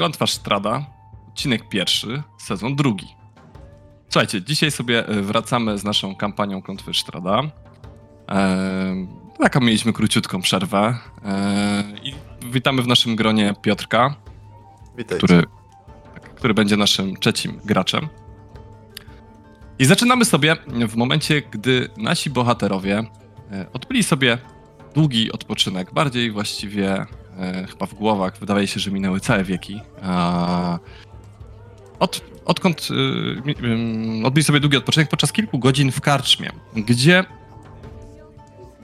Klątwa Strada, odcinek pierwszy, sezon drugi. Słuchajcie, dzisiaj sobie e, wracamy z naszą kampanią Klątwy Strada. Eee, taką mieliśmy króciutką przerwę. Eee, I witamy w naszym gronie Piotrka, Witajcie. który, tak, który będzie naszym trzecim graczem. I zaczynamy sobie w momencie, gdy nasi bohaterowie e, odbyli sobie długi odpoczynek, bardziej właściwie e, chyba w głowach, wydaje się, że minęły całe wieki. A, od, odkąd y, ym, odbyli sobie długi odpoczynek podczas kilku godzin w karczmie, gdzie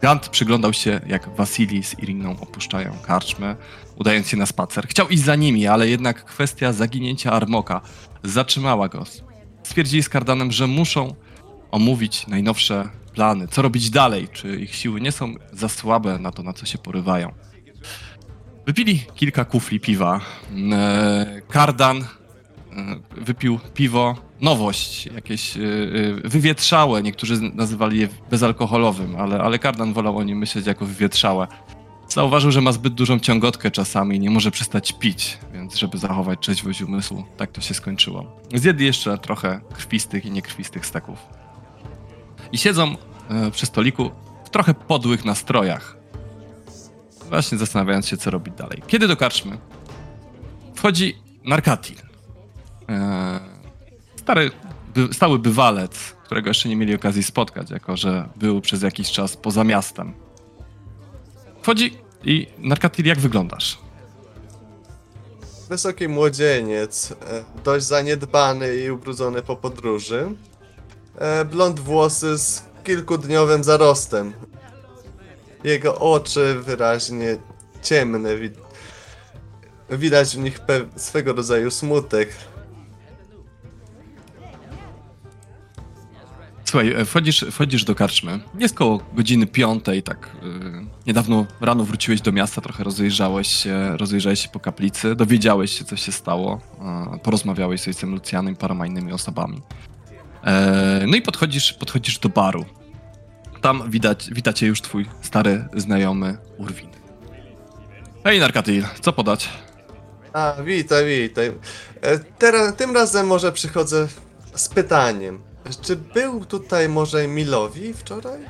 Gant przyglądał się, jak Wasili z Iriną opuszczają karczmę, udając się na spacer. Chciał iść za nimi, ale jednak kwestia zaginięcia Armoka zatrzymała go. Stwierdzili z Kardanem, że muszą omówić najnowsze plany. Co robić dalej? Czy ich siły nie są za słabe na to, na co się porywają? Wypili kilka kufli piwa. Eee, Kardan e, wypił piwo, nowość, jakieś e, e, wywietrzałe. Niektórzy nazywali je bezalkoholowym, ale, ale Kardan wolał o nim myśleć jako wywietrzałe. Zauważył, że ma zbyt dużą ciągotkę czasami i nie może przestać pić, więc żeby zachować trzeźwość umysłu, tak to się skończyło. Zjedli jeszcze trochę krwistych i niekrwistych steków. I siedzą e, przy stoliku w trochę podłych nastrojach. Właśnie zastanawiając się, co robić dalej. Kiedy do karczmy wchodzi Narkatil. E, stary, by, stały bywalec, którego jeszcze nie mieli okazji spotkać, jako że był przez jakiś czas poza miastem. Wchodzi i Narkatil, jak wyglądasz? Wysoki młodzieniec, e, dość zaniedbany i ubrudzony po podróży. E, Blond włosy z kilkudniowym zarostem. Jego oczy wyraźnie ciemne. wi- Widać w nich swego rodzaju smutek. Słuchaj, e, wchodzisz, wchodzisz do karczmy. Jest koło godziny piątej, tak. Yy, niedawno rano wróciłeś do miasta, trochę rozejrzałeś się, rozejrzałeś się po kaplicy, dowiedziałeś się, co się stało, yy, porozmawiałeś z ojcem Lucjanem i paroma innymi osobami. E, no i podchodzisz, podchodzisz do baru. Tam widać, witacie już twój stary znajomy Urwin. Hej, Narkatil, co podać? A, witaj, witaj. E, Teraz, tym razem może przychodzę z pytaniem. Czy był tutaj może Milowi wczoraj?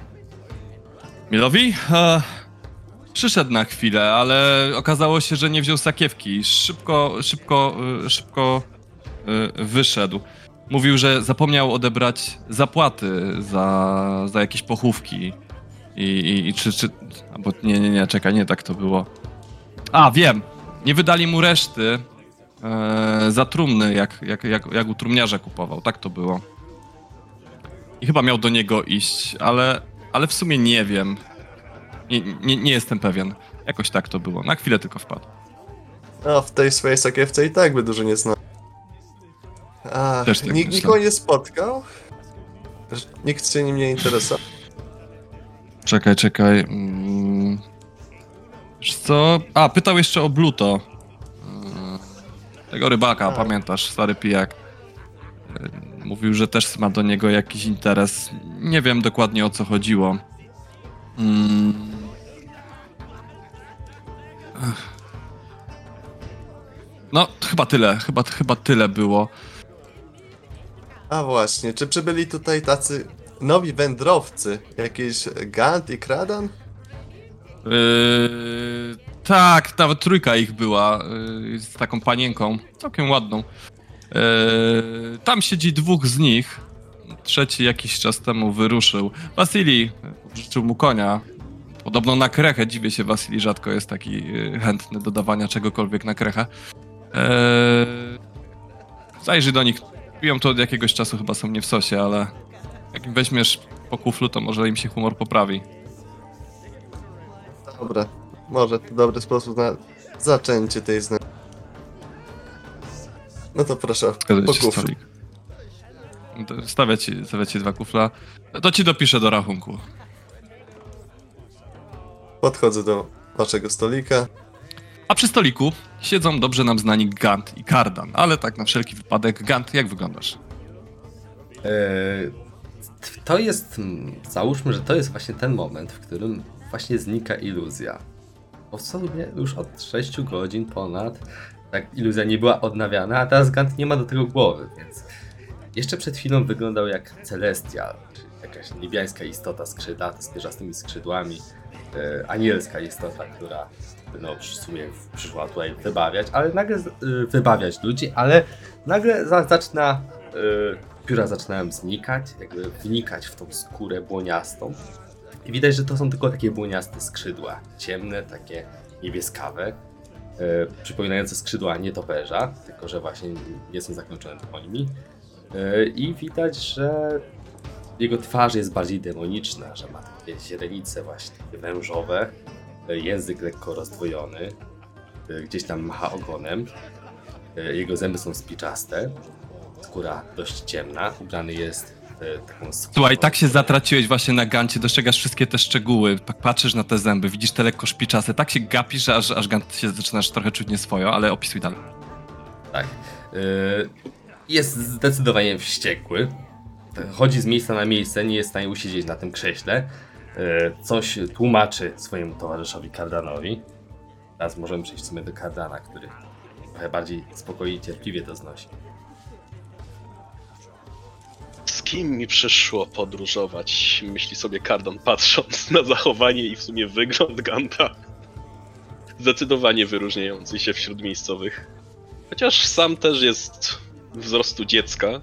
Milowi? E, przyszedł na chwilę, ale okazało się, że nie wziął sakiewki. Szybko, szybko, e, szybko e, wyszedł. Mówił, że zapomniał odebrać zapłaty za, za jakieś pochówki. I, i, i czy, czy... Albo nie, nie, nie, czekaj, nie tak to było. A, wiem! Nie wydali mu reszty e, za trumny, jak, jak, jak, jak u trumniarza kupował. Tak to było. I chyba miał do niego iść, ale, ale w sumie nie wiem. Nie, nie, nie jestem pewien. Jakoś tak to było. Na chwilę tylko wpadł. No, w tej swojej sakiewce i tak by dużo nie znał. A, Też tak nikt myślę. nikogo nie spotkał? Nikt się nim nie interesował? Czekaj, czekaj. Mm. Wiesz co? A, pytał jeszcze o Bluto. Mm. Tego rybaka, A. pamiętasz, stary pijak. Y, Mówił, że też ma do niego jakiś interes. Nie wiem dokładnie o co chodziło. Mm. Ech. No, chyba tyle, chyba, chyba tyle było. A właśnie, czy przybyli tutaj tacy nowi wędrowcy? Jakieś Gant i Kradan? Yy, tak, nawet trójka ich była yy, z taką panienką, całkiem ładną. Yy, tam siedzi dwóch z nich. Trzeci jakiś czas temu wyruszył. Wasili życzył mu konia. Podobno na krechę. Dziwię się, Wasili rzadko jest taki yy, chętny do dawania czegokolwiek na krechę. Yy, zajrzyj do nich. Piją to od jakiegoś czasu, chyba są nie w sosie, ale jak weźmiesz po kuflu, to może im się humor poprawi. Dobra, może to dobry sposób na zaczęcie tej zna. No to proszę, po ci kuflu. stolik. To Stawia ci, stawia ci dwa kufla. To ci dopiszę do rachunku. Podchodzę do waszego stolika. A przy stoliku siedzą dobrze nam znani Gant i Kardan. Ale tak na wszelki wypadek, Gant, jak wyglądasz? Eee, To jest, załóżmy, że to jest właśnie ten moment, w którym właśnie znika iluzja. bo w sumie już od 6 godzin ponad tak iluzja nie była odnawiana, a teraz Gant nie ma do tego głowy, więc jeszcze przed chwilą wyglądał jak Celestial, czyli jakaś niebiańska istota skrzydlata z pierzastymi skrzydłami, e, anielska istota, która no, w sumie przyszła tutaj wybawiać, ale nagle y, wybawiać ludzi, ale nagle za, zaczyna y, pióra zaczynają znikać, jakby wnikać w tą skórę błoniastą. I widać, że to są tylko takie błoniaste skrzydła, ciemne, takie niebieskawe, y, przypominające skrzydła nietoperza, tylko że właśnie nie są zakończone dłońmi. Y, I widać, że jego twarz jest bardziej demoniczna, że ma takie źrenice właśnie wężowe, język lekko rozdwojony, y, gdzieś tam macha ogonem. Y, Jego zęby są spiczaste, skóra dość ciemna, ubrany jest taką skórę. Słuchaj, tak się zatraciłeś właśnie na gancie, dostrzegasz wszystkie te szczegóły, tak patrzysz na te zęby, widzisz te lekko szpiczaste, tak się gapisz, że aż, aż gant się zaczynasz trochę czuć nieswojo, ale opisuj dalej. Tak. Jest zdecydowanie wściekły. Chodzi z miejsca na miejsce, nie jest w stanie usiedzieć na tym krześle. Y, Coś tłumaczy swojemu towarzyszowi Kardanowi. Teraz możemy przejść w sumie do Kardana, który trochę bardziej spokojnie i cierpliwie to znosi. Z kim mi przyszło podróżować? Myśli sobie Kardon, patrząc na zachowanie i w sumie wygląd Ganta. Zdecydowanie wyróżniający się wśród miejscowych. Chociaż sam też jest wzrostu dziecka.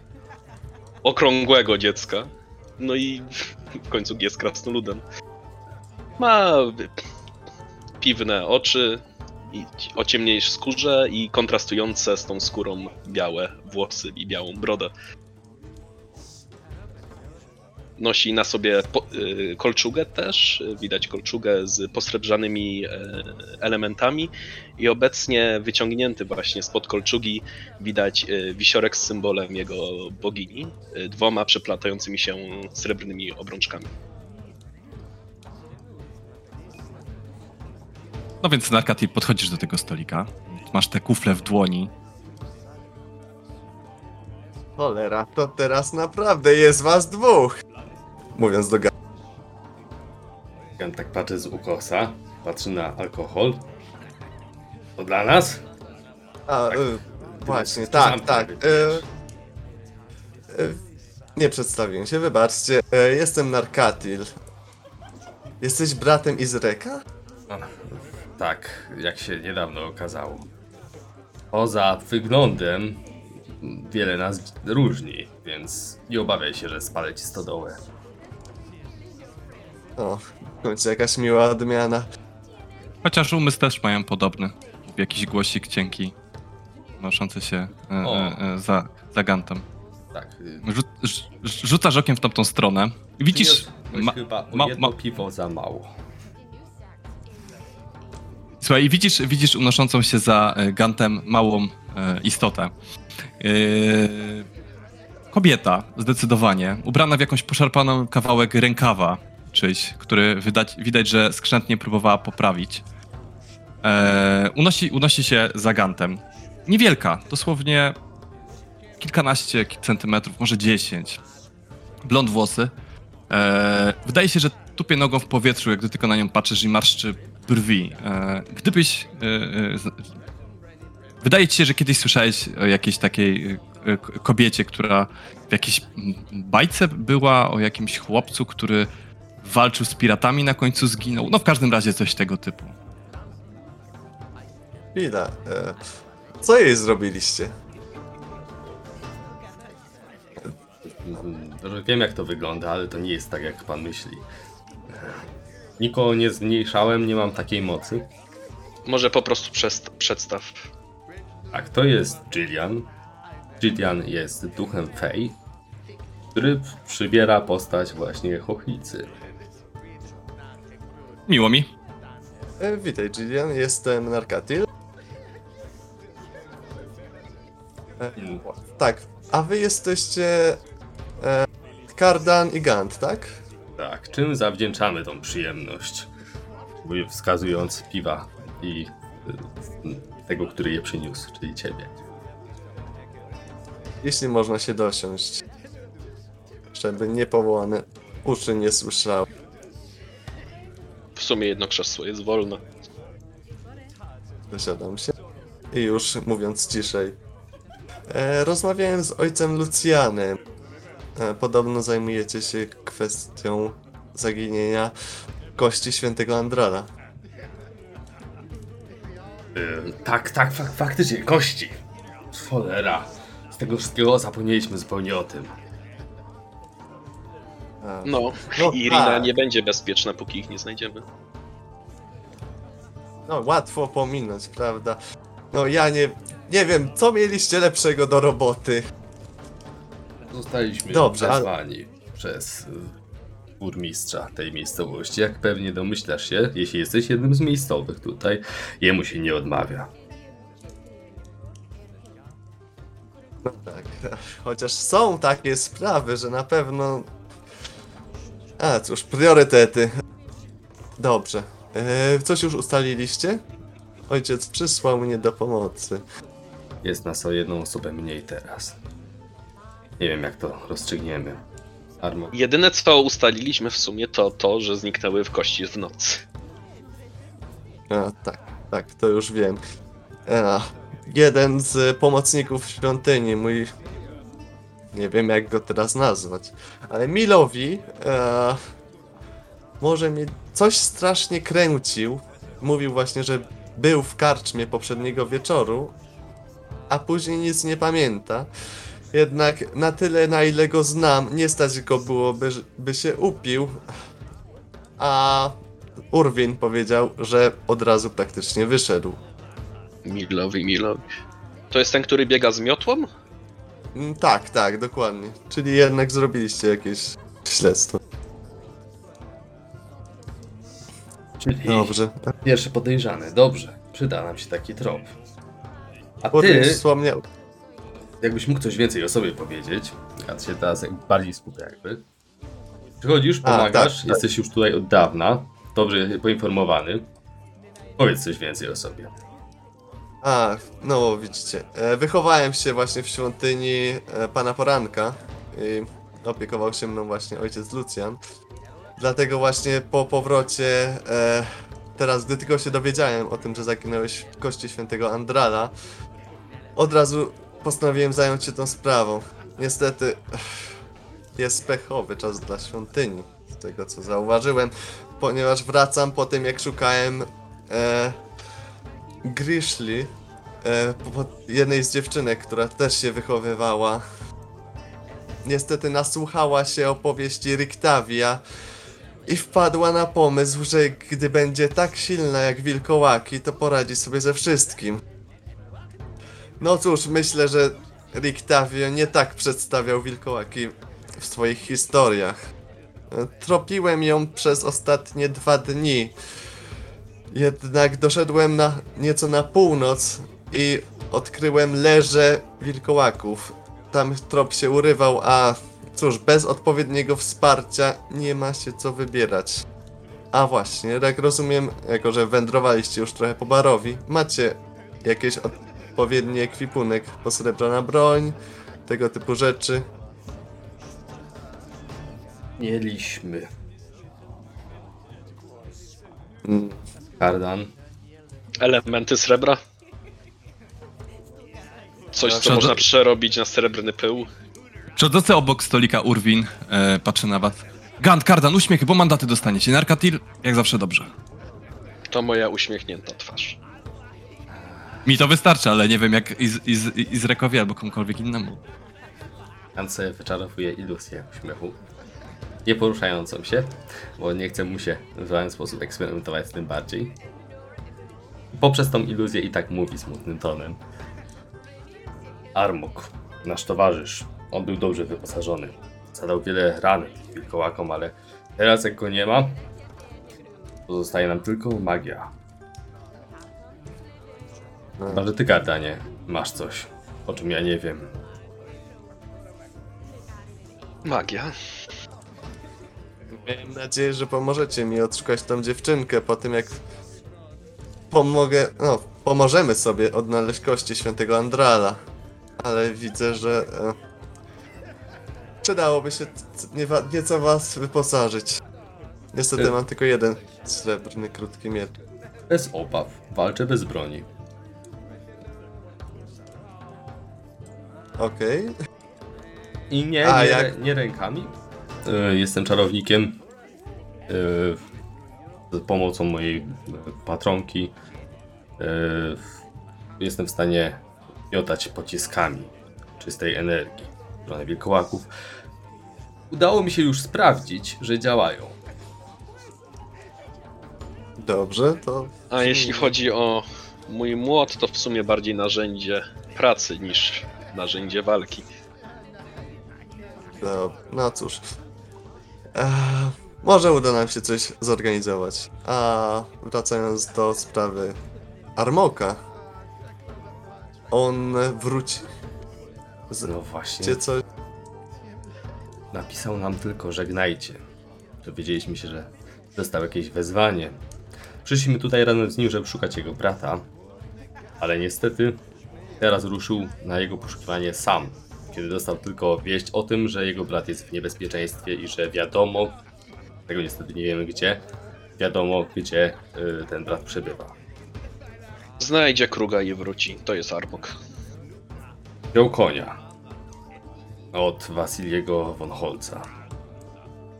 Okrągłego dziecka. No i w końcu jest krasnoludem. Ma piwne oczy, o ciemniej skórze i kontrastujące z tą skórą białe włosy i białą brodę. Nosi na sobie po, y, kolczugę też, y, widać kolczugę z posrebrzanymi e, elementami i obecnie wyciągnięty właśnie spod kolczugi widać y, wisiorek z symbolem jego bogini, y, dwoma przeplatającymi się srebrnymi obrączkami. No więc Narkati podchodzisz do tego stolika, masz te kufle w dłoni, Cholera, to teraz naprawdę jest was dwóch. Mówiąc do. Gant tak patrzy z ukosa, patrzy na alkohol. To dla nas? A, Tak. y, właśnie, tak, tak. powiedz. Y, y, nie przedstawiłem się, wybaczcie. Y, jestem Narkatil. Jesteś bratem Izreka? A, Tak, jak się niedawno okazało. Poza wyglądem wiele nas różni, więc nie obawiaj się, że spalę ci stodołę. O, w końcu jakaś miła odmiana. chociaż umysł też mają podobny. Jakiś głosik cienki, noszący się e, O. e, e, za, za gantem. Tak. y, Rzu- rz- rz- rzucasz okiem w tamtą stronę i widzisz... przyniosłeś Ma, chyba o ma- jedno ma- piwo za mało. Słuchaj, i widzisz, widzisz unoszącą się za e, gantem małą e, istotę. E, kobieta, zdecydowanie, ubrana w jakąś poszarpaną kawałek rękawa czyjś, który widać, widać że skrzętnie próbowała poprawić. E, unosi, unosi się za gantem. Niewielka, dosłownie kilkanaście centymetrów, może dziesięć. Blond włosy. E, wydaje się, że tupie nogą w powietrzu, jak gdy tylko na nią patrzysz i marszczy brwi. E, gdybyś. E, e, wydaje ci się, że kiedyś słyszałeś o jakiejś takiej e, kobiecie, która w jakiejś bajce była, o jakimś chłopcu, który walczył z piratami, na końcu zginął. No w każdym razie coś tego typu. Chwila. E, co jej zrobiliście? Mhm, że Wiem jak to wygląda, ale to nie jest tak jak pan myśli. Nikogo nie zmniejszałem, nie mam takiej mocy. Może po prostu przest- przedstaw. Tak, to jest Jillian. Jillian jest duchem Fey, który przybiera postać właśnie chochlicy. Miło mi. E, witaj, Gillian. Jestem Narkatil. E, tak, a wy jesteście. E, Kardan i Gant, tak? Tak, czym zawdzięczamy tą przyjemność? Mówię wskazując piwa i y, tego, który je przyniósł, czyli ciebie. Jeśli można się dosiąść. Żeby niepowołane uszy nie słyszały. W sumie jedno krzesło jest wolne. Dosiadam się. I już mówiąc ciszej. E, rozmawiałem z ojcem Lucjanem. E, podobno zajmujecie się kwestią zaginienia kości świętego Andrala. Yy, tak, tak, fak, faktycznie, kości. Cholera. Z tego wszystkiego zapomnieliśmy zupełnie o tym. No, No Irina tak. nie będzie bezpieczna, póki ich nie znajdziemy. No, łatwo pominąć, prawda? No, ja nie, nie wiem, co mieliście lepszego do roboty. Zostaliśmy Dobrze, ale- wezwani przez y, burmistrza tej miejscowości. Jak pewnie domyślasz się, jeśli jesteś jednym z miejscowych tutaj, jemu się nie odmawia. No tak, chociaż są takie sprawy, że na pewno... A cóż, priorytety. Dobrze. E, coś już ustaliliście? Ojciec przysłał mnie do pomocy. Jest nas o jedną osobę mniej teraz. Nie wiem jak to rozstrzygniemy. Armo, Jedyne co ustaliliśmy w sumie to to, że zniknęły w kości w nocy. A, tak, tak, to już wiem. A, jeden z pomocników świątyni, mój... Nie wiem jak go teraz nazwać, ale Milowi e, może mi coś strasznie kręcił. Mówił właśnie, że był w karczmie poprzedniego wieczoru, a później nic nie pamięta. Jednak na tyle, na ile go znam, nie stać go było, by, by się upił. A Urwin powiedział, że od razu praktycznie wyszedł. Milowi, Milowi. To jest ten, który biega z miotłą? Mm, Tak, tak, dokładnie. Czyli jednak zrobiliście jakieś śledztwo. czyli Dobrze. pierwszy podejrzany. Dobrze, przyda nam się taki trop. A ty, wspomniał. jakbyś mógł coś więcej o sobie powiedzieć, ja się teraz jak bardziej skupię jakby. Przychodzisz, A, pomagasz, tak, tak. jesteś już tutaj od dawna, dobrze poinformowany. Powiedz coś więcej o sobie. A, no widzicie. E, Wychowałem się właśnie w świątyni e, pana Poranka i opiekował się mną właśnie ojciec Lucjan. Dlatego właśnie po powrocie, e, teraz gdy tylko się dowiedziałem o tym, że zaginęłeś kości świętego Andrala, od razu postanowiłem zająć się tą sprawą. Niestety jest pechowy czas dla świątyni, z tego co zauważyłem, ponieważ wracam po tym jak szukałem e, Grishli, e, jednej z dziewczynek, która też się wychowywała. Niestety nasłuchała się opowieści Riktavia i wpadła na pomysł, że gdy będzie tak silna jak wilkołaki, to poradzi sobie ze wszystkim. No cóż, myślę, że Riktavio nie tak przedstawiał wilkołaki w swoich historiach. E, Tropiłem ją przez ostatnie dwa dni. Jednak doszedłem na nieco na północ i odkryłem leże wilkołaków. Tam trop się urywał, a cóż, bez odpowiedniego wsparcia nie ma się co wybierać. A właśnie, jak rozumiem, jako że wędrowaliście już trochę po barowi, macie jakieś odpowiedni ekwipunek, posrebrana broń, tego typu rzeczy. Mieliśmy. Mm, Kardan. Elementy srebra? Coś, co można przerobić na srebrny pył? Siedzący obok stolika Urwin e, patrzy na was. Gant, Kardan, uśmiechy, bo mandaty dostaniecie. Narkatil, jak zawsze dobrze. To moja uśmiechnięta twarz. Mi to wystarczy, ale nie wiem jak Iz, Iz, Izrekowi albo komukolwiek innemu. Han sobie wyczarowuje iluzję uśmiechu. Nie poruszającą się, bo nie chce mu się w żaden sposób eksperymentować z tym bardziej. Poprzez tą iluzję i tak mówi smutnym tonem. Armok, nasz towarzysz, on był dobrze wyposażony. Zadał wiele ran wilkołakom, ale teraz jak go nie ma, pozostaje nam tylko magia. Chyba, że ty, Kardanie, masz coś, o czym ja nie wiem. Magia. Miałem nadzieję, że pomożecie mi odszukać tą dziewczynkę po tym, jak pomogę, no, pomożemy sobie odnaleźć kości świętego Andrala. Ale widzę, że e, przydałoby się nieco was wyposażyć. Niestety e. mam tylko jeden srebrny krótki miecz. Bez obaw. Walczę bez broni. Okej. I nie, A, nie, jak- nie rękami, E, Jestem czarownikiem. E, Z pomocą mojej patronki e, jestem w stanie miotać pociskami czystej energii w stronę wilkołaków. Udało mi się już sprawdzić, że działają. Dobrze, to. A jeśli chodzi o mój młot, to w sumie bardziej narzędzie pracy niż narzędzie walki. No, no cóż. Eee, może uda nam się coś zorganizować. A wracając do sprawy Armoka. On wróci. No właśnie. Coś. Napisał nam tylko żegnajcie. Dowiedzieliśmy się, że dostał jakieś wezwanie. Przyszliśmy tutaj razem z nim, żeby szukać jego brata, ale niestety teraz ruszył na jego poszukiwanie sam, kiedy dostał tylko wieść o tym, że jego brat jest w niebezpieczeństwie i że wiadomo, tego niestety nie wiemy gdzie, wiadomo gdzie y, ten brat przebywa. Znajdzie kruga i wróci. To jest Armok. Wziął konia od Wasiliego von Holca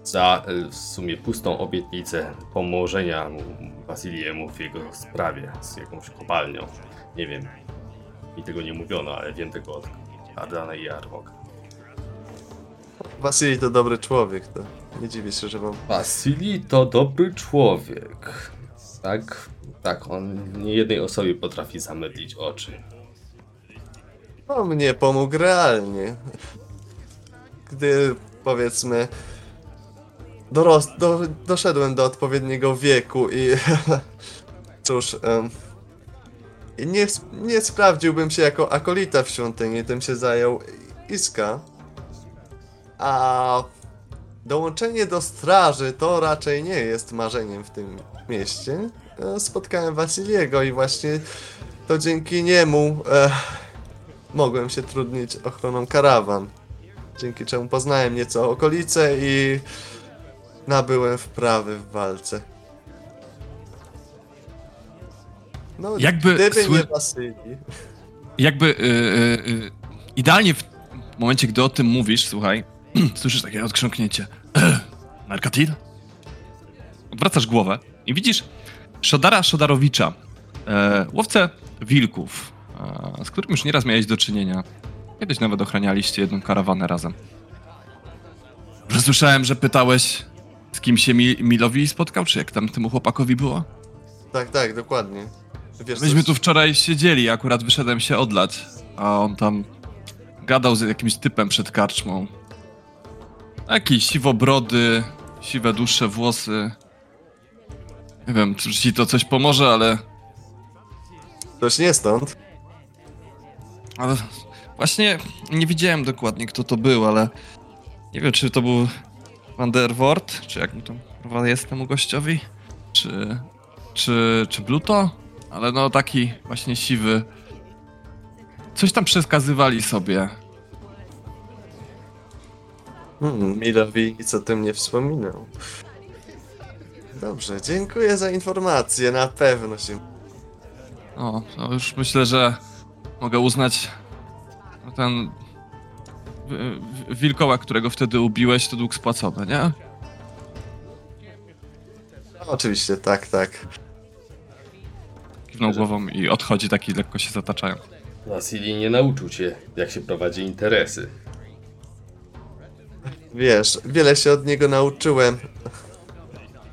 za y, w sumie pustą obietnicę pomożenia mu Wasiliemu w jego sprawie z jakąś kopalnią. Nie wiem, mi tego nie mówiono, ale wiem tego od Ardana i Armok. Wasili to dobry człowiek, to nie dziwię się, że wam. Wasili to dobry człowiek. Tak, tak, on nie jednej osobie potrafi zamydlić oczy. No, mnie pomógł realnie. Gdy powiedzmy. Doros, do, doszedłem do odpowiedniego wieku i. Cóż. em, i nie, nie sprawdziłbym się jako akolita w świątyni, tym się zajął Iska. A dołączenie do straży to raczej nie jest marzeniem w tym mieście. E, Spotkałem Wasiliego i właśnie to dzięki niemu. E, mogłem się trudnić ochroną karawan. Dzięki czemu poznałem nieco okolice i nabyłem wprawy w walce. No, Jakby gdyby sły- nie Wasylii. jakby y, y, y, idealnie w momencie, gdy o tym mówisz, słuchaj, słyszysz takie odkrząknięcie. Merkatil? Odwracasz głowę i widzisz Szodara Szodarowicza, e, łowcę wilków, e, z którym już nieraz miałeś do czynienia. Kiedyś nawet ochranialiście jedną karawanę razem. Że słyszałem, że pytałeś, z kim się Mi- Milowi spotkał, czy jak tam temu chłopakowi było? Tak, tak, dokładnie. Wiesz, Myśmy coś- tu wczoraj siedzieli, akurat wyszedłem się odlać, a on tam gadał z jakimś typem przed karczmą. Taki siwobrody, siwe dłuższe włosy. Nie wiem, czy ci to coś pomoże, ale, Coś nie stąd. ale właśnie nie widziałem dokładnie kto to był, ale nie wiem czy to był Van der Wort, czy jak mu tam kurwa jest temu gościowi, czy, czy, czy Bluto, ale no taki właśnie siwy. Coś tam przeskazywali sobie. Hmm, Milowi nic o tym nie wspominał. Dobrze, dziękuję za informację, na pewno się... O, to już myślę, że mogę uznać no ten wi- wi- wilkołak, którego wtedy ubiłeś, to dług spłacony, nie? Oczywiście, tak, tak. Kiwnął głową i odchodzi taki lekko się zataczając. Wasili nie nauczył cię, jak się prowadzi interesy. Wiesz, wiele się od niego nauczyłem.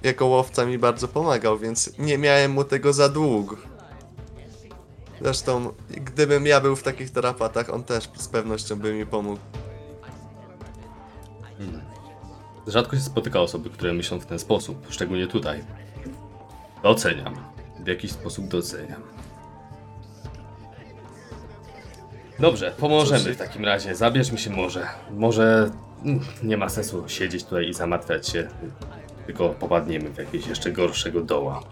Jako łowca mi bardzo pomagał, więc nie miałem mu tego za długo. Zresztą, gdybym ja był w takich tarapatach, on też z pewnością by mi pomógł. Rzadko się spotyka osoby, które myślą w ten sposób, szczególnie tutaj. Doceniam. W jakiś sposób doceniam. Dobrze, pomożemy w takim razie. Zabierz mi się może. Może mm, nie ma sensu siedzieć tutaj i zamartwiać się. Tylko popadniemy w jakieś jeszcze gorszego doła.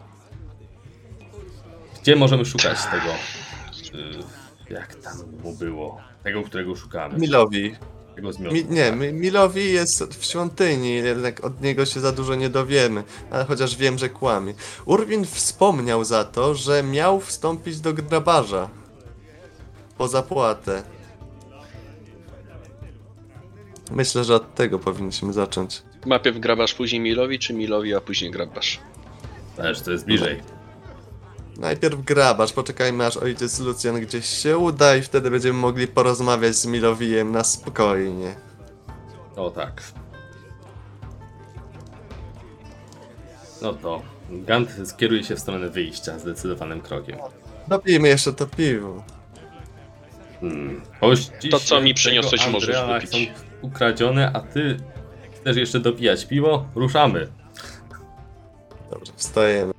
Gdzie możemy szukać tego? y, Jak tam mu było? Tego, którego szukamy. Milowi. Tego zmiotu. Mi, nie, tak. Mi, Milowi jest w świątyni, jednak od niego się za dużo nie dowiemy, ale chociaż wiem, że kłamie. Urwin wspomniał za to, że miał wstąpić do grabarza. Po zapłatę. Myślę, że od tego powinniśmy zacząć. Najpierw grabasz, później Milowi, czy Milowi, a później grabasz? Zależy, to jest bliżej. Najpierw grabarz, poczekajmy aż ojciec Lucjan gdzieś się uda i wtedy będziemy mogli porozmawiać z Milowijem na spokojnie. O tak. No to Gant skieruje się w stronę wyjścia zdecydowanym krokiem. Dopijmy jeszcze to piwo. Hmm. To, co mi tego przyniosłeś, możesz Andrea wypić. są ukradzione, a ty chcesz jeszcze dopijać piwo? Ruszamy. Dobrze, wstajemy.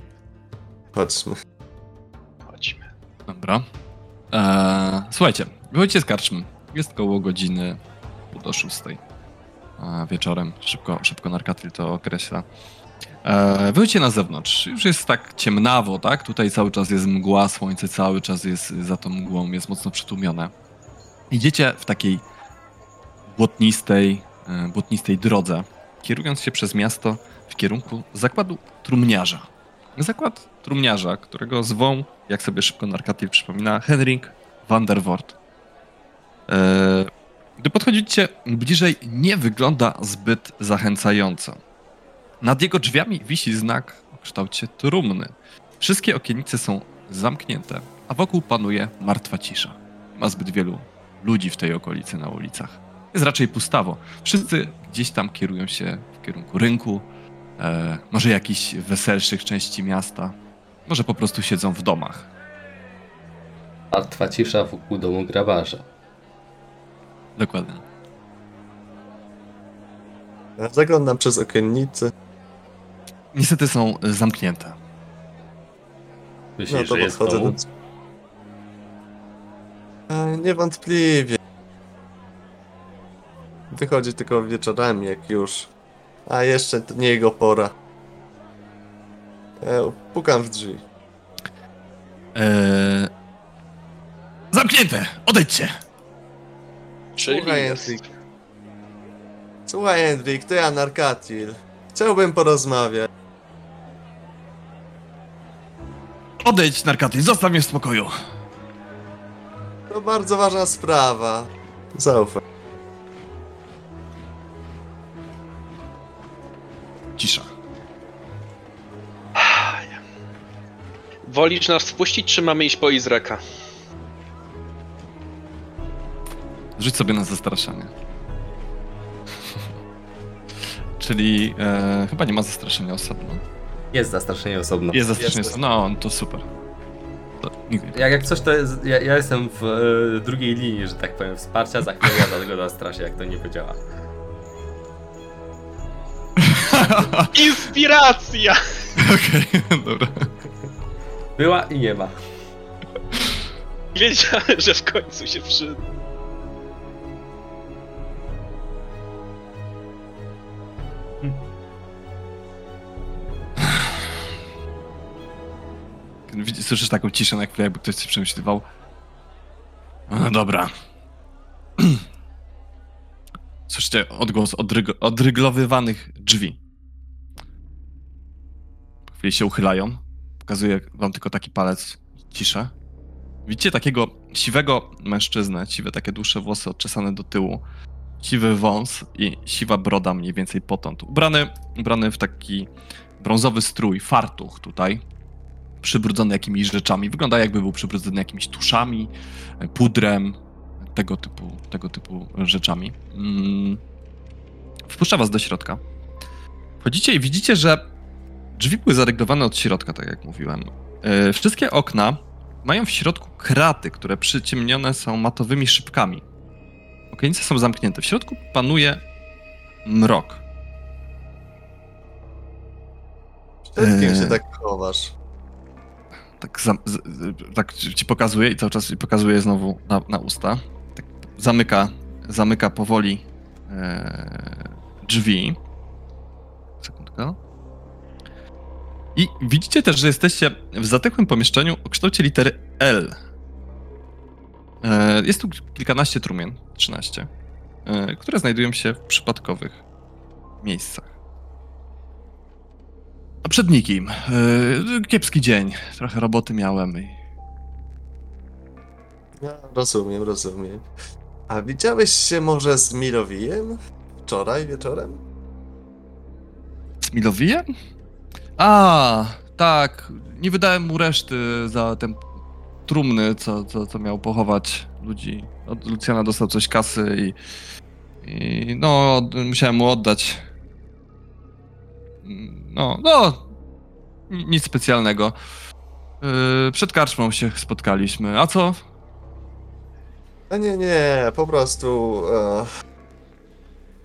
Chodźmy. Dobra. Eee, słuchajcie, wychodźcie z karczmy. Jest koło godziny pół do szóstej eee, wieczorem. Szybko, szybko Narkatil to określa. Eee, wychodźcie na zewnątrz. Już jest tak ciemnawo, tak? Tutaj cały czas jest mgła, słońce cały czas jest za tą mgłą, jest mocno przytłumione. Idziecie w takiej błotnistej, e, błotnistej drodze, kierując się przez miasto w kierunku zakładu trumniarza. Zakład trumniarza, którego zwą, jak sobie szybko Narkatil przypomina, Henrik van der. Eee, Gdy podchodzicie bliżej, nie wygląda zbyt zachęcająco. Nad jego drzwiami wisi znak o kształcie trumny. Wszystkie okiennice są zamknięte, a wokół panuje martwa cisza. Nie ma zbyt wielu ludzi w tej okolicy na ulicach. Jest raczej pustawo. Wszyscy gdzieś tam kierują się w kierunku rynku, e, może jakichś weselszych części miasta, może po prostu siedzą w domach. Martwa cisza wokół domu grabarza. Dokładnie. Zaglądam przez okiennice. Niestety są e, zamknięte. Myślisz, No to że jest podchodzę domu? do... E, Niewątpliwie. Wychodzi tylko wieczorami, jak już. A jeszcze to nie jego pora. E, pukam w drzwi. Eee... Zamknięte! Odejdźcie! Czyli Słuchaj, jest. Henryk. Słuchaj, Henryk, to ja Narkatil. Chciałbym porozmawiać. Odejdź, narkaty, zostaw mnie w spokoju. To bardzo ważna sprawa. Zaufaj. Wolisz nas wpuścić, czy mamy iść po Izreka? Rzuć sobie na zastraszanie. Czyli e, chyba nie ma zastraszenia osobno. Jest zastraszenie osobno. Jest zastraszenie osobno. No, to super. To, nigdy. Jak, jak coś to jest, ja, ja jestem w e, drugiej linii, że tak powiem, wsparcia, za chwilę ja dlatego zastraszę, jak to nie podziała. Inspiracja! Okej, dobra. Była i nie ma. Wiedziałem, że w końcu się przyda. Widzisz, słyszysz taką ciszę na chwilę, jakby ktoś coś przemyśliwał. No dobra. Słyszycie odgłos odryg odryglowywanych drzwi. Po chwili się uchylają. Pokazuję wam tylko taki palec. Ciszę. Widzicie takiego siwego mężczyznę, siwe takie dłuższe włosy odczesane do tyłu, siwy wąs i siwa broda mniej więcej potąd. Ubrany, ubrany w taki brązowy strój, fartuch tutaj, przybrudzony jakimiś rzeczami. Wygląda jakby był przybrudzony jakimiś tuszami, pudrem, tego typu, tego typu rzeczami. Mm. Wpuszcza was do środka. Wchodzicie i widzicie, że drzwi były zaryglowane od środka, tak jak mówiłem. E, Wszystkie okna mają w środku kraty, które przyciemnione są matowymi szybkami. Okienice są zamknięte. W środku panuje mrok. Przed kim Eee. się tak chowasz? tak, zam, z, tak ci pokazuje i cały czas pokazuje znowu na, na usta. Tak zamyka, zamyka powoli e, drzwi. Sekundkę. I widzicie też, że jesteście w zatykłym pomieszczeniu o kształcie litery L. E, jest tu kilkanaście trumien, 13, e, które znajdują się w przypadkowych miejscach. A przed nikim. Yy, kiepski dzień. Trochę roboty miałem. No, rozumiem, rozumiem. A widziałeś się może z Milowijem? wczoraj wieczorem? Z Milowijem? A, tak. Nie wydałem mu reszty za ten trumny, co, co, co miał pochować ludzi. Od Lucjana dostał coś kasy i, i no, musiałem mu oddać. No, no, ni- nic specjalnego. Yy, przed karczmą się spotkaliśmy. A co? A nie, nie, po prostu. E,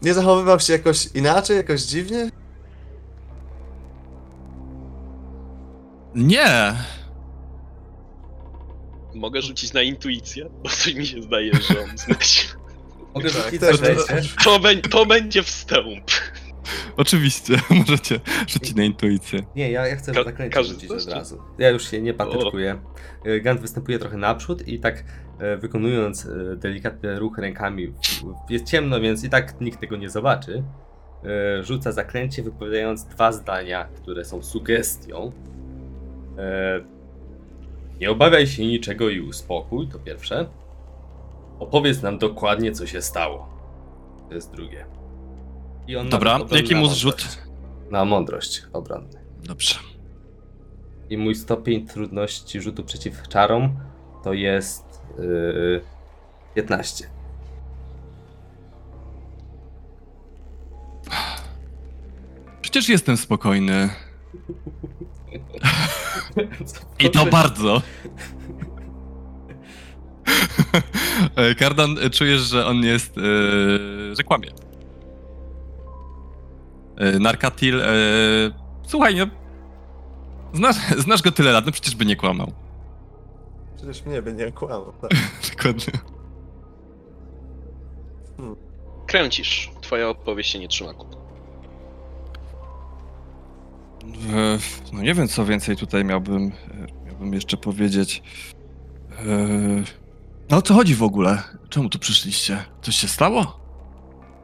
nie zachowywał się jakoś inaczej, jakoś dziwnie? Nie! Mogę rzucić na intuicję? Bo coś mi się zdaje, że on zmyśla. Mogę Tak, rzucić też- zaklęcie? To, to będzie wstęp. Oczywiście, możecie rzucić na intuicję. Nie, ja, ja chcę Ka- zaklęcie rzucić od razu. Ja już się nie patyczkuję. E, Gant występuje trochę naprzód i tak e, wykonując e, delikatny ruch rękami, w- w- jest ciemno, więc i tak nikt tego nie zobaczy. E, Rzuca zaklęcie, wypowiadając dwa zdania, które są sugestią. E, Nie obawiaj się niczego i uspokój, to pierwsze. Opowiedz nam dokładnie, co się stało. To jest drugie. I on Dobra, jaki mu zrzut? Na mądrość obronny. Dobrze. I mój stopień trudności rzutu przeciw czarom to jest yy, 15. Przecież jestem spokojny. I to bardzo. E, Kardan, e, czujesz, że on jest. E, że kłamie. Narkatil. E, słuchaj, no. Znasz, znasz go tyle lat, no przecież by nie kłamał. Przecież mnie by nie kłamał. Tak. Dokładnie. Kręcisz. Twoja opowieść się nie trzyma kupy. E, No nie wiem, co więcej tutaj miałbym, e, miałbym jeszcze powiedzieć. E, No o co chodzi w ogóle? Czemu tu przyszliście? Coś się stało?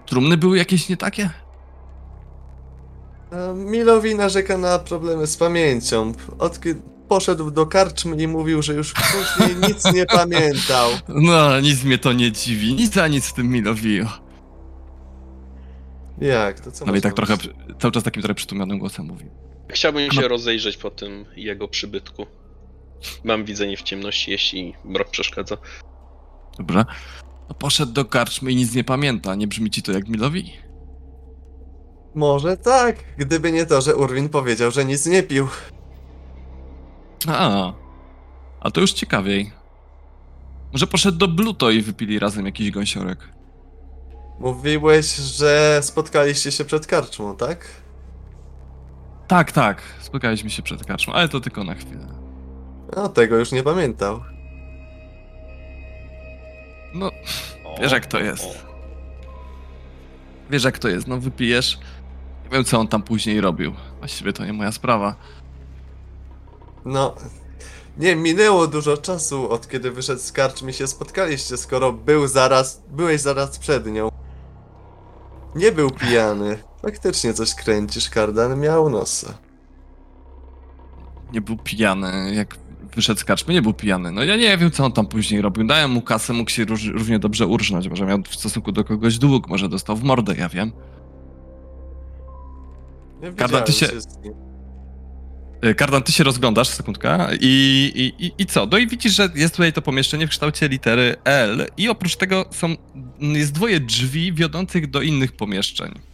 Trumny były jakieś nie takie? Milowi narzeka na problemy z pamięcią. Od kiedy poszedł do karczmy i mówił, że już później nic nie pamiętał. No, nic mnie to nie dziwi. Nic za nic w tym Milowi. Jak? To co No i tak trochę, cały czas takim trochę przytłumionym głosem mówi. Chciałbym się No. rozejrzeć po tym jego przybytku. Mam widzenie w ciemności, jeśli mrok przeszkadza. Dobra. No poszedł do karczmy i nic nie pamięta. Nie brzmi ci to jak Milowi? Może tak, gdyby nie to, że Urwin powiedział, że nic nie pił. A, a to już ciekawiej. Może poszedł do Bluto i wypili razem jakiś gąsiorek. Mówiłeś, że spotkaliście się przed karczmą, tak? Tak, tak. Spotkaliśmy się przed karczmą, ale to tylko na chwilę. No, tego już nie pamiętał. No, Wiesz, jak to jest. wiesz jak to jest, no wypijesz. Nie wiem, co on tam później robił. Właściwie to nie moja sprawa. No, nie minęło dużo czasu od kiedy wyszedł z karczmy się spotkaliście, skoro był zaraz, byłeś zaraz przed nią. Nie był pijany. Faktycznie coś kręcisz, Kardan miał nosa. Nie był pijany, jak wyszedł z karczmy, nie był pijany. No ja nie wiem, co on tam później robił. Dałem mu kasę, mógł się róż, równie dobrze urżnąć. Może miał w stosunku do kogoś dług, może dostał w mordę, ja wiem. Nie Kardan, ty się-. Y, Kardan, ty się rozglądasz, sekundka, i, i, i, i co? No i widzisz, że jest tutaj to pomieszczenie w kształcie litery L i oprócz tego są, jest dwoje drzwi wiodących do innych pomieszczeń.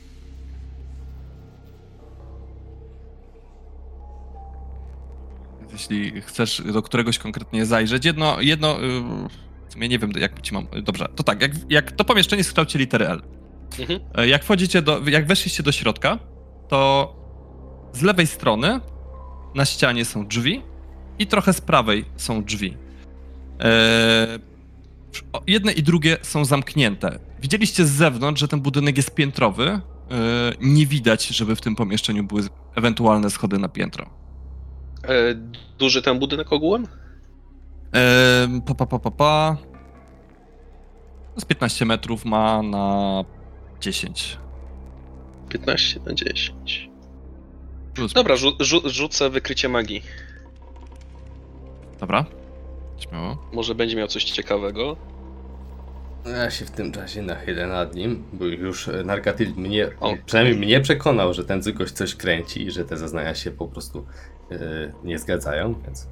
Jeśli chcesz do któregoś konkretnie zajrzeć, jedno, jedno, y, w sumie nie wiem jak ci mam, dobrze, to tak, jak, jak to pomieszczenie jest w kształcie litery L. Mhm. E, Jak wchodzicie do, jak weszliście do środka, to z lewej strony na ścianie są drzwi i trochę z prawej są drzwi. E, jedne i drugie są zamknięte. Widzieliście z zewnątrz, że ten budynek jest piętrowy. E, nie widać, żeby w tym pomieszczeniu były ewentualne schody na piętro. E, duży ten budynek ogółem? E, pa, pa, pa, pa, pa. Z 15 metrów ma na 10. 15 na 10. Plus. Dobra, rzu rzu rzucę wykrycie magii. Dobra. Śmiało. Może będzie miał coś ciekawego. Ja się w tym czasie nachylę nad nim, bo już Nargatyl mnie, O. przynajmniej mnie przekonał, że ten gość coś kręci i że te zeznania się po prostu e, nie zgadzają, więc...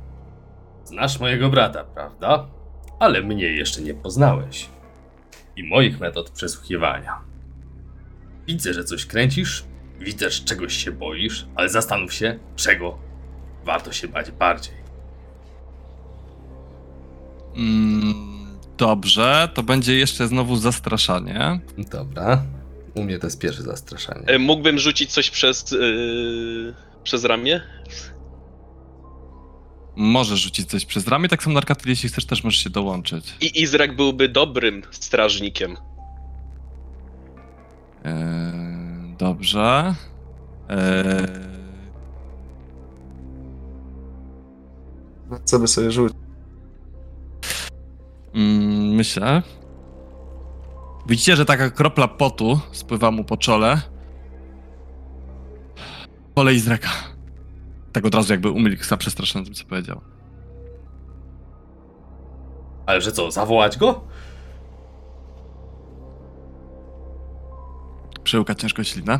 Znasz mojego brata, prawda? Ale mnie jeszcze nie poznałeś. I moich metod przesłuchiwania. Widzę, że coś kręcisz, widzę, że czegoś się boisz, ale zastanów się, czego warto się bać bardziej. Mm, dobrze, to będzie jeszcze znowu zastraszanie. Dobra. U mnie to jest pierwsze zastraszanie. E, Mógłbym rzucić coś przez, yy, przez ramię? Możesz rzucić coś przez ramię, tak samo Narkatyl, jeśli chcesz, też możesz się dołączyć. I Izrak byłby dobrym strażnikiem. Eee, dobrze. Eee, Co by sobie rzucić? mm, myślę. Widzicie, że taka kropla potu spływa mu po czole. Kolej z reka. Tak od razu jakby umilkł za przestraszony tym, co powiedział. Ale że co, zawołać go? Przełka ciężko ślinę.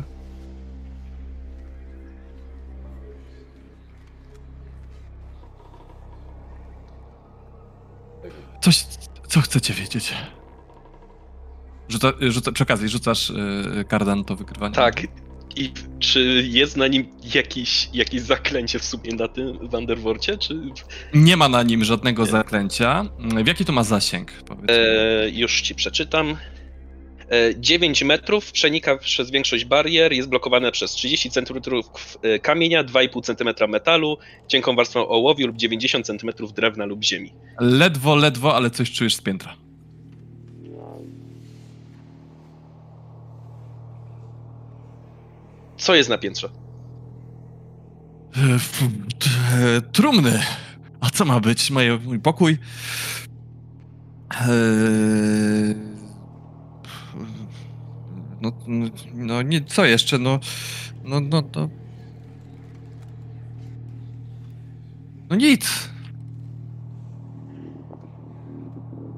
Coś, co chcecie wiedzieć? Rzuca, rzuca, przy okazji, rzucasz yy, kardan to wykrywanie? Tak. I czy jest na nim jakiś, jakieś zaklęcie w sumie na tym Wanderworcie, czy... Nie ma na nim żadnego zaklęcia. W jaki to ma zasięg? E, już ci przeczytam. E, 9 metrów, przenika przez większość barier, jest blokowane przez 30 cm e, kamienia, 2,5 cm metalu, cienką warstwą ołowiu lub 90 cm drewna lub ziemi. Ledwo, ledwo, ale coś czujesz z piętra. Co jest na piętrze? E, e, Trumny. A co ma być? Moje, mój pokój? Eee, No, no, no nie, co jeszcze? No, no, no, no. No nic.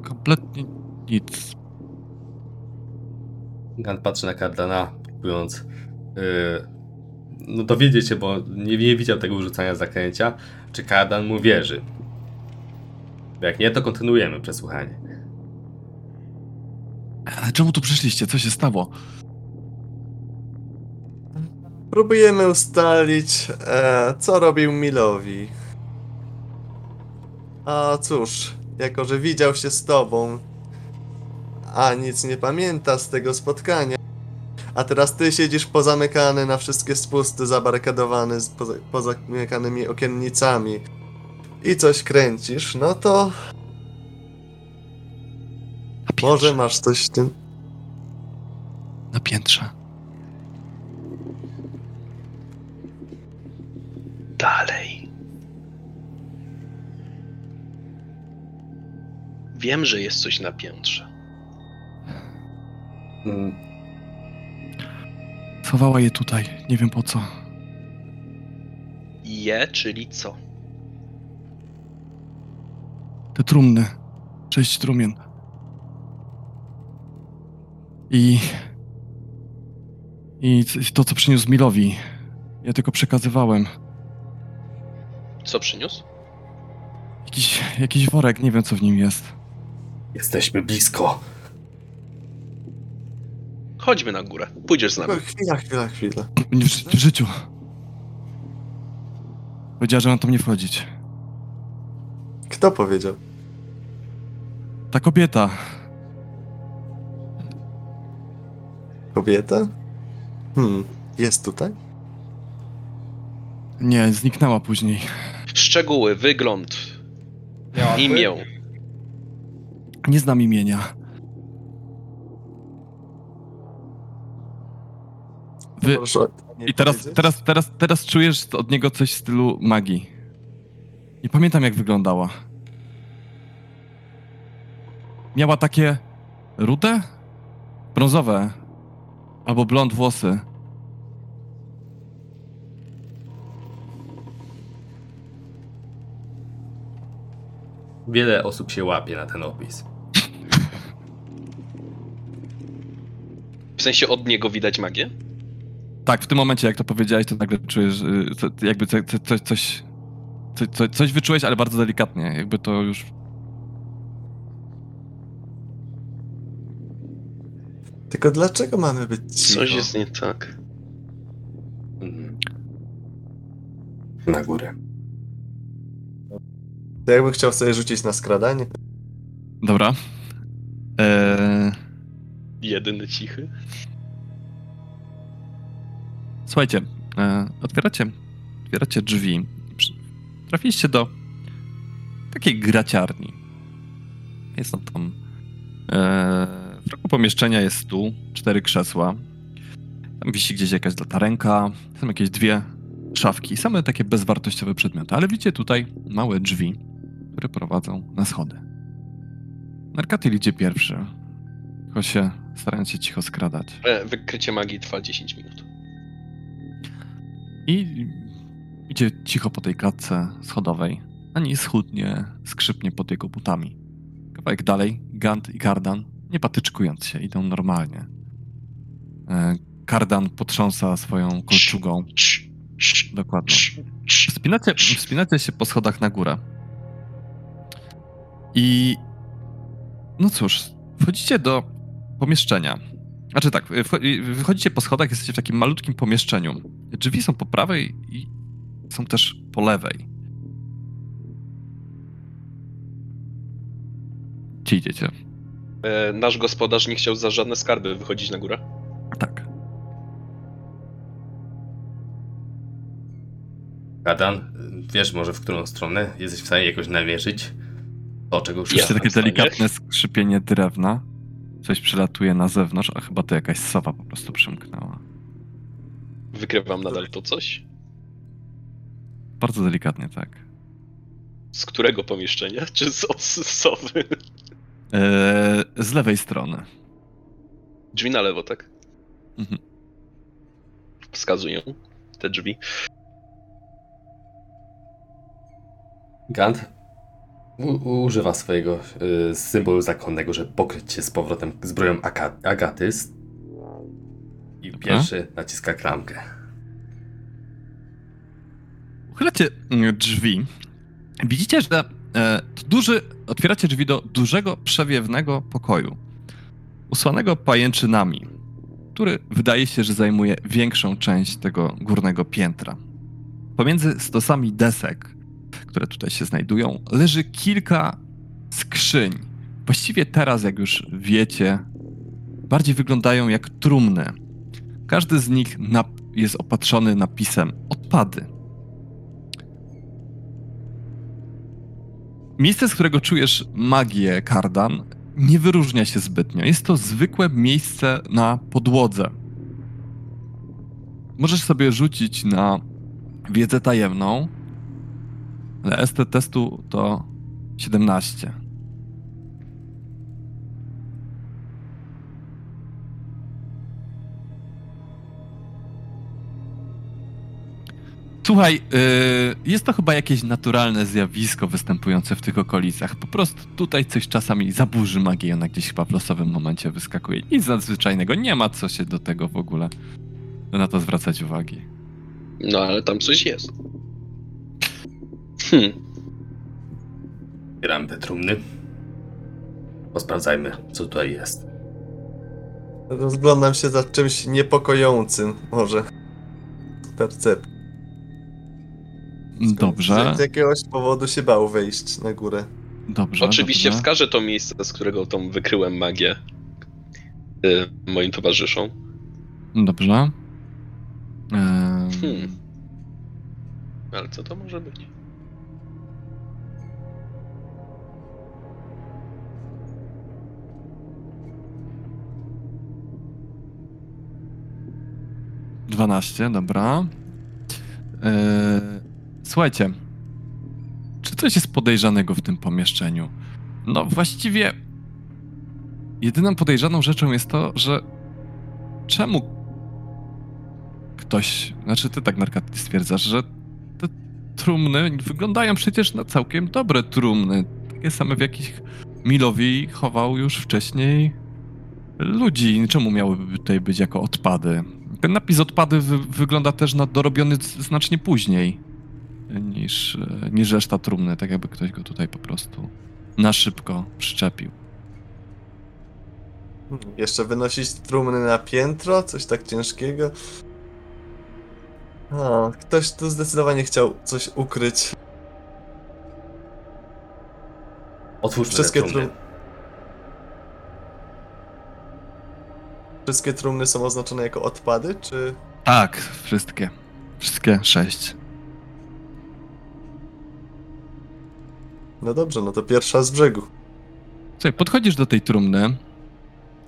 Kompletnie nic. Gan patrzy na Kardana, próbując no dowiedzieć się, bo nie, nie widział tego rzucania zaklęcia, czy Kardan mu wierzy. Jak nie, to kontynuujemy przesłuchanie. Ale czemu tu przyszliście? Co się stało? Próbujemy ustalić, e, co robił Milowi. A cóż, jako że widział się z tobą, a nic nie pamięta z tego spotkania, a teraz ty siedzisz pozamykany na wszystkie spusty, zabarykadowany z poza, pozamykanymi okiennicami i coś kręcisz, no to może masz coś w tym. Na piętrze. Dalej. Wiem, że jest coś na piętrze. Mm, Schowała je tutaj. Nie wiem po co. Je, czyli co? Te trumny. Sześć trumien. I... I to, co przyniósł Milowi. Ja tylko przekazywałem. Co przyniósł? Jakiś, jakiś worek, nie wiem co w nim jest. Jesteśmy blisko. Chodźmy na górę. Pójdziesz z nami. Chwila, chwila, chwila. W, ży- w życiu. Powiedziała, że mam tam nie wchodzić. Kto powiedział? Ta kobieta. Kobieta? Hmm, jest tutaj? Nie, zniknęła później. Szczegóły, wygląd, imię. Nie znam imienia. Wy, I teraz, teraz, teraz, teraz czujesz od niego coś w stylu magii. Nie pamiętam jak wyglądała. Miała takie rude? Brązowe. Albo blond włosy. Wiele osób się łapie na ten opis. sensie od niego widać magię? Tak, w tym momencie, jak to powiedziałeś, to nagle czujesz, y, jakby co, co, coś, coś, co, co, coś wyczułeś, ale bardzo delikatnie. Jakby to już. Tylko dlaczego mamy być cicho? Coś jest nie tak. Mhm. Na górę. To jakbym chciał sobie rzucić na skradanie. Dobra. Eee, Jedyny cichy. Słuchajcie, e, otwieracie, otwieracie drzwi. Trafiliście do takiej graciarni. Jest tam tam. E, w rogu pomieszczenia jest stół, cztery krzesła. Tam wisi gdzieś jakaś latarenka. Są jakieś dwie szafki. Same takie bezwartościowe przedmioty. Ale widzicie tutaj małe drzwi, które prowadzą na schody. Narkatyl idzie pierwszy. Tylko się starając się cicho skradać. E, Wykrycie magii trwa 10 minut. I idzie cicho po tej klatce schodowej. Ani schudnie, skrzypnie pod jego butami. Kawałek dalej, Gant i Kardan, nie patyczkując się, idą normalnie. E, Kardan potrząsa swoją kolczugą. Dokładnie. Wspinacie, wspinacie się po schodach na górę. I no cóż, wchodzicie do pomieszczenia. Znaczy tak, wcho- wychodzicie po schodach, jesteście w takim malutkim pomieszczeniu. Drzwi są po prawej i są też po lewej. Gdzie idziecie? E, Nasz gospodarz nie chciał za żadne skarby wychodzić na górę. Tak. Kadan, wiesz może w którą stronę? Jesteś w stanie jakoś namierzyć? To, czego już Słyszycie Ja takie delikatne skrzypienie drewna. Coś przylatuje na zewnątrz, a chyba to jakaś sowa po prostu przymknęła. Wykrywam nadal to coś. Bardzo delikatnie, tak. Z którego pomieszczenia? Czy z od z sowy? Eee, z lewej strony. Drzwi na lewo, tak? Mhm. Wskazują te drzwi. Gant u- używa swojego y, symbolu zakonnego, żeby pokryć się z powrotem zbroją Aka- Agatys. I pierwszy naciska klamkę. Uchylacie mm, drzwi. Widzicie, że e, duży, otwieracie drzwi do dużego, przewiewnego pokoju. Usłanego pajęczynami, który wydaje się, że zajmuje większą część tego górnego piętra. Pomiędzy stosami desek, które tutaj się znajdują, leży kilka skrzyń. Właściwie teraz, jak już wiecie, bardziej wyglądają jak trumny. Każdy z nich jest opatrzony napisem odpady. Miejsce, z którego czujesz magię, Kardan, nie wyróżnia się zbytnio. Jest to zwykłe miejsce na podłodze. Możesz sobie rzucić na wiedzę tajemną, ale ST testu to 17. Słuchaj, yy, jest to chyba jakieś naturalne zjawisko występujące w tych okolicach. Po prostu tutaj coś czasami zaburzy magię, ona gdzieś chyba w losowym momencie wyskakuje. Nic nadzwyczajnego, nie ma co się do tego w ogóle na to zwracać uwagi. No ale tam coś jest. Hmm. Otwieramy te trumny. Posprawdzajmy, co tutaj jest. Rozglądam się za czymś niepokojącym, może. Percep. Dobrze, Z jakiegoś powodu się bał wejść na górę. dobrze. Oczywiście dobrze. wskażę to miejsce, z którego tą wykryłem magię y, moim towarzyszom. Dobrze. Ehm, Hmm. Ale co to może być? Dwanaście, dobra. Eee, słuchajcie, czy coś jest podejrzanego w tym pomieszczeniu? No właściwie jedyną podejrzaną rzeczą jest to, że czemu ktoś, znaczy ty tak Narkaty stwierdzasz, że te trumny wyglądają przecież na całkiem dobre trumny. Takie same w jakich Milowi chował już wcześniej ludzi. Czemu miałyby tutaj być jako odpady? Ten napis odpady wy wygląda też na dorobiony znacznie później niż, e, niż reszta trumny, tak jakby ktoś go tutaj po prostu na szybko przyczepił. Jeszcze wynosić trumny na piętro? Coś tak ciężkiego? A, ktoś tu zdecydowanie chciał coś ukryć. Otwórzmy Wszystkie trumny. trumny. Wszystkie trumny są oznaczone jako odpady, czy... Tak, wszystkie. Wszystkie sześć. No dobrze, no to pierwsza z brzegu. Słuchaj, podchodzisz do tej trumny.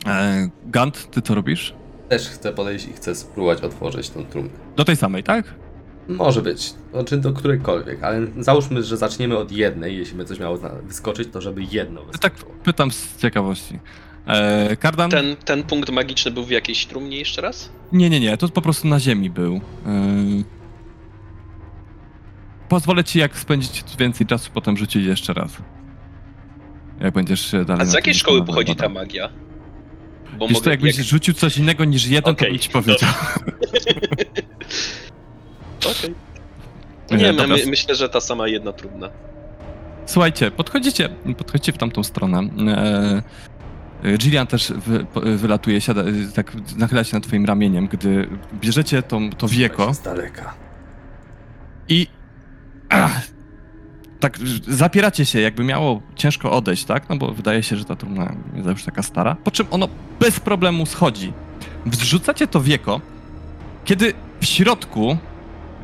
E, Gant, ty co robisz? Też chcę podejść i chcę spróbować otworzyć tą trumnę. Do tej samej, tak? Może być, znaczy do którejkolwiek, ale załóżmy, że zaczniemy od jednej, jeśli by coś miało zna- wyskoczyć, to żeby jedno Tak wyskoczyło. pytam z ciekawości. E, Kardan? Ten, ten punkt magiczny był w jakiejś trumnie jeszcze raz? Nie, nie, nie, to po prostu na ziemi był. E, pozwolę ci, jak spędzić więcej czasu, potem rzucić jeszcze raz. Jak będziesz dalej. A z na jakiej tym szkoły pochodzi ta badał. magia? Bo Wiesz co, jakbyś jak- rzucił coś innego niż jeden, Okej, to bym ci powiedział. Okej. Nie, dobra. my, myślę, że ta sama jedna trumna. Słuchajcie, podchodzicie, podchodzicie w tamtą stronę. E, e, Gillian też wy, po- wylatuje, siada, e, tak nachyla się nad twoim ramieniem, gdy bierzecie tą, to wieko Z daleka. i ach, tak zapieracie się, jakby miało ciężko odejść, tak? No bo wydaje się, że ta trumna jest już taka stara. Po czym ono bez problemu schodzi. Wrzucacie to wieko, kiedy w środku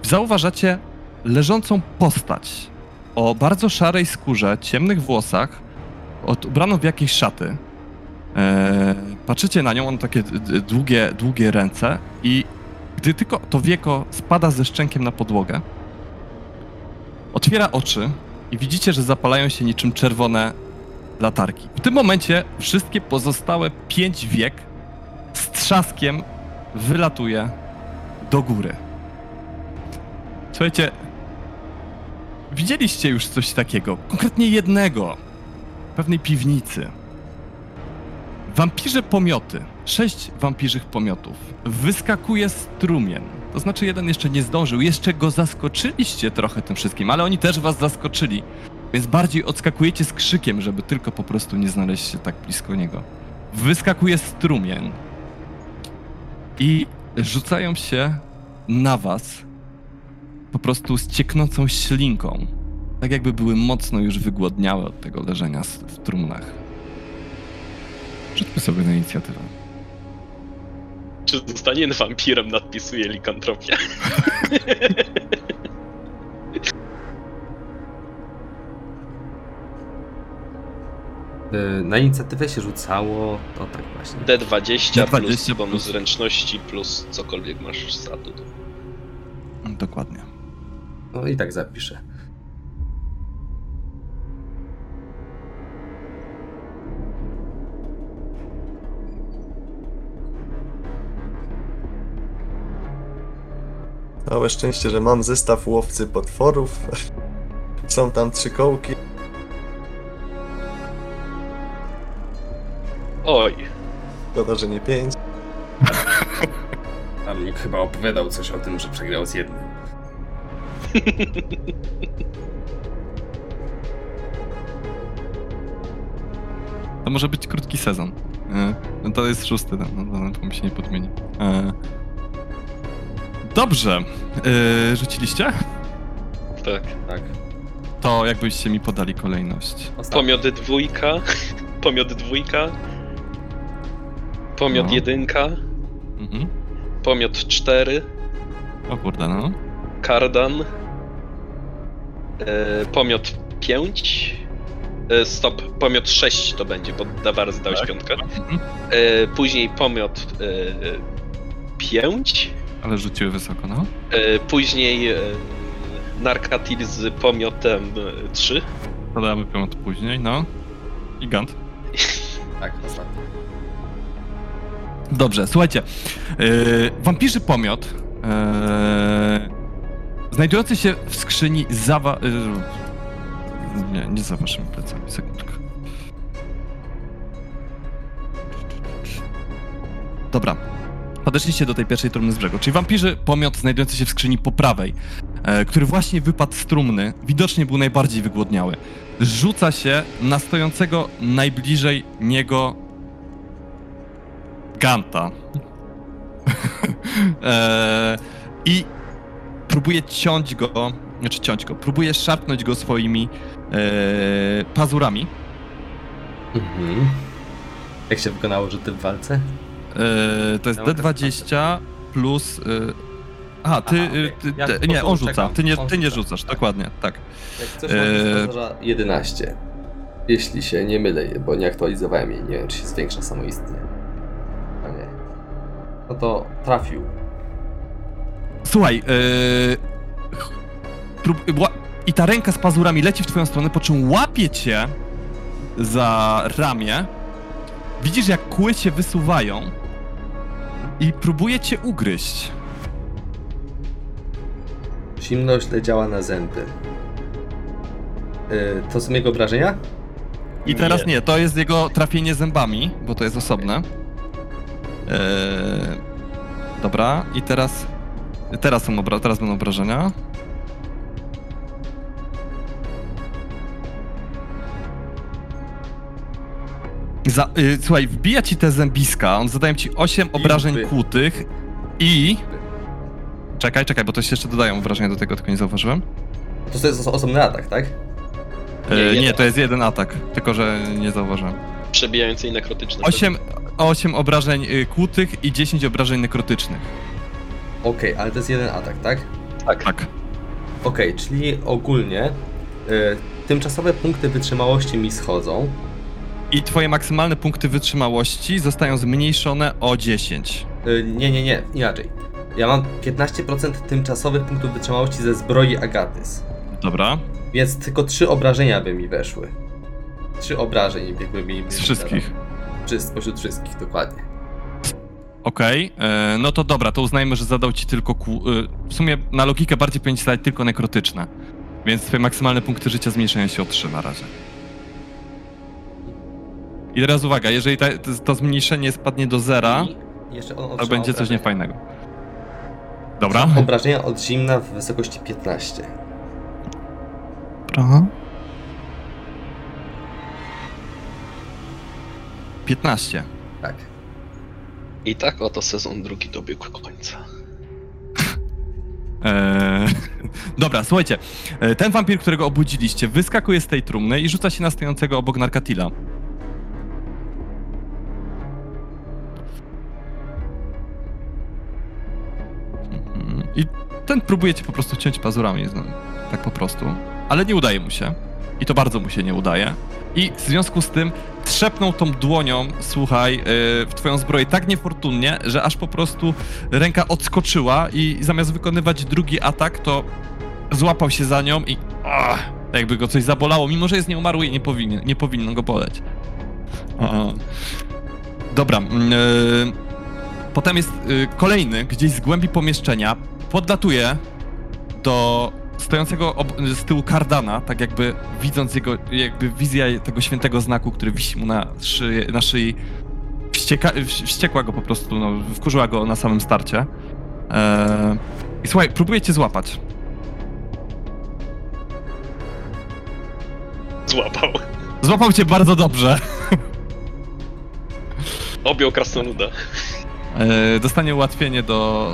zauważacie leżącą postać o bardzo szarej skórze, ciemnych włosach, ubraną w jakieś szaty. Eee, patrzycie na nią, on takie długie, długie ręce i gdy tylko to wieko spada ze szczękiem na podłogę, otwiera oczy i widzicie, że zapalają się niczym czerwone latarki. W tym momencie wszystkie pozostałe pięć wiek z trzaskiem wylatuje do góry. Słuchajcie, widzieliście już coś takiego, konkretnie jednego, w pewnej piwnicy. Wampirze pomioty, sześć wampirzych pomiotów, wyskakuje strumien. To znaczy jeden jeszcze nie zdążył, jeszcze go zaskoczyliście trochę tym wszystkim, ale oni też was zaskoczyli. Więc bardziej odskakujecie z krzykiem, żeby tylko po prostu nie znaleźć się tak blisko niego. Wyskakuje strumień i rzucają się na was po prostu z cieknącą ślinką. Tak jakby były mocno już wygłodniałe od tego leżenia w trumnach. Rzućmy sobie na inicjatywę. Czy zostanie wampirem nadpisuje likantropię? Y, Na inicjatywę się rzucało, to tak właśnie. D20, plus D20 bonus plus- zręczności plus cokolwiek masz statut. Dokładnie. No i tak zapiszę. Całe szczęście, że mam zestaw łowcy potworów. Są tam trzy kołki. Oj, Szkoda, że nie pięć. A mnie chyba opowiadał coś o tym, że przegrał z jednym. To może być krótki sezon. E, No to jest szósty, no, no, no, to mi się nie podmieni. E, Dobrze. E, Rzuciliście? tak. Tak. To jakbyście mi podali kolejność. Ostatni. Pomiot dwójka, pomiot dwójka, pomiot No. jedynka, Mhm. pomiot cztery, O kurde, no. kardan, e, pomiot pięć, e, stop, pomiot sześć to będzie, bo Dawar zdałeś Tak. piątkę. Mhm. E, później pomiot pięć, Ale rzuciły wysoko, no. e, później e, Narkatil z pomiotem e, trzy. Podamy piąt później, no. Gigant. Tak, ostatni. Dobrze, słuchajcie. Yy, wampirzy pomiot yy, znajdujący się w skrzyni za wa- yy, Nie, nie za waszymi plecami, sekundkę. dobra. Podeszliście do tej pierwszej trumny z brzegu, czyli wampirzy pomiot znajdujący się w skrzyni po prawej, e, który właśnie wypadł z trumny, widocznie był najbardziej wygłodniały. Rzuca się na stojącego najbliżej niego Ganta. e, I próbuje ciąć go, znaczy ciąć go, próbuje szarpnąć go swoimi e, pazurami. Mhm. Jak się wykonało rzuty w walce? E, to jest Miał D20 plus. E, aha, ty. Aha, e, ty Ja nie, on rzuca. czekam. Ty nie, ty nie rzuca, rzucasz, tak. dokładnie, tak. Jak coś eee... 11. Jeśli się nie mylę, bo nie aktualizowałem jej, nie wiem czy się zwiększa samoistnie. A nie. No to trafił. Słuchaj, e, prób, ła, i ta ręka z pazurami leci w twoją stronę, po czym łapie cię za ramię. Widzisz, jak kły się wysuwają i próbuje cię ugryźć. Zimno źle działa na zęby. Eee, to są jego obrażenia? I teraz nie, to jest jego trafienie zębami, bo to jest osobne. Eee, dobra, i teraz. Teraz są obra- teraz będą obrażenia. Za, y, słuchaj, wbija ci te zębiska, on zadaje ci 8 obrażeń Izby. kłutych i... Czekaj, czekaj, bo to się jeszcze dodają obrażenia do tego, tylko nie zauważyłem. To jest oso- osobny atak, tak? E, Nie, nie, jeden. to jest jeden atak, tylko że nie zauważyłem. Przebijające i nekrotyczne. 8, 8 obrażeń y, kłutych i 10 obrażeń nekrotycznych. Okej, ale to jest jeden atak, tak? Tak. Tak. Okej, czyli ogólnie e, tymczasowe punkty wytrzymałości mi schodzą. I twoje maksymalne punkty wytrzymałości zostają zmniejszone o 10. E, nie, nie, nie, inaczej. Ja mam 15% tymczasowych punktów wytrzymałości ze zbroi Agatys. Dobra. Więc tylko 3 obrażenia by mi weszły. 3 obrażeń jakby mi... Z wszystkich. Czy spośród wszystkich, dokładnie. Okej, e, no to dobra, to uznajmy, że zadał ci tylko kłu... y, W sumie na logikę bardziej powinien ci zadać tylko nekrotyczne. Więc twoje maksymalne punkty życia zmniejszają się o 3 na razie. I teraz uwaga, jeżeli ta, to, to zmniejszenie spadnie do zera, I jeszcze on to otrzyma będzie coś obrażenia. niefajnego. Dobra. Obrażenia od zimna w wysokości 15. Dobra. 15. Tak. I tak oto sezon drugi dobiegł końca. Eee, dobra, słuchajcie. E, Ten wampir, którego obudziliście, wyskakuje z tej trumny i rzuca się na stojącego obok Narkatila. I ten próbuje cię po prostu ciąć pazurami, no, tak po prostu. Ale nie udaje mu się. I to bardzo mu się nie udaje. I w związku z tym trzepnął tą dłonią, słuchaj, yy, w twoją zbroję tak niefortunnie, że aż po prostu ręka odskoczyła i zamiast wykonywać drugi atak, to złapał się za nią i ach, jakby go coś zabolało, mimo że jest nieumarły i nie powinien, nie powinno go boleć. A. Dobra. Yy, potem jest yy, kolejny, gdzieś z głębi pomieszczenia, podlatuje do stojącego z tyłu kardana, tak jakby widząc jego, jakby wizja tego świętego znaku, który wisi mu na, szyi, na szyi, wścieka, wś- wściekła go po prostu, no, wkurzyła go na samym starcie. Eee, I słuchaj, próbuję cię złapać. Złapał. Złapał cię bardzo dobrze. Objął krasnoluda. Eee, dostanie ułatwienie do,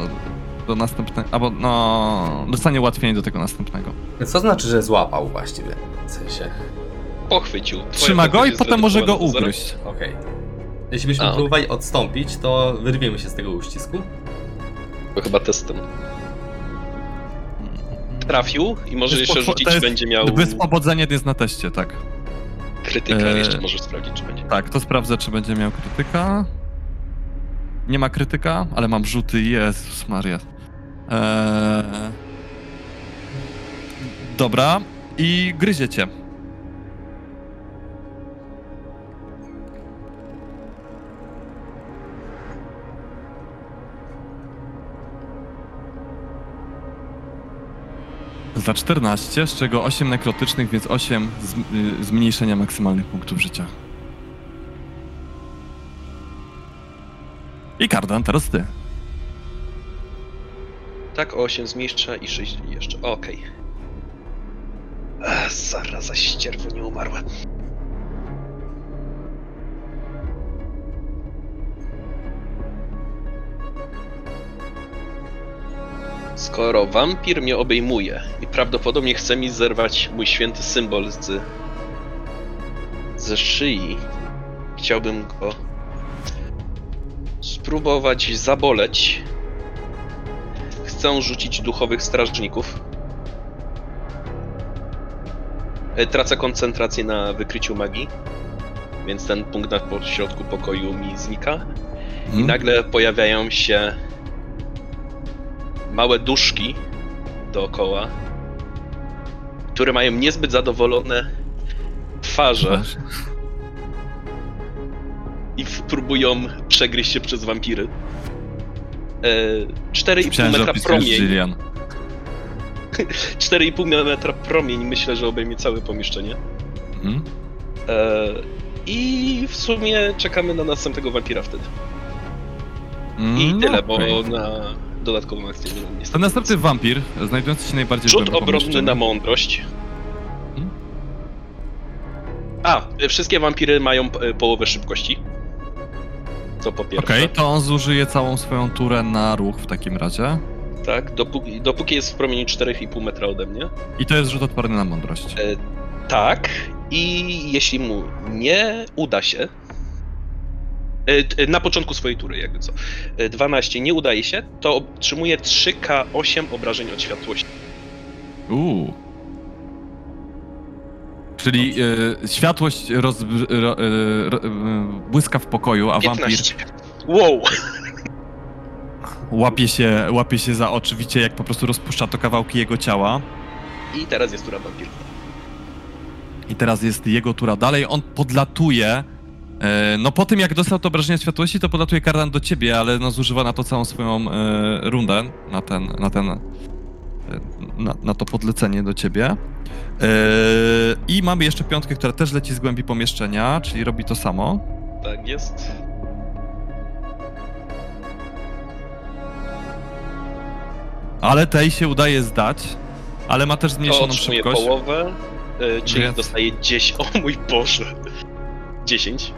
do następnego, albo no, dostanie ułatwienie do tego następnego. Co znaczy, że złapał właściwie? W sensie. Pochwycił. Twoja Trzyma go i potem może go ugryźć. Okej. Jeśli byśmy A, próbowali odstąpić, to wyrwiemy się z tego uścisku. To chyba testem. Trafił i może To jest jeszcze rzucić, to jest- będzie miał Wyspodzodzenie jest na teście, tak. krytyka, Eee. jeszcze możesz sprawdzić, czy będzie. Tak, to sprawdzę, czy będzie miał krytyka. Nie ma krytyka, ale mam rzuty, Jezus Maria. Eee... Dobra, i gryziecie. Za 14, z czego 8 nekrotycznych, więc 8 z, y, zmniejszenia maksymalnych punktów życia. I Kardan, teraz ty. Tak, o 8 zmniejsza i 6 jeszcze. Okej. Ech, Zaraza ścierwo nie umarła. Skoro wampir mnie obejmuje i prawdopodobnie chce mi zerwać mój święty symbol z ze szyi, chciałbym go spróbować zaboleć chcę rzucić duchowych strażników. E, Tracę koncentrację na wykryciu magii, więc ten punkt na środku pokoju mi znika. I Mhm. nagle pojawiają się małe duszki dookoła, które mają niezbyt zadowolone twarze i próbują przegryźć się przez wampiry. E, 4,5 Myślałem, że metra promień. Jillian. 4,5 metra promień myślę, że obejmie całe pomieszczenie. Mhm. E, I w sumie czekamy na następnego wampira wtedy. I Mm, tyle, bo okej. na dodatkową akcję nie To następny wampir, znajdujący się najbardziej w Rzut obronny na mądrość. Mhm. A, wszystkie wampiry mają y, połowę szybkości. To po pierwsze. Okej, to on zużyje całą swoją turę na ruch w takim razie. Tak, dopóki, dopóki jest w promieniu 4,5 metra ode mnie. I to jest rzut odporny na mądrość. E, tak, i jeśli mu nie uda się. e, t- Na początku swojej tury, jakby co. e, 12 nie udaje się, to otrzymuje 3K8 obrażeń od światłości. Uuu. Czyli e, światłość roz, ro, e, ro, e, błyska w pokoju, a wampir 15. Wow! łapie się, łapie się za oczy, widzicie jak po prostu rozpuszcza to kawałki jego ciała. I teraz jest tura wampirka. I teraz jest jego tura dalej, on podlatuje. No po tym jak dostał to obrażenie światłości, to podlatuje Kardan do ciebie, ale no zużywa na to całą swoją rundę, na ten, na ten, na, na to podlecenie do ciebie. E, I mamy jeszcze piątkę, która też leci z głębi pomieszczenia, czyli robi to samo. Tak jest. Ale tej się udaje zdać, ale ma też To zmniejszoną otrzymuje szybkość. połowę, e, czyli Więc- dostaje 10. O mój Boże! 10.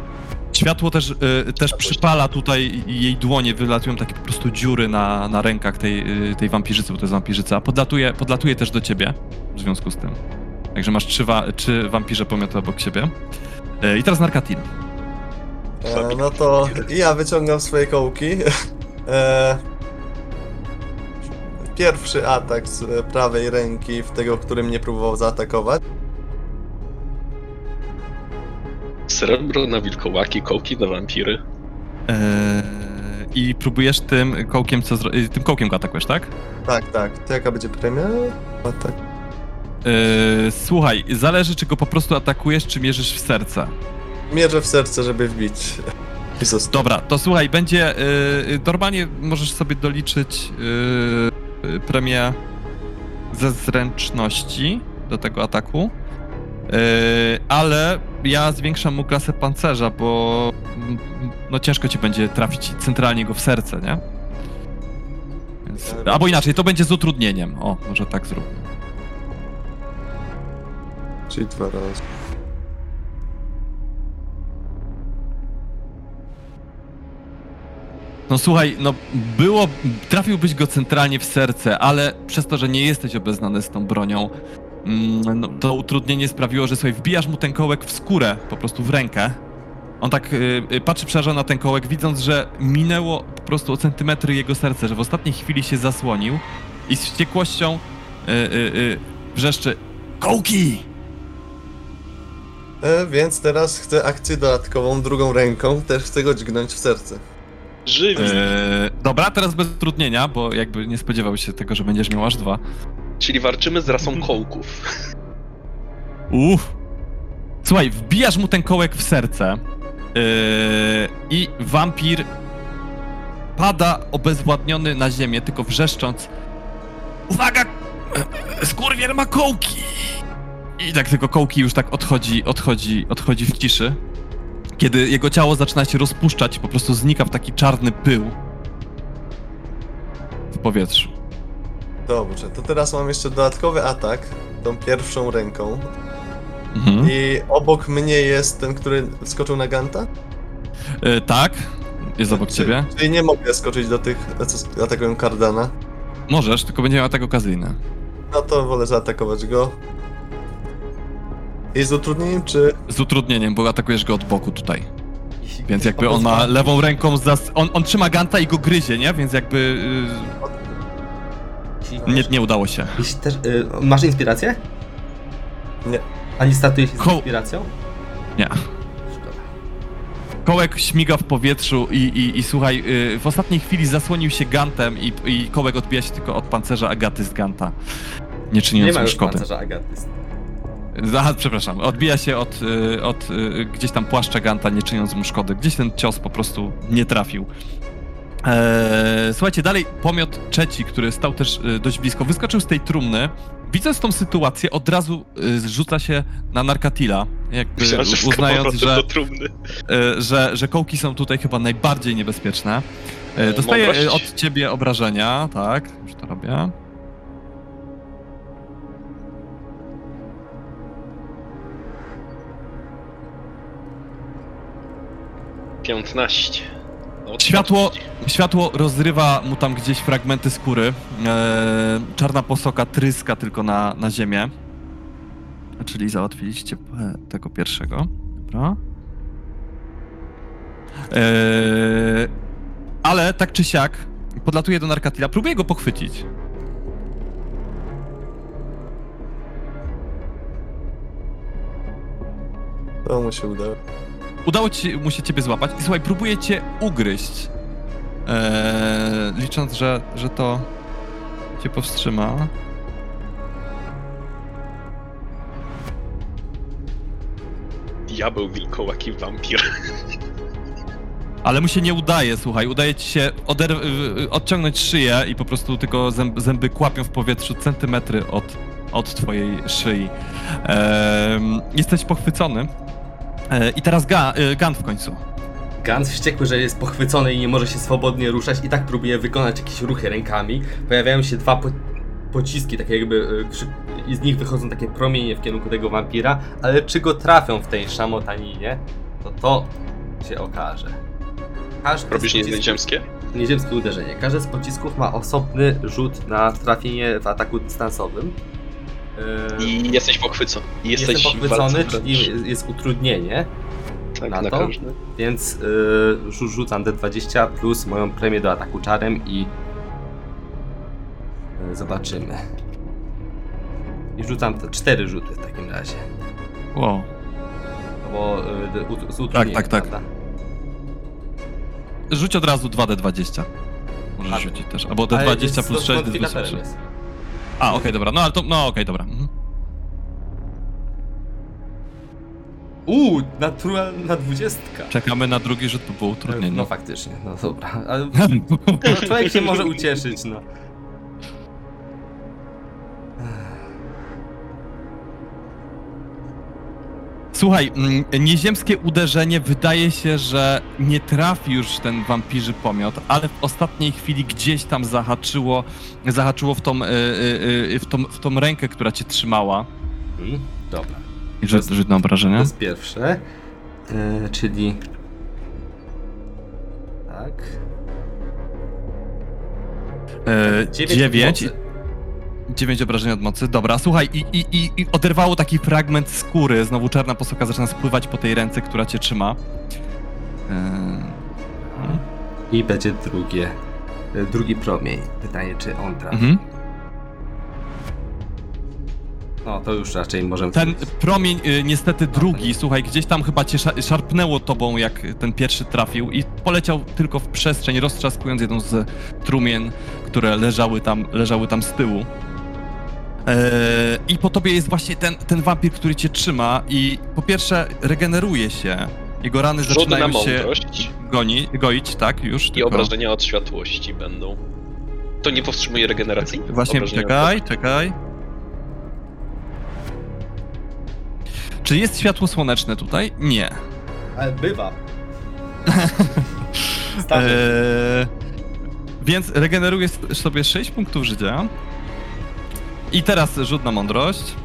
Światło też, y, też przypala tutaj jej dłonie, wylatują takie po prostu dziury na, na rękach tej, y, tej wampirzycy, bo to jest wampirzyca. Podlatuje, podlatuje też do ciebie w związku z tym. Także masz trzy, wa- trzy wampirze pomioty obok siebie. Y, I teraz Narkatin. E, no to ja wyciągam swoje kołki. E, pierwszy atak z prawej ręki w tego, który mnie próbował zaatakować. Srebro na wilkołaki, kołki na wampiry. Y, I próbujesz tym kołkiem, co zro- tym kołkiem go atakujesz, tak? Tak, tak. To jaka będzie premia? Atak. Y, słuchaj, zależy czy go po prostu atakujesz, czy mierzysz w serce. Mierzę w serce, żeby wbić. Dobra, to słuchaj, będzie. Yy, normalnie możesz sobie doliczyć yy, premię ze zręczności do tego ataku. Yy, ale ja zwiększam mu klasę pancerza, bo mm, no ciężko ci będzie trafić centralnie go w serce, nie? Więc, albo inaczej, to będzie z utrudnieniem. O, może tak zróbmy. Czyli dwa razy. No słuchaj, no było, trafiłbyś go centralnie w serce, ale przez to, że nie jesteś obeznany z tą bronią, no, to utrudnienie sprawiło, że słuchaj, wbijasz mu ten kołek w skórę, po prostu w rękę. On tak y, y, patrzy przerażony na ten kołek, widząc, że minęło po prostu o centymetry jego serce, że w ostatniej chwili się zasłonił i z wściekłością y, y, y, wrzeszczy Kołki! E, więc teraz chcę akcję dodatkową drugą ręką. Też chcę go dźgnąć w serce. Żywi. Eee, dobra, teraz bez utrudnienia, bo jakby nie spodziewał się tego, że będziesz miał aż dwa. Czyli walczymy z rasą kołków. Uff. Słuchaj, wbijasz mu ten kołek w serce yy, i wampir pada obezwładniony na ziemię, tylko wrzeszcząc Uwaga! Skurwiel ma kołki! I tak tylko kołki już tak odchodzi, odchodzi, odchodzi w ciszy. Kiedy jego ciało zaczyna się rozpuszczać, po prostu znika w taki czarny pył w powietrzu. Dobrze, to teraz mam jeszcze dodatkowy atak tą pierwszą ręką. Mhm. I obok mnie jest ten, który skoczył na Ganta? E, tak, jest obok Czy- ciebie. Czyli nie mogę skoczyć do tych, co atakują Cardana. Możesz, tylko będzie miał atak okazyjny. No to wolę zaatakować go. I z utrudnieniem, czy... Z utrudnieniem, bo atakujesz go od boku tutaj. Więc jakby on ma lewą ręką, zas... on, on trzyma Ganta i go gryzie, nie? Więc jakby Jeśli- y, nie, nie udało się. Jeśli też, y, masz inspirację? Nie. Ani startujesz z Ko- inspiracją? Nie. Szkoda. Kołek śmiga w powietrzu i, i, i słuchaj, y, w ostatniej chwili zasłonił się Gantem i, i kołek odbija się tylko od pancerza Agaty z Ganta. Nie Nie czyniąc ma mu już szkody. pancerza Agaty. Aha, przepraszam. Odbija się od, y, od y, gdzieś tam płaszcza Ganta, nie czyniąc mu szkody. Gdzieś ten cios po prostu nie trafił. Eee, słuchajcie, dalej pomiot trzeci, który stał też y, dość blisko, wyskoczył z tej trumny. Widząc tą sytuację, od razu y, zrzuca się na Narkatila, jakby Myślałem, że uznając, że, do trumny. y, że, że kołki są tutaj chyba najbardziej niebezpieczne. Dostaję y, Mądrość. od ciebie obrażenia, tak, już to robię. Piętnaście. Światło, światło rozrywa mu tam gdzieś fragmenty skóry. Eee, czarna posoka tryska tylko na, na ziemię. Czyli załatwiliście e, tego pierwszego. Dobra. Eee, ale tak czy siak podlatuje do Narkatila. Próbuje go pochwycić. To mu się udało. Udało ci mu się ciebie złapać i słuchaj, próbuje cię ugryźć. Eee, licząc, że, że to cię powstrzyma. Diabeł, wilkołak i wampir. Ale mu się nie udaje, słuchaj, udaje ci się oder- odciągnąć szyję i po prostu tylko zęb- zęby kłapią w powietrzu centymetry od, od twojej szyi. Em, jesteś pochwycony. E, I teraz ga- y, Gant w końcu. Gans wściekły, że jest pochwycony i nie może się swobodnie ruszać i tak próbuje wykonać jakieś ruchy rękami. Pojawiają się dwa po pociski, takie jakby krzy- i z nich wychodzą takie promienie w kierunku tego wampira, ale czy go trafią w tej szamotaninie, to to się okaże. Każdy Robisz pocisków- nieziemskie? nieziemskie uderzenie. Każdy z pocisków ma osobny rzut na trafienie w ataku dystansowym. Yy, I jesteś pochwycony. I Jestem jesteś w pochwycony, czyli jest- utrudnienie, tak, na na to? każdy. więc yy, rzu- rzucam D20 plus moją premię do ataku czarem i yy, zobaczymy. I rzucam te cztery rzuty w takim razie. Wow. No bo yy, ut- z utrudnieniem, tak, tak. prawda? Rzuć od razu 2D20. Możesz A, rzucić też. Albo Ale D20 z- plus z 6 D modyfikatorem 3. jest. A, okej, dobra. No ale to, no okej, dobra. Mhm. Uuu, natural na dwudziestka. Czekamy na drugi rzut, bo było utrudnienie. No faktycznie, no dobra. Ale no, człowiek się może ucieszyć, no. Słuchaj, mm, nieziemskie uderzenie wydaje się, że nie trafi już ten wampirzy pomiot, ale w ostatniej chwili gdzieś tam zahaczyło, zahaczyło w tą, y, y, y, w tą, w tą rękę, która cię trzymała. Mm, dobra. I rzut, rzut na To obrażenia. jest pierwsze. E, czyli. Tak. E, Dziewięć dziewięć. mocy. 9 obrażeń od mocy. Dobra, słuchaj, i, i, i, i oderwało taki fragment skóry. Znowu czarna posoka zaczyna spływać po tej ręce, która cię trzyma. E, I będzie drugie. e, Drugi promień. Pytanie, czy on trafi. mhm. No to już raczej możemy. Ten promień, y, niestety to drugi, nie. słuchaj, gdzieś tam chyba cię sza- szarpnęło tobą, jak ten pierwszy trafił i poleciał tylko w przestrzeń, roztrzaskując jedną z trumien, które leżały tam, leżały tam z tyłu. Eee, I po tobie jest właśnie ten, ten wampir, który cię trzyma i po pierwsze regeneruje się. Jego rany Rzut na zaczynają się mądrość goni, goić, tak, już. i tylko- obrażenia od światłości będą. To nie powstrzymuje regeneracji? Właśnie, Obrażenia od- czekaj, czekaj. Czy jest światło słoneczne tutaj? Nie. Ale bywa. Eee, więc regenerujesz sobie 6 punktów życia. I teraz rzut na mądrość.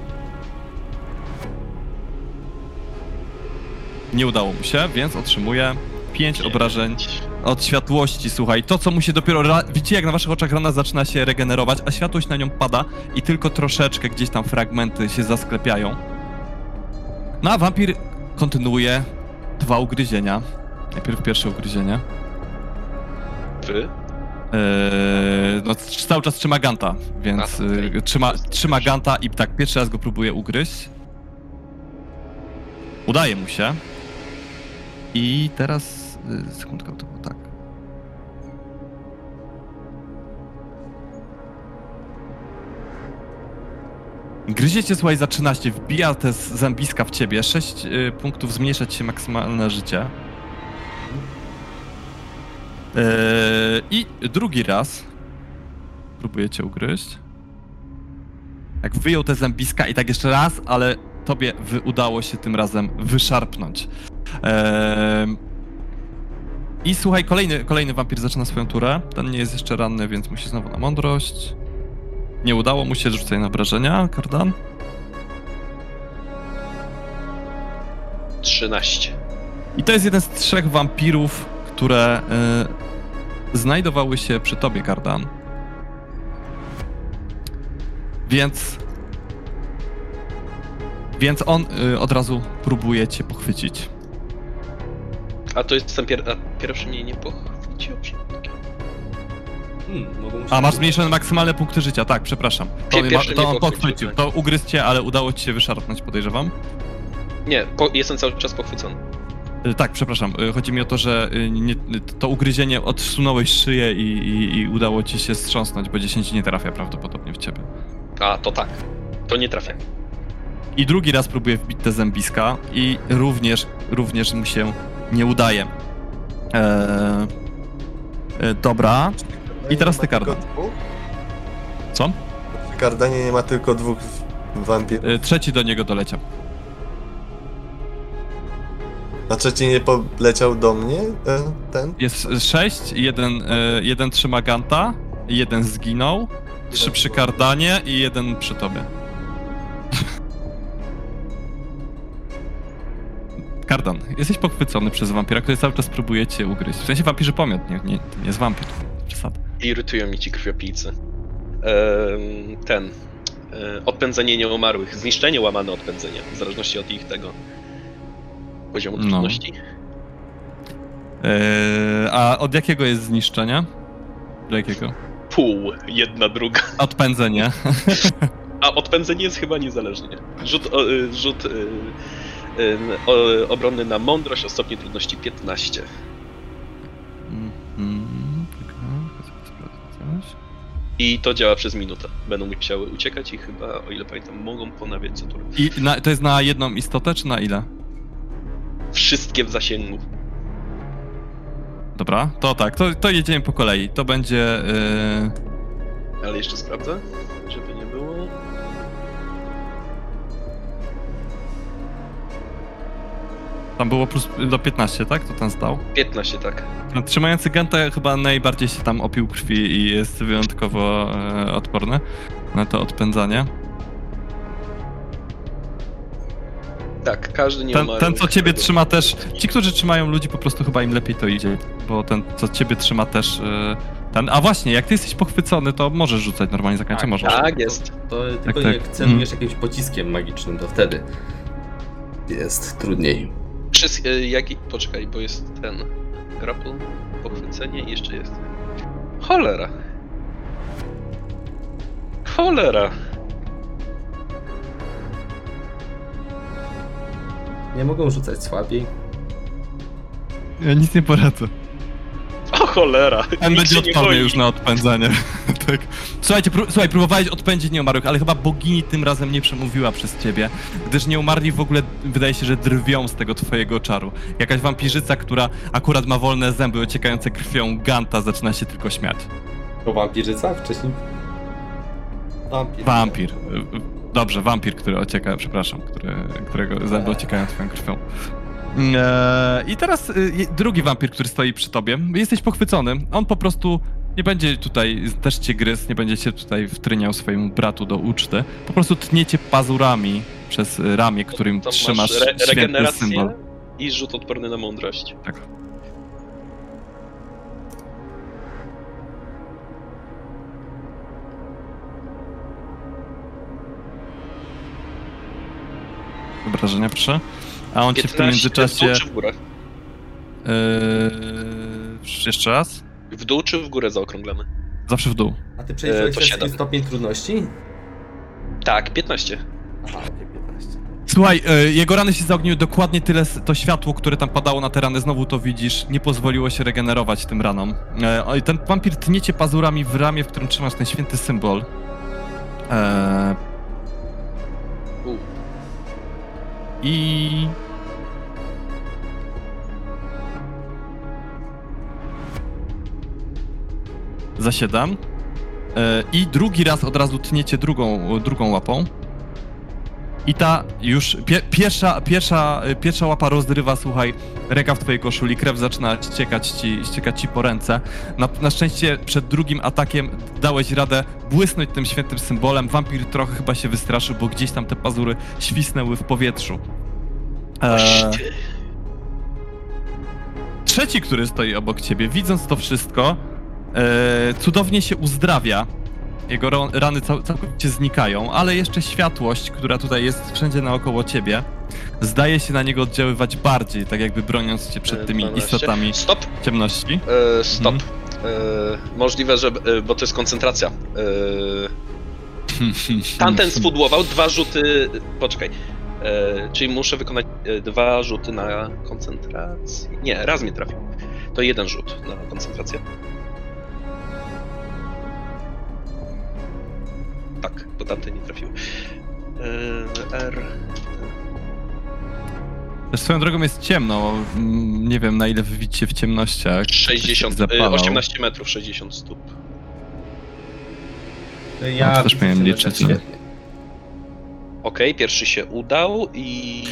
Nie udało mu się, więc otrzymuje 5 obrażeń od światłości, słuchaj. To, co mu się dopiero... Widzicie, jak na waszych oczach rana zaczyna się regenerować, a światłość na nią pada i tylko troszeczkę gdzieś tam fragmenty się zasklepiają. No a wampir kontynuuje dwa ugryzienia. Najpierw pierwsze ugryzienie. Wy? Eee, no, cały czas trzyma Ganta, więc yy, trzyma, trzyma Ganta i tak, pierwszy raz go próbuje ugryźć. Udaje mu się. I teraz. Yy, sekundkę, to było tak. Gryzie cię, słuchaj, za 13, wbija te zębiska w ciebie, 6 y, punktów zmniejsza ci się maksymalne życie. Eee, I drugi raz próbuje cię ugryźć. Jak wyjął te zębiska i tak jeszcze raz, ale tobie wy, udało się tym razem wyszarpnąć. Eee, I słuchaj, kolejny, kolejny wampir zaczyna swoją turę. Ten nie jest jeszcze ranny, więc musi znowu na mądrość. Nie udało mu się, rzucaj na obrażenia, Kardan. 13. I to jest jeden z trzech wampirów, które y, znajdowały się przy tobie, Kardan. Więc. Więc on y, od razu próbuje cię pochwycić. A to jest ten pier... A pierwszy mnie nie pochwycił. Hmm, mogą A masz zmniejszone maksymalne punkty życia, tak, przepraszam. To, Pie- ma, pierwszy to mnie on pochwycił, pochwycił, tak. to ugryzł cię, ale udało ci się wyszarpnąć, podejrzewam. Nie, po... jestem cały czas pochwycony. Y, Tak, przepraszam. Y, Chodzi mi o to, że y, nie, to ugryzienie odsunąłeś szyję i, i, i udało ci się strząsnąć, bo 10 nie trafia prawdopodobnie w ciebie. A, to tak. To nie trafia. I drugi raz próbuje wbić te zębiska i również, również mu się nie udaje. Eee, e, dobra. I teraz ty, Kardan. Co? W Kardanie nie ma tylko dwóch wampirów. E, trzeci do niego doleciał. A trzeci nie poleciał do mnie? e, Ten? Jest sześć, jeden, e, jeden trzyma Ganta, jeden zginął, trzy przy kardanie i jeden przy tobie. Kardan, jesteś pochwycony przez wampira, który cały czas próbuje cię ugryźć. W sensie wampirzy pomiot, nie, nie, to nie jest wampir. Przesada. Irytują mi ci krwiopijcy. Ehm, ten. E, odpędzenie nieumarłych. Zniszczenie łamane odpędzenie. W zależności od ich tego poziomu No. trudności. Eee, a od jakiego jest zniszczenie? Do jakiego? Pół, jedna, druga. Odpędzenie. A odpędzenie jest chyba niezależnie. Rzut, o, y, rzut y, y, o, obronny na mądrość o stopniu trudności 15. Mhm. I to działa przez minutę. Będą musiały uciekać i chyba, o ile pamiętam, mogą ponawiać co turę. I na, to jest na jedną istotę, czy na ile? Wszystkie w zasięgu. Dobra, to tak, to, to jedziemy po kolei. To będzie. Yy... Ale jeszcze sprawdzę, żeby nie było. Tam było plus do 15, tak? To ten zdał. 15, tak. Ten Trzymający Genta chyba najbardziej się tam opił krwi i jest wyjątkowo e, odporny na to odpędzanie. Tak, każdy nie Ten, umarł. ten, co ciebie trzyma też. Ci, którzy trzymają ludzi, po prostu chyba im lepiej to idzie. Bo ten, co ciebie trzyma też. e, Ten, a właśnie, jak ty jesteś pochwycony, to możesz rzucać normalnie zaklęcie, Tak, możesz. Tak, jest. To tylko tak. jak celujesz jakimś pociskiem magicznym, to wtedy jest trudniej. Przez, y, jaki... Poczekaj, bo jest ten... Grapple, pochwycenie i jeszcze jest... Cholera. Cholera. Nie mogą rzucać słabiej. Ja nic nie poradzę. O cholera. Ten Nikt będzie się nie odporny boi. już na odpędzanie. tak. Słuchajcie, pró- słuchaj, próbowałeś odpędzić nieumarłych, ale chyba bogini tym razem nie przemówiła przez ciebie, gdyż nieumarli w ogóle wydaje się, że drwią z tego twojego czaru. Jakaś wampirzyca, która akurat ma wolne zęby ociekające krwią Ganta, zaczyna się tylko śmiać. To wampirzyca wcześniej? Wampir. Wampir. Dobrze, wampir, który ocieka, przepraszam, który, którego zęby ociekają twoją krwią. E, I teraz y, drugi wampir, który stoi przy tobie. Jesteś pochwycony. On po prostu nie będzie tutaj też cię gryzł, nie będzie cię tutaj wtryniał swojemu bratu do uczty. Po prostu tniecie pazurami przez ramię, którym To trzymasz masz re- regenerację symbol. i rzut odporny na mądrość. Tak. Wyobrażenia, proszę. A on cię w tym 15 międzyczasie... W dół czy w górę? Yy, jeszcze raz? W dół czy w górę zaokrąglamy? Zawsze w dół. A ty przejrzałeś to e, siedem. stopień trudności? Tak, 15. Aha, okej, 15. Słuchaj, e, jego rany się zaogniły dokładnie tyle, s- to światło, które tam padało na te rany, znowu to widzisz, nie pozwoliło się regenerować tym ranom. E, o, i ten wampir tniecie pazurami w ramię, w którym trzymasz ten święty symbol. E, I... Zasiadam. E, I drugi raz od razu tniecie drugą, drugą łapą. I ta już pie, pierwsza, pierwsza, pierwsza łapa rozrywa, słuchaj, rękaw twojej koszuli, krew zaczyna ściekać ci, ściekać ci po ręce. Na, na szczęście przed drugim atakiem dałeś radę błysnąć tym świętym symbolem. Wampir trochę chyba się wystraszył, bo gdzieś tam te pazury świsnęły w powietrzu. Eee, trzeci, który stoi obok ciebie, widząc to wszystko, e, cudownie się uzdrawia. Jego rany cał- całkowicie znikają, ale jeszcze światłość, która tutaj jest wszędzie naokoło ciebie, zdaje się na niego oddziaływać bardziej, tak jakby broniąc cię przed E, tymi 12. istotami Stop, ciemności. e, stop. Mhm. E, możliwe, że. E, bo to jest koncentracja. E, tamten spudłował dwa rzuty. Poczekaj. E, czyli muszę wykonać e, dwa rzuty na koncentrację. Nie, raz mnie trafił. To jeden rzut na koncentrację. Tak, bo tamten nie trafił. E, R. Swoją drogą jest ciemno, mm, nie wiem na ile wy widzicie w ciemnościach. 60, e, Zapalał. 18 metrów, 60 stóp. Ja No, też miałem liczyć, nie? świetnie. Okej, pierwszy się udał i.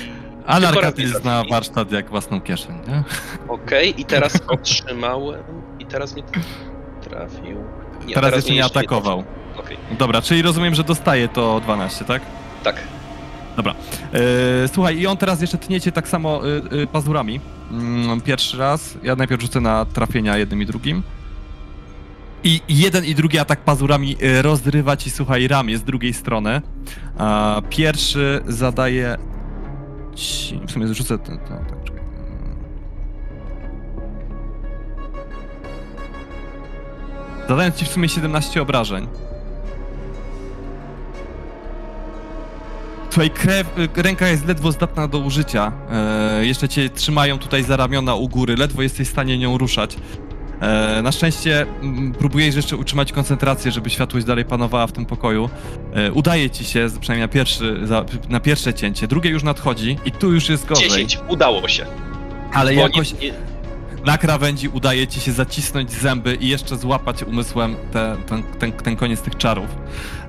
Ale nie zna warsztat jak własną kieszeń, nie? Okej, i teraz otrzymałem. I teraz mnie trafił. Nie, teraz, jeszcze mnie nie atakował. trafił. Okej, Dobra, czyli rozumiem, że dostaje to 12, tak? tak. E, słuchaj, i on teraz jeszcze tniecie tak samo y, y, pazurami. Mm, pierwszy raz. Ja najpierw rzucę na trafienia jednym i drugim. I jeden i drugi atak pazurami y, rozrywa ci, słuchaj, ramię z drugiej strony. A pierwszy zadaje ci... W sumie rzucę... ten- ten- czekaj. Zadając ci w sumie 17 obrażeń. Słuchaj, krew, y, ręka jest ledwo zdatna do użycia. E, jeszcze cię trzymają tutaj za ramiona u góry, ledwo jesteś w stanie nią ruszać. E, na szczęście mm, próbujesz jeszcze utrzymać koncentrację, żeby światłość dalej panowała w tym pokoju. E, udaje ci się, przynajmniej na, pierwszy, za, na pierwsze cięcie. Drugie już nadchodzi i tu już jest gorzej. 10, udało się. Ale Bo jakoś nie, nie, na krawędzi udaje ci się zacisnąć zęby i jeszcze złapać umysłem te, ten, ten, ten koniec tych czarów.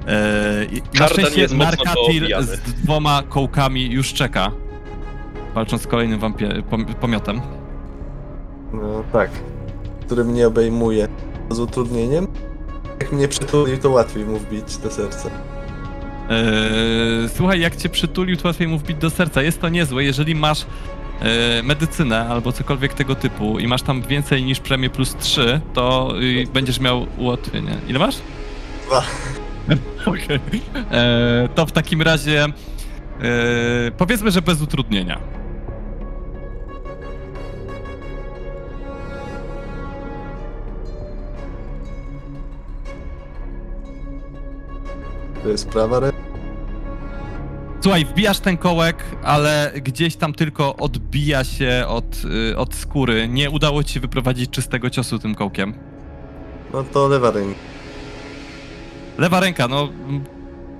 E, i na szczęście Narkatil z dwoma kołkami już czeka, walcząc z kolejnym wampie- pom- pomiotem. No tak. Który mnie obejmuje z utrudnieniem. Jak mnie przytulił, to łatwiej mu wbić do serca. Eee, słuchaj, jak cię przytulił, to łatwiej mu wbić do serca. Jest to niezłe, jeżeli masz e, medycynę albo cokolwiek tego typu i masz tam więcej niż premię plus 3, to y, będziesz miał ułatwienie. Ile masz? Dwa. Okej. Eee, To w takim razie e, powiedzmy, że bez utrudnienia. To jest prawa ręka. Słuchaj, wbijasz ten kołek, ale gdzieś tam tylko odbija się od, y, od skóry. Nie udało ci się wyprowadzić czystego ciosu tym kołkiem. No to lewa ręka. Lewa ręka, no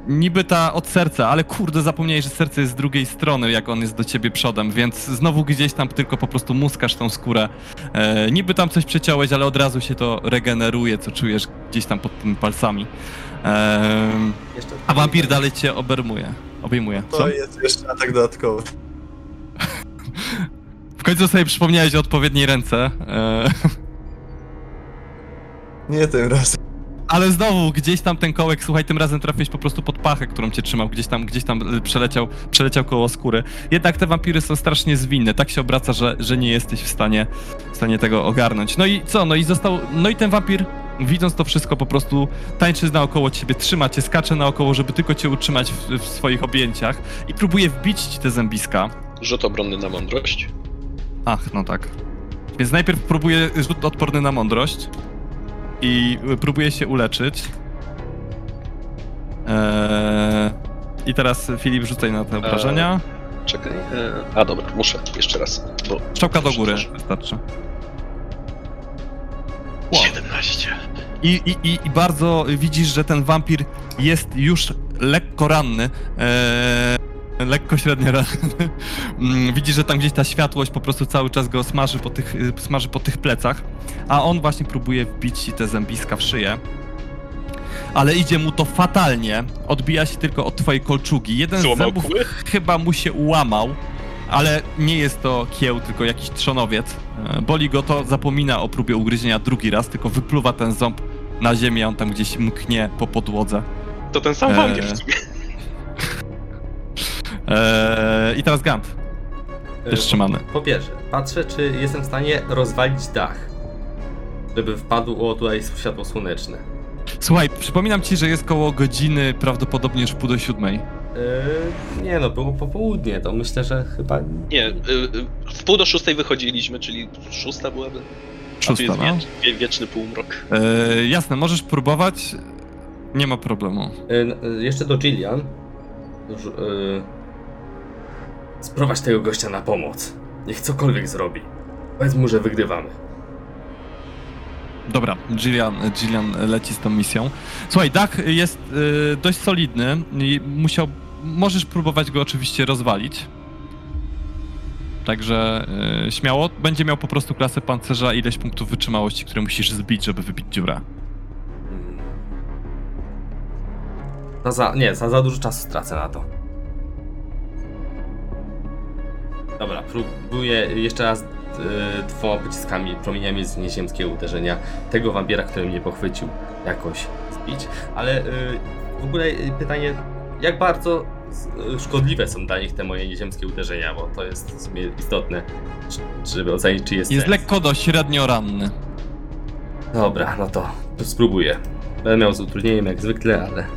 niby ta od serca, ale kurde, zapomniałeś, że serce jest z drugiej strony, jak on jest do ciebie przodem, więc znowu gdzieś tam tylko po prostu muskasz tą skórę. E, niby tam coś przeciąłeś, ale od razu się to regeneruje, co czujesz gdzieś tam pod tymi palcami. E, a wampir dalej cię obermuje, obejmuje. Co? To jest jeszcze atak dodatkowy. końcu sobie przypomniałeś o odpowiedniej ręce. E, Nie tym razem. Ale znowu, gdzieś tam ten kołek, słuchaj, tym razem trafiłeś po prostu pod pachę, którą cię trzymał. Gdzieś tam, gdzieś tam y, przeleciał, przeleciał koło skóry. Jednak te wampiry są strasznie zwinne. Tak się obraca, że, że nie jesteś w stanie, w stanie tego ogarnąć. No i co? No i został. No i ten wampir. Widząc to wszystko, po prostu tańczy naokoło ciebie, trzyma cię, skacze naokoło, żeby tylko cię utrzymać w, w swoich objęciach i próbuje wbić ci te zębiska. Rzut obronny na mądrość. Ach, no tak. Więc najpierw próbuje rzut odporny na mądrość i próbuje się uleczyć. Eee, I teraz Filip rzucaj na te obrażenia. Czekaj. E, a dobra, muszę jeszcze raz. Bo Strzałka do góry wystarczy. Wow. 17. I, i, i, I bardzo widzisz, że ten wampir jest już lekko ranny. Eee, lekko średnio ranny. Mm, Widzisz, że tam gdzieś ta światłość po prostu cały czas go smaży po tych, y, smaży po tych plecach, a on właśnie próbuje wbić ci te zębiska w szyję. Ale idzie mu to fatalnie. Odbija się tylko od twojej kolczugi. Jeden z Złamał zębów kły? chyba mu się ułamał, ale nie jest to kieł, tylko jakiś trzonowiec. E, Boli go to, zapomina o próbie ugryzienia drugi raz, tylko wypluwa ten ząb na ziemię, on tam gdzieś mknie po podłodze. To ten sam wampir w sumie. Eee, I teraz Gant. Też trzymany. Po pierwsze, patrzę, czy jestem w stanie rozwalić dach. Żeby wpadło tutaj światło słoneczne. Słuchaj, przypominam ci, że jest koło godziny, prawdopodobnie już pół do siódmej. Yy, nie no, było popołudnie, to myślę, że chyba... Nie, y, y, w pół do szóstej wychodziliśmy, czyli szósta byłaby. A tu Szósta, jest no. wiecz, wie, wieczny półmrok. Eee, jasne, możesz próbować. Nie ma problemu. Yy, yy, jeszcze do Jillian. Już, Yy, sprowadź tego gościa na pomoc. Niech cokolwiek zrobi. Powiedz mu, że wygrywamy. Dobra, Gillian, Gillian leci z tą misją. Słuchaj, dach jest y, dość solidny i musiał. Możesz próbować go oczywiście rozwalić. Także y, śmiało. Będzie miał po prostu klasę pancerza, ileś punktów wytrzymałości, które musisz zbić, żeby wybić dziurę. Mm. Za, za, nie, za, za dużo czasu stracę na to. Dobra, próbuję jeszcze raz y, dwoma pociskami, promieniami z nieziemskiego uderzenia tego wampira, który mnie pochwycił, jakoś zbić. Ale y, w ogóle y, pytanie, jak bardzo szkodliwe są dla nich te moje nieziemskie uderzenia, bo to jest w sumie istotne, żeby ocenić, czy jest Jest sens. lekko do średnio ranny. Dobra, no to, spróbuję. Będę miał z utrudnieniem jak zwykle, ale. E,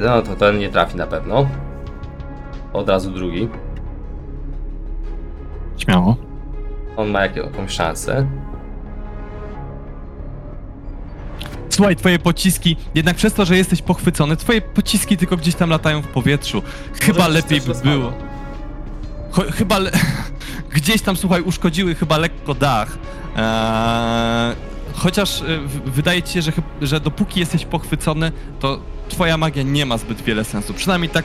no to ten nie trafi na pewno. Od razu drugi. Śmiało. On ma jak- jakąś szansę. Słuchaj, twoje pociski, jednak przez to, że jesteś pochwycony, twoje pociski tylko gdzieś tam latają w powietrzu. Chyba Może lepiej by było. Cho- chyba le- gdzieś tam, słuchaj, uszkodziły chyba lekko dach. Eee, chociaż w- wydaje ci się, że, że dopóki jesteś pochwycony, to twoja magia nie ma zbyt wiele sensu. Przynajmniej tak,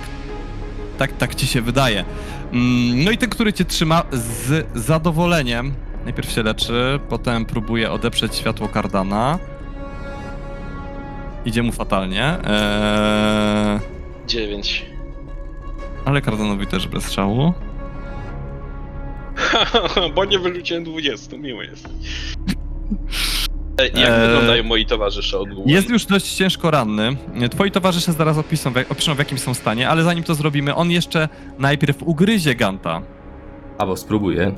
tak, tak ci się wydaje. Mm, no i ten, który cię trzyma z zadowoleniem, najpierw się leczy, potem próbuje odeprzeć światło kardana. Idzie mu fatalnie. Eee, 9. ale kardanowi też bez strzału. Bo nie wyrzuciłem 20, miło jest. Jak Eee, wyglądają moi towarzysze ogólnie? Jest już dość ciężko ranny. Twoi towarzysze zaraz opiszą, w- opiszą w jakim są stanie, ale zanim to zrobimy, on jeszcze najpierw ugryzie Ganta. Albo spróbuję.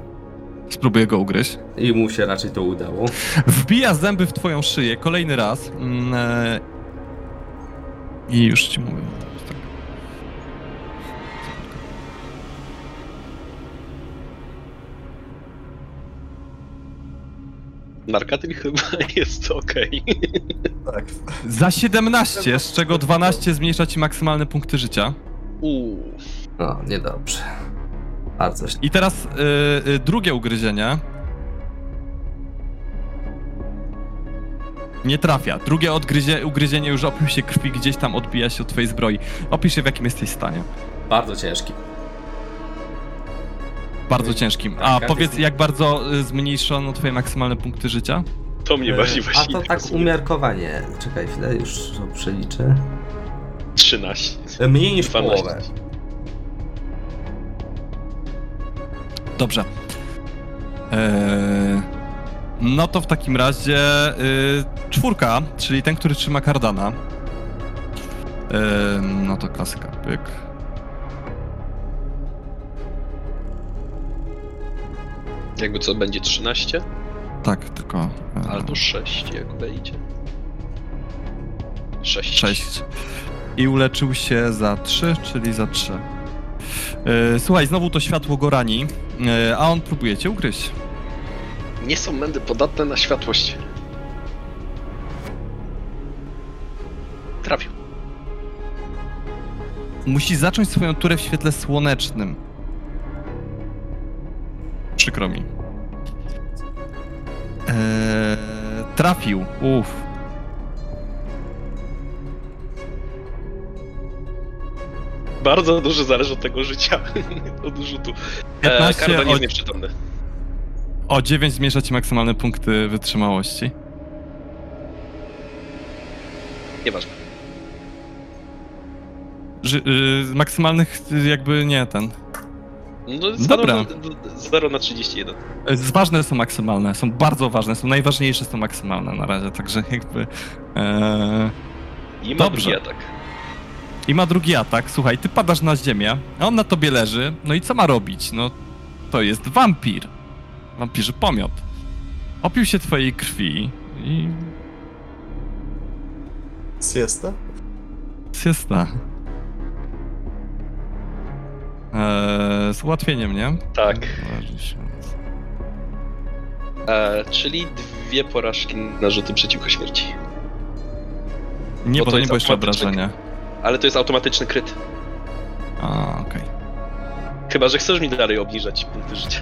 Spróbuję go ugryźć. I mu się raczej to udało. Wbija zęby w twoją szyję kolejny raz. Mm, e, I już ci mówię. Narkatyl chyba jest okej. Tak. Za 17, z czego 12 zmniejsza ci maksymalne punkty życia. Uuu. No, niedobrze. Bardzo źle. I teraz y, y, drugie ugryzienie. Nie trafia. Drugie odgryzie, ugryzienie już opił się krwi, gdzieś tam odbija się od twojej zbroi. Opisz się w jakim jesteś stanie. Bardzo ciężki. Bardzo ciężkim. A powiedz, jak bardzo y, zmniejszono twoje maksymalne punkty życia? To mnie E, bardziej A właśnie to tak interesuje. umiarkowanie. Czekaj chwilę, już to przeliczę. 13. E, Mniej niż 12. połowę. Dobrze. Eee, no to w takim razie y, czwórka, czyli ten, który trzyma kardana. Eee, no to klasyka, pyk. Jakby co, będzie 13? Tak, tylko... e, Albo 6, jak wejdzie. 6. 6. I uleczył się za 3, czyli za 3. E, słuchaj, znowu to światło go rani, e, a on próbuje cię ugryźć. Nie są mędy podatne na światłość. Trafił. Musi zacząć swoją turę w świetle słonecznym. Przykro mi. Eee, trafił. Uff. Bardzo dużo zależy od tego życia. od rzutu. E, 15 Kardan o, jest nieprzytomny. o 9 zmniejsza ci maksymalne punkty wytrzymałości. Nieważne. Ży, y, z maksymalnych y, jakby nie ten. No, Dobra. Na, 0 na 31. Y, Ważne są maksymalne, są bardzo ważne, są najważniejsze są maksymalne na razie, także jakby... Eee, I ma Dobrze. drugi atak. I ma drugi atak. Słuchaj, ty padasz na ziemię, a on na tobie leży. No i co ma robić? No, to jest wampir. Wampirzy pomiot. Opił się twojej krwi i Siesta? siesta. Eee, z ułatwieniem, nie? Tak. Waży się. E, czyli dwie porażki na rzuty przeciwko śmierci. Nie, Bo bo to nie było jeszcze obrażenia. Ale to jest automatyczny kryt. A, okej. Chyba, że chcesz mi dalej obniżać punkty życia.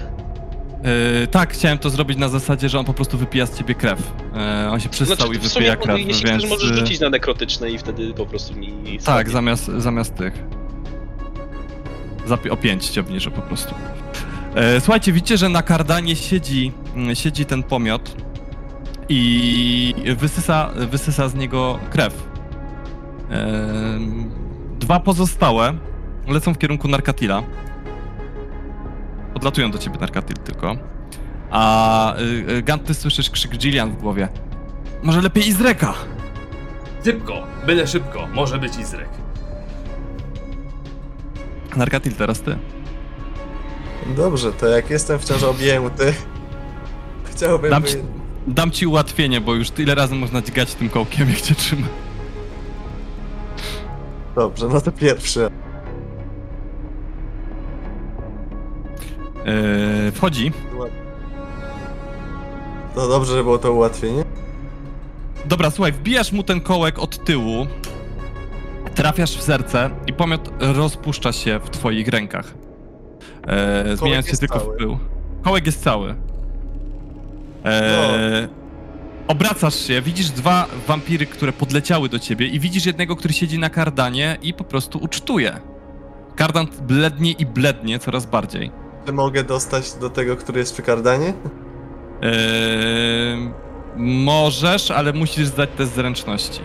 Eee, tak, chciałem to zrobić na zasadzie, że on po prostu wypija z ciebie krew. Eee, on się przystał i w sumie, wypija krew, jeśli więc... chcesz, możesz y, rzucić na nekrotyczne i wtedy po prostu mi Tak, zamiast, zamiast tych. Za, o 5 cię obniżę po prostu. E, słuchajcie, widzicie, że na kardanie siedzi, mm, siedzi ten pomiot i wysysa, wysysa z niego krew. Dwa pozostałe lecą w kierunku Narkatila. Podlatują do ciebie Narkatil tylko. A y, y, Gant, ty słyszysz krzyk Jillian w głowie. Może lepiej Izreka! Szybko, byle szybko, może być Izrek. Narkatil, teraz ty. Dobrze, to jak jestem wciąż objęty, chciałbym... Dam ci, dam ci ułatwienie, bo już tyle razy można dźgać tym kołkiem, jak cię trzyma. Dobrze, no to pierwszy. Eee, wchodzi. To dobrze, że było to ułatwienie. Dobra, słuchaj, wbijasz mu ten kołek od tyłu, trafiasz w serce i pomiot rozpuszcza się w twoich rękach. Eee, zmieniając się tylko cały. w pył. Kołek jest cały. Eee, Obracasz się, widzisz dwa wampiry, które podleciały do ciebie i widzisz jednego, który siedzi na kardanie i po prostu ucztuje. Kardan blednie i blednie coraz bardziej. Czy mogę dostać do tego, który jest przy kardanie? Eee, możesz, ale musisz zdać test zręczności.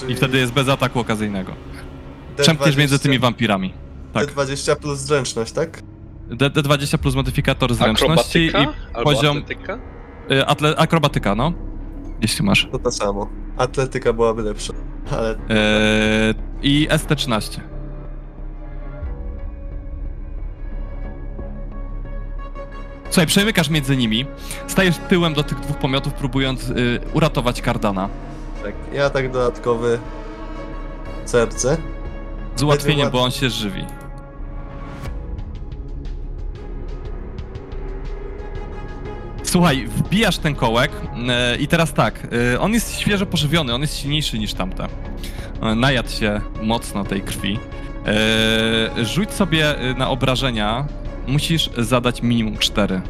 Czyli I wtedy jest bez ataku okazyjnego. D20 Przemkniesz między tymi wampirami. tak. D20 plus zręczność, tak? D- D20 plus modyfikator zręczności Akrobatyka? i Albo poziom atletyka? y, atle- akrobatyka, no. Jeśli masz. To to samo. Atletyka byłaby lepsza. Ale Eee, I ST13. Słuchaj, przemykasz między nimi, stajesz tyłem do tych dwóch pomiotów, próbując y, uratować Kardana. Tak, ja tak dodatkowy serce. Z ułatwieniem, łat- bo on się żywi. Słuchaj, wbijasz ten kołek e, i teraz tak, e, on jest świeżo pożywiony, on jest silniejszy niż tamte. E, najadł się mocno tej krwi. E, rzuć sobie na obrażenia, musisz zadać minimum 4.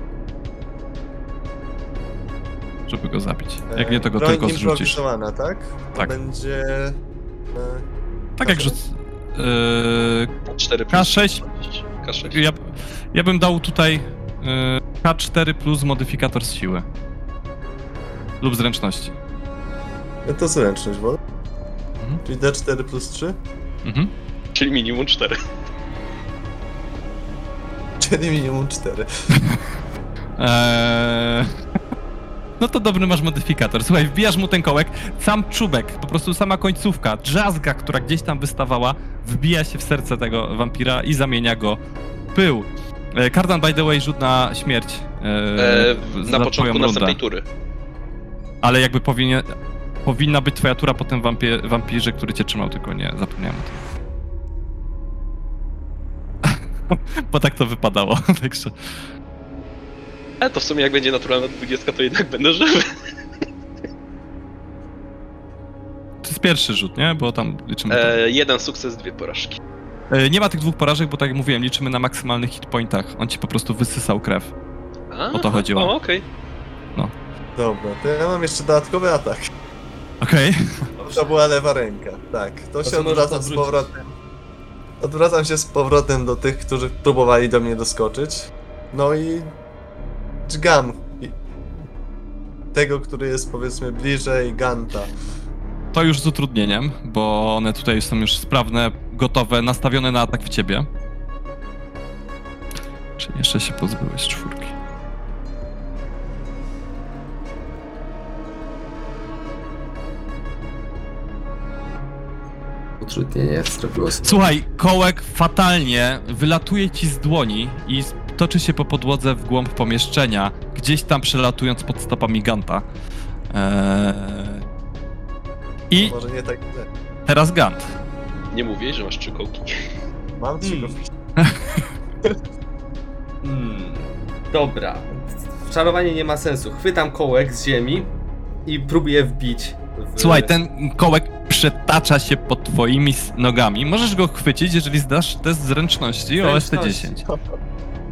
Żeby go zabić. Jak nie, to go Broń tylko zrzucisz. tak? To Tak. będzie... e, Tak jak rzuc... E, 4 plus K6 K6. Ja, ja bym dał tutaj y, K4 plus modyfikator z siły. lub zręczności. Ja to zręczność, wolę. Mhm. Czyli D4 plus 3? Mhm. Czyli minimum 4. Czyli minimum 4. Eee... No to dobry masz modyfikator. Słuchaj, wbijasz mu ten kołek, sam czubek, po prostu sama końcówka, drzazga, która gdzieś tam wystawała, wbija się w serce tego wampira i zamienia go w pył. E, Kardan, by the way, rzut na śmierć. E, E, za na twoją początku rundę. następnej tury. Ale jakby powinien, powinna być twoja tura po tym wampie, wampirze, który cię trzymał, tylko nie, zapomniałem o tym. Bo tak to wypadało, także... Ale to w sumie jak będzie naturalna 20, to jednak będę żywy. To jest pierwszy rzut, nie? Bo tam liczymy... E, jeden sukces, dwie porażki. E, Nie ma tych dwóch porażek, bo tak jak mówiłem, liczymy na maksymalnych hit pointach. On ci po prostu wysysał krew. A, O to chodziło. O, okej. Dobra, to ja mam jeszcze dodatkowy atak. Okej. To była lewa ręka, tak. To się co możesz odwracam z odwrócić? powrotem. Odwracam się z powrotem do tych, którzy próbowali do mnie doskoczyć. No i dźgam. Tego, który jest powiedzmy bliżej Ganta. To już z utrudnieniem, bo one tutaj są już sprawne, gotowe, nastawione na atak w ciebie. Czyli jeszcze się pozbyłeś czwórki. Utrudnienie zrobiło swoje. Słuchaj, kołek fatalnie wylatuje ci z dłoni i toczy się po podłodze w głąb pomieszczenia, gdzieś tam przelatując pod stopami Ganta. Eee... I Może nie tak źle. teraz Gant. Nie mówię, że masz trzy kołki. Mam trzy Hmm. kofiki. Hmm. Dobra. Czarowanie nie ma sensu. Chwytam kołek z ziemi i próbuję wbić. W... Słuchaj, ten kołek przetacza się pod twoimi s- nogami. Możesz go chwycić, jeżeli zdasz test zręczności o Zręczności. ST10.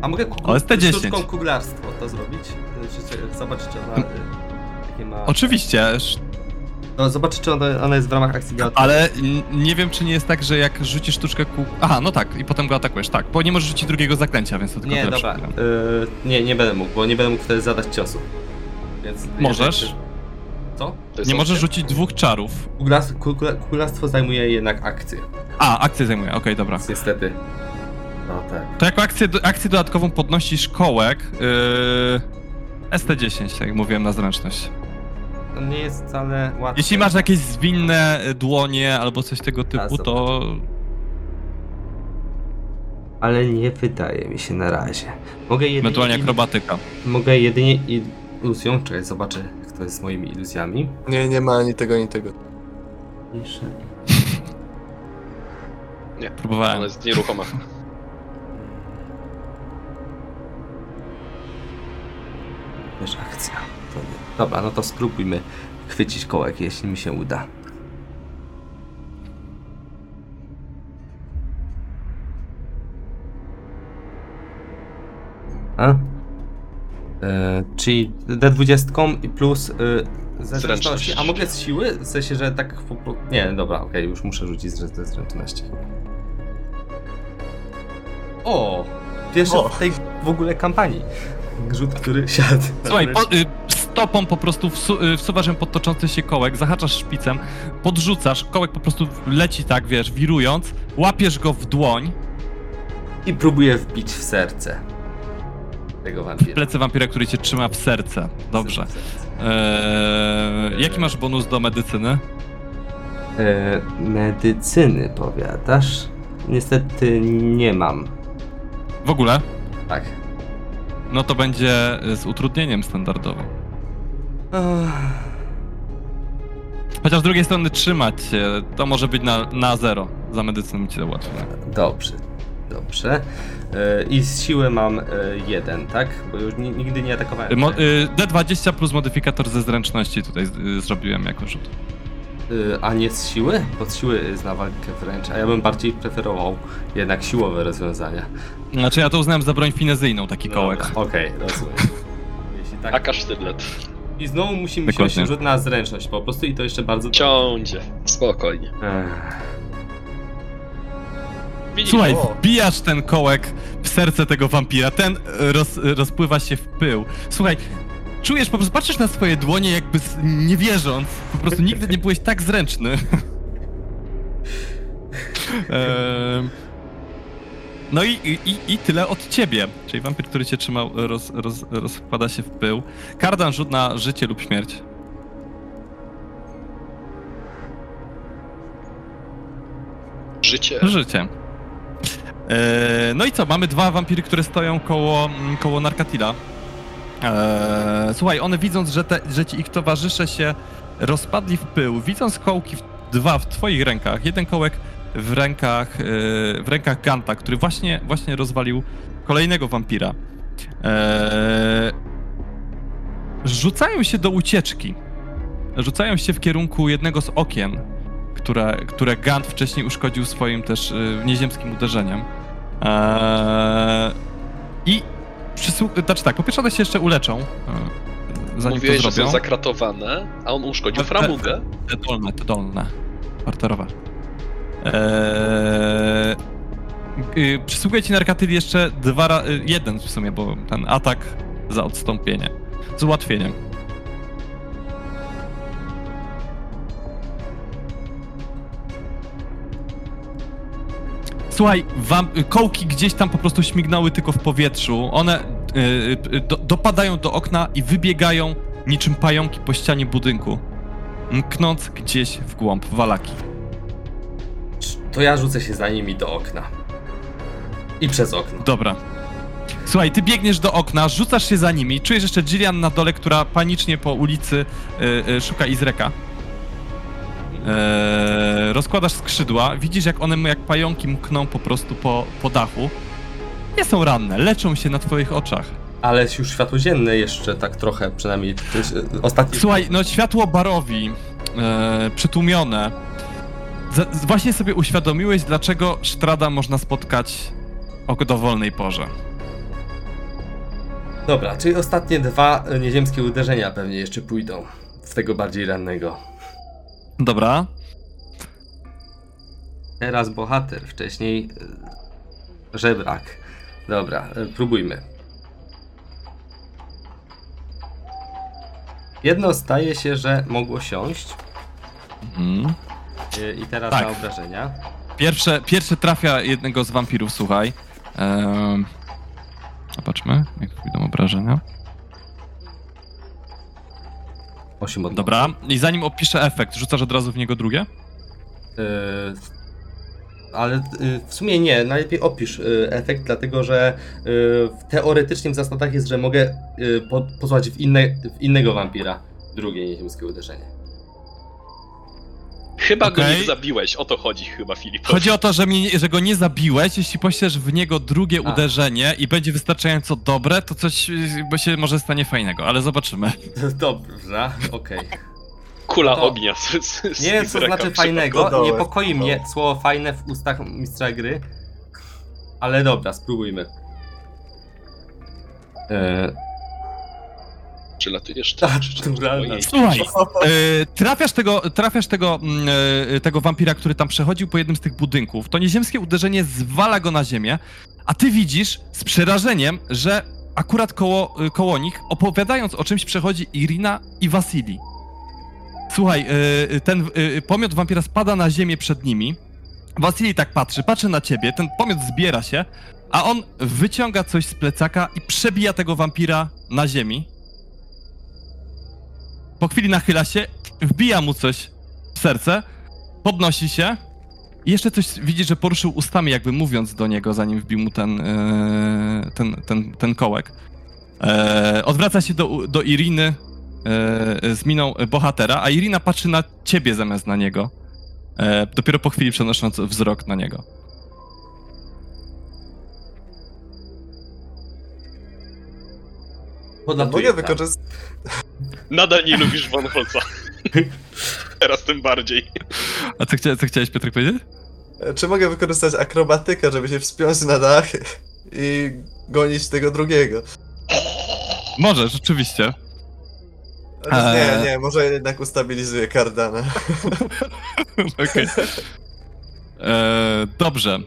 A mogę ku... OST10. sztuczką kuglarstwo to zrobić? Czy- Zobaczyć, czy ona. y, Jakie ma... Oczywiście, sz- No, zobaczyć, czy ona, ona jest w ramach akcji galopu. ale n- nie wiem, czy nie jest tak, że jak rzucisz sztuczkę ku... Aha, no tak, i potem go atakujesz, tak, bo nie możesz rzucić drugiego zaklęcia, więc to tylko Nie, tyle dobra. przypominam. Y, nie, nie będę mógł, bo nie będę mógł wtedy zadać ciosu. Więc. Możesz. Co? To jest Nie możesz rzucić dwóch czarów. Kuglas- kugla- Kuglarstwo zajmuje jednak akcję. A, akcję zajmuje, okej, dobra. Niestety. No tak. To jako akcję, akcję dodatkową podnosisz kołek, yy... ST10, tak jak mówiłem, na zręczność. To nie jest wcale łatwe. Jeśli masz jakieś zwinne dłonie albo coś tego typu, to Ale nie wydaje mi się na razie. Mogę jedynie. ewentualnie akrobatyka. Mogę jedynie iluzją. Czekaj, zobaczę, jak to jest z moimi iluzjami. Nie, nie ma ani tego, ani tego. Mniejsze. Próbowałem. Ona jest nieruchoma. Wiesz, akcja. To nie. Dobra, no to spróbujmy chwycić kołek, jeśli mi się uda. A? E, czyli D20 i plus y, Zręczność. zręczności. A mogę z siły? W sensie, że tak. Nie, dobra, okej, już muszę rzucić z zręczności. O! Pierwszy O. w tej w ogóle kampanii. Rzut, który siadł. Słuchaj, po, y, stopą po prostu wsu, y, wsuwasz ją pod toczący się kołek, zahaczasz szpicem, podrzucasz, kołek po prostu leci tak, wiesz, wirując, łapiesz go w dłoń, I próbuję wbić w serce tego w wampira. plecy wampira, który cię trzyma w serce. Dobrze. W serce. Eee, jaki masz bonus do medycyny? E, medycyny powiadasz? Niestety nie mam. W ogóle? Tak. No to będzie z utrudnieniem standardowym. Chociaż z drugiej strony trzymać się, to może być na, na zero. Za medycynę ci to łatwiej. Dobrze. Dobrze. E, I z siły mam e, jeden, tak? Bo już ni- nigdy nie atakowałem. Mo, y, D20 plus modyfikator ze zręczności tutaj y, zrobiłem jako rzut. E, a nie z siły? Bo z siły jest na walkę wręcz, a ja bym bardziej preferował jednak siłowe rozwiązania. Znaczy ja to uznałem za broń finezyjną, taki kołek. Dobra, Okej, rozumiem. Jeśli tak. I znowu musi mi Dokładnie. się rzut na zręczność po prostu i to jeszcze bardzo Ciądzie. Spokojnie. Ech. Słuchaj, wbijasz ten kołek w serce tego wampira, ten y, roz, y, rozpływa się w pył. Słuchaj, czujesz, po prostu patrzysz na swoje dłonie jakby nie wierząc. Po prostu nigdy nie byłeś tak zręczny. Em, no i, i, i tyle od ciebie. Czyli wampir, który cię trzymał, roz, roz, rozkłada się w pył. Kardan rzut na życie lub śmierć. Życie. Życie. E, no i co? Mamy dwa wampiry, które stoją koło, mm, koło Narkatila. E, słuchaj, one widząc, że, te, że ci ich towarzysze się rozpadli w pył, widząc kołki w, dwa w twoich rękach, jeden kołek w rękach, e, w rękach Ganta, który właśnie, właśnie rozwalił kolejnego wampira. E, rzucają się do ucieczki. Rzucają się w kierunku jednego z okien, które, które Gant wcześniej uszkodził swoim też y, nieziemskim uderzeniem. Eee, I przysłu- znaczy tak, po pierwsze one się jeszcze uleczą, e, zanim Mówiłeś, to że zrobią. są zakratowane, a on uszkodził E, e, framugę. Te dolne, te dolne. Parterowe. Eee, y, przysługuje ci narkatyl jeszcze dwa ra- jeden w sumie, bo ten atak za odstąpienie. Z ułatwieniem. Słuchaj, wam, kołki gdzieś tam po prostu śmignęły tylko w powietrzu. One y, y, do, dopadają do okna i wybiegają niczym pająki po ścianie budynku, mknąc gdzieś w głąb walaki. To ja rzucę się za nimi do okna. I przez okno. Dobra. Słuchaj, ty biegniesz do okna, rzucasz się za nimi, czujesz jeszcze Jillian na dole, która panicznie po ulicy y, y, szuka Izreka. Eee, rozkładasz skrzydła, widzisz jak one jak pająki mkną po prostu po, po dachu. Nie są ranne, leczą się na twoich oczach. Ale już światło dzienne jeszcze tak trochę, przynajmniej to jest, e, ostatni... Słuchaj, no światło barowi, e, przytłumione. Z, z- właśnie sobie uświadomiłeś, dlaczego Sztrada można spotkać o dowolnej porze. Dobra, czyli ostatnie dwa e, nieziemskie uderzenia pewnie jeszcze pójdą. W tego bardziej rannego. Dobra. Teraz bohater, wcześniej e, żebrak. Dobra, e, próbujmy. Jedno staje się, że mogło siąść Mhm. e, i teraz Tak. na obrażenia. Pierwsze, pierwsze trafia jednego z wampirów, słuchaj. Ehm, zobaczmy, jak pójdą obrażenia. 8 od Dobra, i zanim opiszę efekt, rzucasz od razu w niego drugie? E, ale e, w sumie nie, najlepiej opisz e, efekt, dlatego że e, teoretycznie w zasadach jest, że mogę po, posłać w, inne, w innego wampira drugie nieziemskie uderzenie. Chyba go Okej. nie zabiłeś, o to chodzi chyba, Filip. Chodzi o to, że, mnie, że go nie zabiłeś, jeśli poślesz w niego drugie A. uderzenie i będzie wystarczająco dobre, to coś y, bo się może stanie fajnego, ale zobaczymy. Dobrze, okej. Kula to- ognia z, z, Nie wiem, co znaczy fajnego, niepokoi mnie słowo fajne w ustach mistrza gry. Ale dobra, spróbujmy. E, Przylatujesz Tak, czy- czy- czy- naturalna. ojej. Słuchaj, y, trafiasz, tego, trafiasz tego, mm, y, tego wampira, który tam przechodził po jednym z tych budynków. To nieziemskie uderzenie zwala go na ziemię, a ty widzisz z przerażeniem, że akurat koło, y, koło nich, opowiadając o czymś, przechodzi Irina i Wasili. Słuchaj, y, y, ten y, pomiot wampira spada na ziemię przed nimi. Wasili tak patrzy, patrzy na ciebie, ten pomiot zbiera się, a on wyciąga coś z plecaka i przebija tego wampira na ziemi. Po chwili nachyla się, wbija mu coś w serce, podnosi się i jeszcze coś widzi, że poruszył ustami, jakby mówiąc do niego, zanim wbił mu ten, e, ten, ten, ten kołek. E, odwraca się do, do Iriny e, z miną bohatera, a Irina patrzy na ciebie zamiast na niego. Dopiero po chwili przenosząc wzrok na niego. Podlatuję Mogę tam. wykorzystać. Nadal nie lubisz Von Holza. Teraz tym bardziej. A co, chcia, co chciałeś, Piotr, powiedzieć? Czy mogę wykorzystać akrobatykę, żeby się wspiąć na dach i gonić tego drugiego? Może, rzeczywiście. Chociaż Eee. Nie, nie, może jednak ustabilizuję Cardana. Okej. E, Dobrze.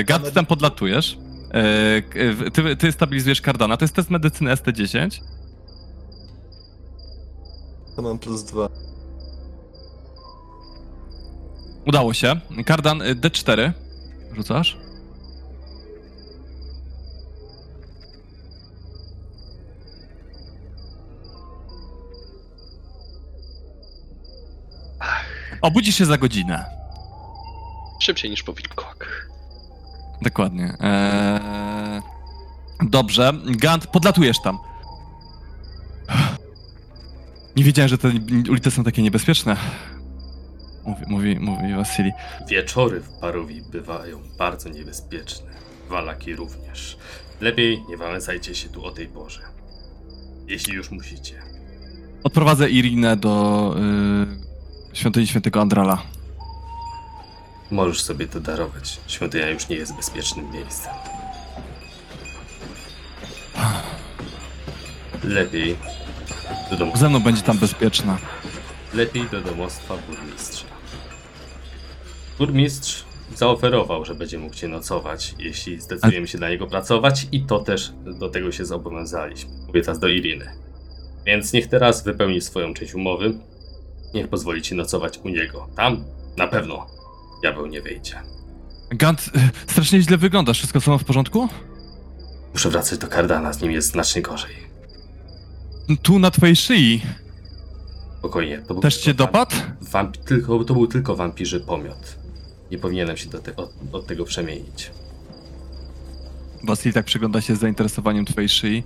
E, Gad, tam podlatujesz. E, w- ty, ty stabilizujesz Cardana. To jest test medycyny ST10. To mam plus dwa. Udało się. Kardan y, D4. Rzucasz? Obudzisz się za godzinę. Szybciej niż po wilkołak. Dokładnie. Eee... Dobrze. Gant, podlatujesz tam. Nie wiedziałem, że te ulice są takie niebezpieczne. Mówi, mówi, mówi Wasili. Wieczory w Barowi bywają bardzo niebezpieczne. Walaki również. Lepiej nie wałęsajcie się tu o tej porze. Jeśli już musicie. Odprowadzę Irinę do y, świątyni świętego Andrala. Możesz sobie to darować. Świątynia już nie jest bezpiecznym miejscem. Lepiej do domu. Ze mną będzie tam bezpieczna. Lepiej do domostwa burmistrza. Burmistrz zaoferował, że będzie mógł cię nocować, jeśli zdecydujemy się dla niego pracować i to też do tego się zobowiązaliśmy. Mówię teraz do Iriny. Więc niech teraz wypełni swoją część umowy. Niech pozwoli ci nocować u niego. Tam na pewno diabeł nie wyjdzie. Gant, y, strasznie źle wyglądasz. Wszystko samo w porządku? Muszę wracać do Kardana, z nim jest znacznie gorzej. Tu na twojej szyi. Spokojnie. To był Też cię dopadł? Wamp- tylko, to był tylko wampirzy pomiot. Nie powinienem się do te- od, od tego przemienić. Wasili tak przygląda się z zainteresowaniem twojej szyi.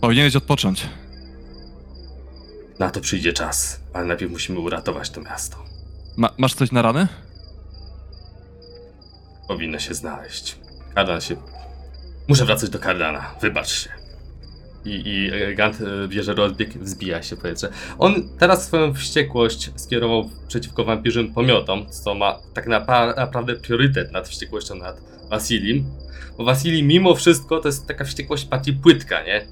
Powinieneś odpocząć. Na to przyjdzie czas, ale najpierw musimy uratować to miasto. Ma, masz coś na rany? Powinno się znaleźć. Kardan się. Muszę wracać do Kardana, wybacz się. I, i e, Gant e, bierze rozbieg, wzbija się w powietrze. On teraz swoją wściekłość skierował przeciwko wampirzym pomiotom, co ma tak naprawdę priorytet nad wściekłością nad Wasilim. Bo Wasili mimo wszystko to jest taka wściekłość bardziej płytka, nie?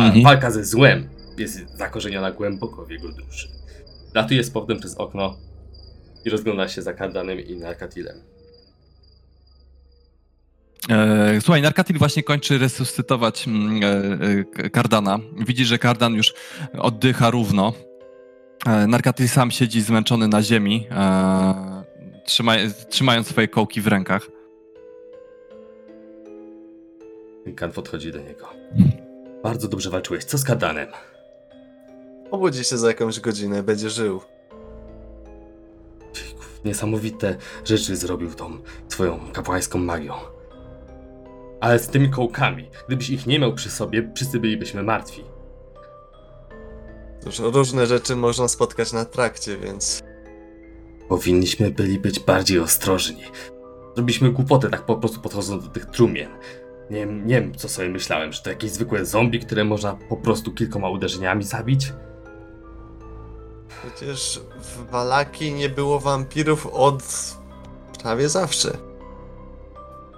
A walka ze złem jest zakorzeniona głęboko w jego duszy. Latuje z powrotem przez okno i rozgląda się za Kardanem i Narkatilem. E, słuchaj, Narkatil właśnie kończy resuscytować mm, e, e, Kardana. Widzi, że Kardan już oddycha równo. E, Narkatil sam siedzi zmęczony na ziemi, trzyma, trzymając swoje kołki w rękach. Kan podchodzi do niego. Bardzo dobrze walczyłeś. Co z Kardanem? Obudzi się za jakąś godzinę, będzie żył. Niesamowite rzeczy zrobił tą twoją kapłańską magią. Ale z tymi kołkami, gdybyś ich nie miał przy sobie, wszyscy bylibyśmy martwi. Cóż, różne rzeczy można spotkać na trakcie, więc Powinniśmy byli być bardziej ostrożni. Zrobiliśmy głupotę tak po prostu podchodząc do tych trumien. Nie, wiem- nie wiem, co sobie myślałem, że to jakieś zwykłe zombie, które można po prostu kilkoma uderzeniami zabić? Przecież w Walaki nie było wampirów od prawie zawsze.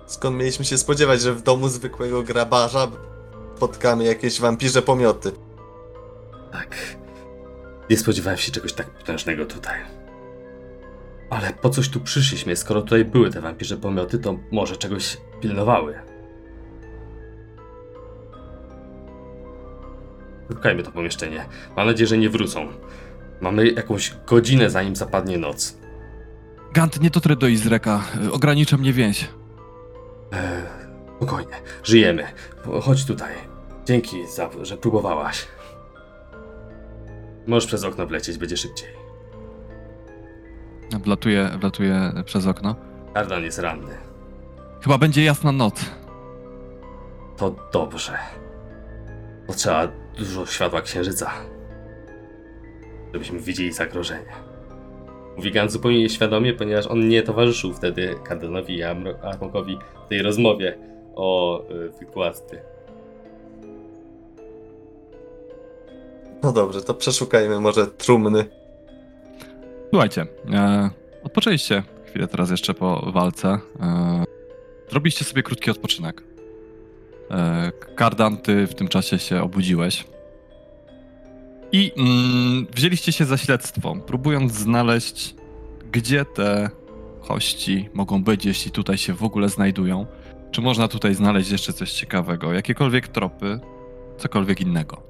Skąd mieliśmy się spodziewać, że w domu zwykłego grabarza spotkamy jakieś wampirze pomioty? Tak. Nie spodziewałem się czegoś tak potężnego tutaj. Ale po coś tu przyszliśmy, skoro tutaj były te wampirze pomioty, to może czegoś pilnowały. Szukajmy to pomieszczenie. Mam nadzieję, że nie wrócą. Mamy jakąś godzinę, zanim zapadnie noc. Gant, nie dotrę do Izreka. Ogranicza mnie więź. Eee, spokojnie, żyjemy. Chodź tutaj. Dzięki za, że próbowałaś. Możesz przez okno wlecieć, będzie szybciej. Wlatuję, wlatuję przez okno. Kardan jest ranny. Chyba będzie jasna noc. To dobrze. Potrzeba dużo światła księżyca, żebyśmy widzieli zagrożenie. Mówi Gan zupełnie nieświadomie, ponieważ on nie towarzyszył wtedy Kardanowi i Armokowi w tej rozmowie o y, wykładce. No dobrze, to przeszukajmy może trumny. Słuchajcie, e, odpoczęliście chwilę teraz jeszcze po walce. E, zrobiliście sobie krótki odpoczynek. E, Kardan, ty w tym czasie się obudziłeś. I mm, wzięliście się za śledztwo, próbując znaleźć, gdzie te kości mogą być, jeśli tutaj się w ogóle znajdują. Czy można tutaj znaleźć jeszcze coś ciekawego, jakiekolwiek tropy, cokolwiek innego.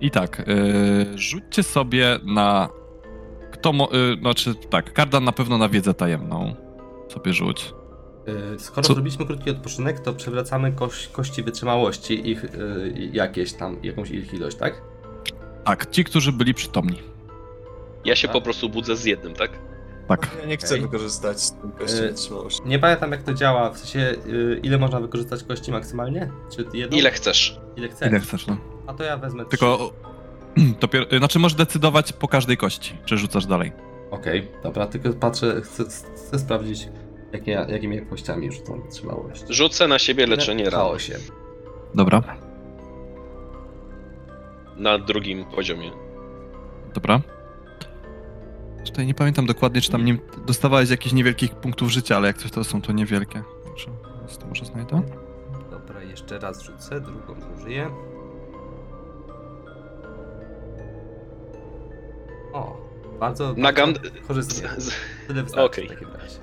I tak, yy, rzućcie sobie na. Kto. Mo, yy, znaczy, tak, Kardan na pewno na wiedzę tajemną. Sobie rzuć. Yy, Skoro Co- zrobiliśmy krótki odpoczynek, to przewracamy koś, kości wytrzymałości, ich yy, jakieś tam, jakąś ich ilość, tak? Tak, ci, którzy byli przytomni. Ja się Tak. po prostu budzę z jednym, tak? Tak. Ja nie chcę Okej. wykorzystać tym kości wytrzymałości. Nie pamiętam jak to działa, w sensie yy, ile można wykorzystać kości maksymalnie? Czy jedną? Ile chcesz? Ile chcesz? Ile chcesz, no. A to ja wezmę Tylko. Dopiero, yy, znaczy, możesz decydować po każdej kości, czy rzucasz dalej. Okej, dobra, tylko patrzę, chcę, chcę sprawdzić jakie, jakimi jakościami rzucam wytrzymałość. Rzucę na siebie leczenie ran K8. Dobra, na drugim poziomie. dobra. Tutaj nie pamiętam dokładnie, czy tam nie dostawałeś jakichś niewielkich punktów życia, ale jak coś to są to niewielkie. Dobrze, więc to może znajdę. Dobra, jeszcze raz rzucę, drugą zużyję. O, bardzo, Na gan- korzystnie. Tyle wystarczy okej. w takim razie.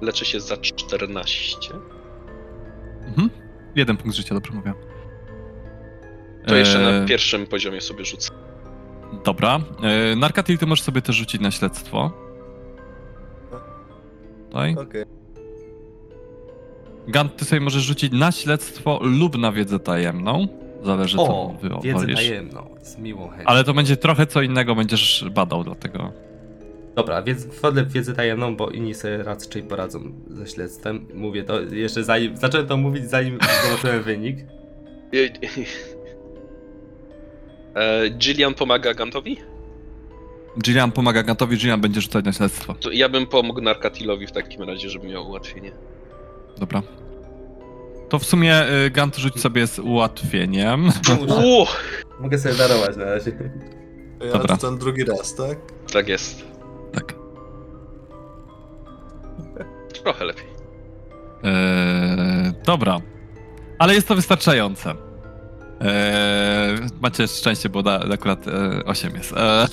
leczy się za 14. Mhm. Jeden punkt życia, dobrze mówię. To jeszcze na pierwszym poziomie sobie rzucę. Dobra. E, Narkatil, ty możesz sobie też rzucić na śledztwo. Tutaj. Okej. Gant, ty sobie możesz rzucić na śledztwo lub na wiedzę tajemną. Zależy, co O, wy wiedzę wolisz. tajemną, z miłą chęcią. Ale to będzie trochę co innego, będziesz badał, dlatego. Dobra, wiedz, wchodzę w wiedzę tajemną, bo inni sobie raczej poradzą ze śledztwem. Mówię to jeszcze zanim, zacząłem to mówić zanim zobaczyłem wynik. E, Gillian pomaga Gantowi? Gillian pomaga Gantowi, Gillian będzie rzucać na śledztwo. To ja bym pomógł Narkatilowi w takim razie, żeby miał ułatwienie. Dobra. To w sumie y, Gant rzuć sobie z ułatwieniem. Uuu, Mogę sobie darować na razie. Ja Dobra. rzucam drugi raz, tak? tak jest. Tak. Trochę lepiej. Eee, dobra. Ale jest to wystarczające. Eee, macie szczęście, bo da, akurat e, 8 jest. Eee,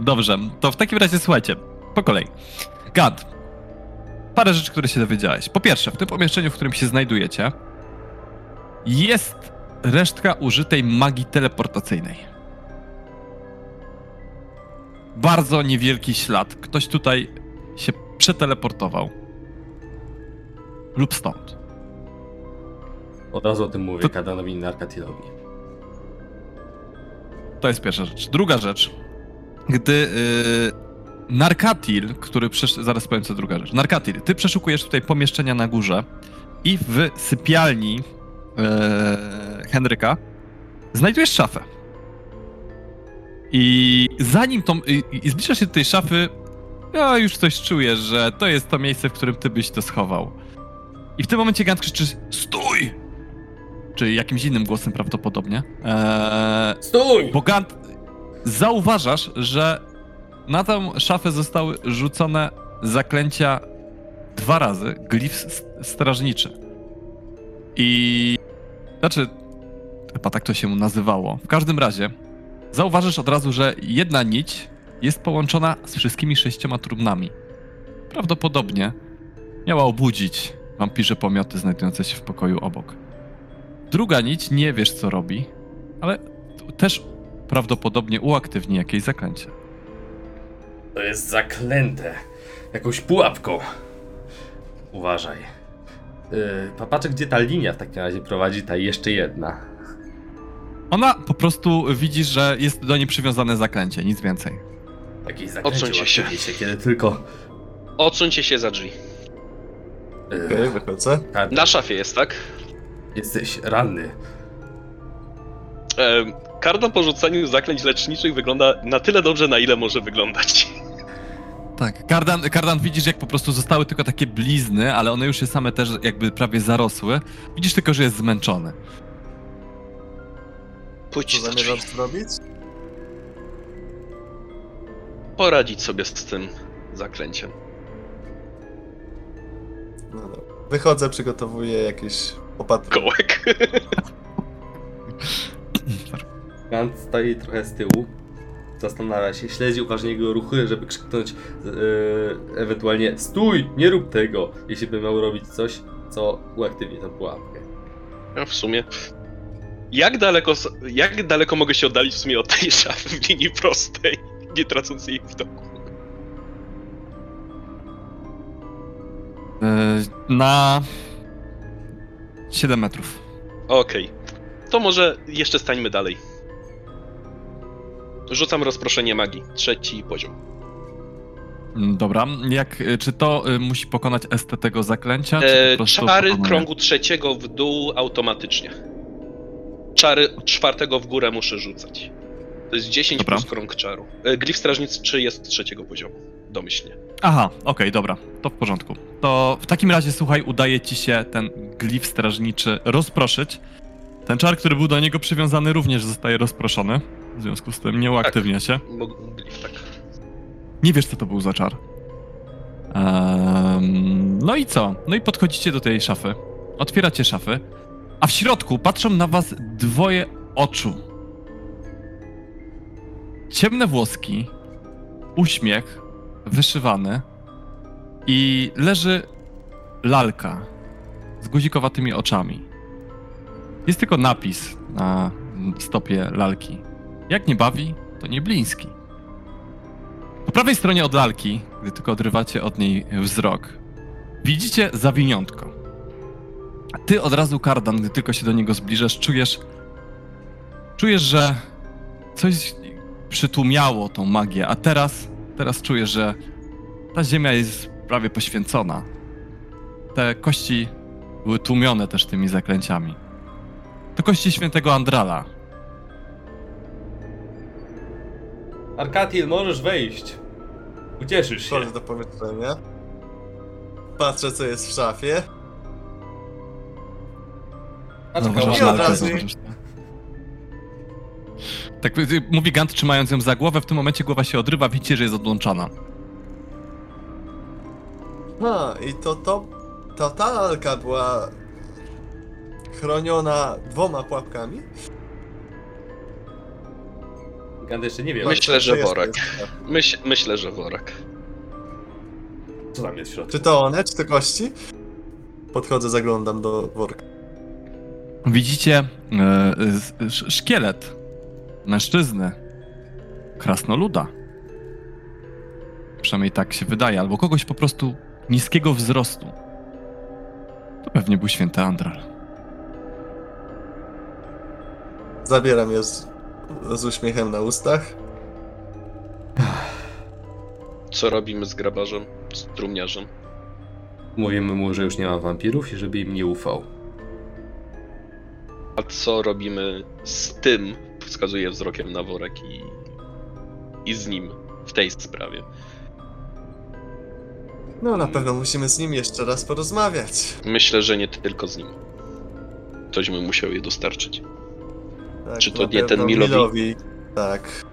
dobrze, to w takim razie słuchajcie, po kolei. Gant, parę rzeczy, które się dowiedziałeś. Po pierwsze, w tym pomieszczeniu, w którym się znajdujecie, jest resztka użytej magii teleportacyjnej. Bardzo niewielki ślad. Ktoś tutaj się przeteleportował. Lub stąd. Od razu o tym mówię To- Kadanowi i Narkatilowi. To jest pierwsza rzecz. Druga rzecz. Gdy yy, Narkatil, który przesz... zaraz powiem co druga rzecz. Narkatil, ty przeszukujesz tutaj pomieszczenia na górze i w sypialni yy, Henryka znajdujesz szafę. I zanim tą, i, i zbliżasz się do tej szafy, ja już coś czuję, że to jest to miejsce, w którym ty byś to schował. I w tym momencie Gant krzyczy stój! Czy jakimś innym głosem prawdopodobnie. Eee, Stój! bo Gant, zauważasz, że na tą szafę zostały rzucone zaklęcia dwa razy, glif s- strażniczy. I... Znaczy, chyba tak to się nazywało. W każdym razie, zauważysz od razu, że jedna nić jest połączona z wszystkimi sześcioma trumnami. Prawdopodobnie miała obudzić wampirze pomioty znajdujące się w pokoju obok. Druga nić nie wiesz, co robi, ale też prawdopodobnie uaktywni jakieś zaklęcie. To jest zaklęte. Jakąś pułapką. Uważaj. Yy, gdzie ta linia w takim razie prowadzi, ta jeszcze jedna. Ona po prostu widzi, że jest do niej przywiązane zaklęcie, nic więcej. Jakieś zaklęcie Odsuńcie się. uaktywni się, kiedy tylko... Odsuńcie się za drzwi. Yy, Okej, wychodzę. Kardan, Na szafie jest, tak? Jesteś ranny. E, karta po rzucaniu zaklęć leczniczych wygląda na tyle dobrze, na ile może wyglądać. Tak. Kardan, Kardan widzisz, jak po prostu zostały tylko takie blizny, ale one już się same też jakby prawie zarosły. Widzisz tylko, że jest zmęczony. Co Pójdź drzwi. zamierzasz zrobić? Poradzić sobie z tym zaklęciem. No dobra. Wychodzę, przygotowuję jakieś opatrzenie. Kołek. Gant stoi trochę z tyłu. Zastanawia się, śledzi uważnie jego ruchy, żeby krzyknąć yy, ewentualnie Stój! Nie rób tego! Jeśli by miał robić coś, co uaktywni tę pułapkę. Ja w sumie Jak daleko, jak daleko mogę się oddalić w sumie od tej szafy w linii prostej, nie tracąc jej widoku? E, na 7 metrów. Okej. To może jeszcze stańmy dalej. Rzucam rozproszenie magii. Trzeci poziom. Mm, Dobra, jak, e, czy to e, musi pokonać ST tego zaklęcia? Czy E, czary pokonuje? krągu trzeciego w dół automatycznie. Czary czwartego w górę muszę rzucać. To jest 10 Dobra. plus krąg czaru. E, glif strażniczy jest trzeciego poziomu. Domyślnie. Aha, okej, dobra, to w porządku. To w takim razie, słuchaj, udaje ci się ten glif strażniczy rozproszyć. Ten czar, który był do niego przywiązany, również zostaje rozproszony. W związku z tym nie uaktywnia się. Bo glif tak. Nie wiesz, co to był za czar. Ehm, no i co? No i podchodzicie do tej szafy. Otwieracie szafy, a w środku patrzą na was dwoje oczu. Ciemne włoski, uśmiech wyszywany i leży lalka z guzikowatymi oczami. Jest tylko napis na stopie lalki. Jak nie bawi, to nie bliński. Po prawej stronie od lalki, gdy tylko odrywacie od niej wzrok, widzicie zawiniątko. A ty od razu, Kardan, gdy tylko się do niego zbliżasz, czujesz, czujesz, że coś przytłumiało tą magię, a teraz, teraz czujesz, że ta ziemia jest prawie poświęcona. Te kości były tłumione też tymi zaklęciami. To kości świętego Andrala. Arkatil, możesz wejść. Ucieszysz się. Wchodzę do pomieszczenia. Patrzę, co jest w szafie. A Zauważasz ładnie. lalkę, Od razu-. Tak y, mówi Gant, trzymając ją za głowę. W tym momencie głowa się odrywa, widzicie, że jest odłączana. Ha, i to, to, to ta lalka była chroniona dwoma pułapkami? Gand jeszcze nie wie, Myślę, że worek. Myśl, myślę, że worek. co tam jest w środku. Czy to one, czy to kości? Podchodzę, zaglądam do worka. Widzicie e, szkielet mężczyzny, krasnoluda. Przynajmniej tak się wydaje, albo kogoś po prostu niskiego wzrostu. To pewnie był święty Andral. Zabieram je z, z uśmiechem na ustach. Co robimy z grabarzem? Z trumniarzem? Mówimy mu, że już nie ma wampirów i żeby im nie ufał. A co robimy z tym? Wskazuję wzrokiem na worek i, i z nim w tej sprawie. No, na pewno musimy z nim jeszcze raz porozmawiać. Myślę, że nie tylko z nim. Ktoś mu musiał je dostarczyć. Tak, Czy to nie ten pewno Milowi? Tak.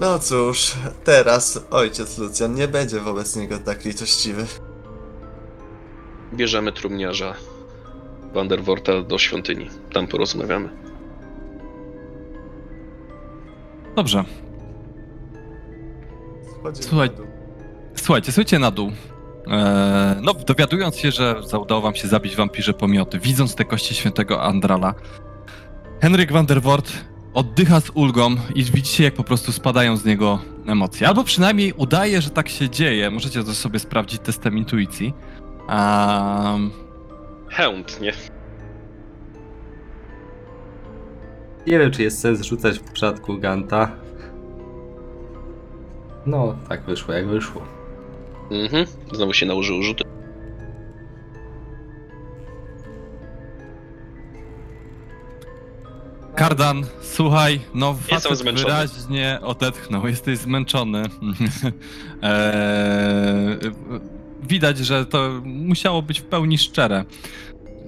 No cóż, teraz ojciec Lucjan nie będzie wobec niego tak litościwy. Bierzemy trumniarza Vanderworta do świątyni. Tam porozmawiamy. Dobrze, Słuchaj. Słuchajcie, słuchajcie na dół. Eee, no, dowiadując się, że udało wam się zabić wampirze pomioty, widząc te kości świętego Andrala, Henryk van der Wort oddycha z ulgą i widzicie, jak po prostu spadają z niego emocje. Albo przynajmniej udaje, że tak się dzieje. Możecie to sobie sprawdzić testem intuicji. Um, Chętnie. Nie wiem, czy jest sens rzucać w przypadku Ganta. No, tak wyszło, jak wyszło. Mhm. Znowu się nałożył rzut. Kardan, słuchaj, no Jestem facet zmęczony. wyraźnie odetchnął, jesteś zmęczony. eee, widać, że to musiało być w pełni szczere.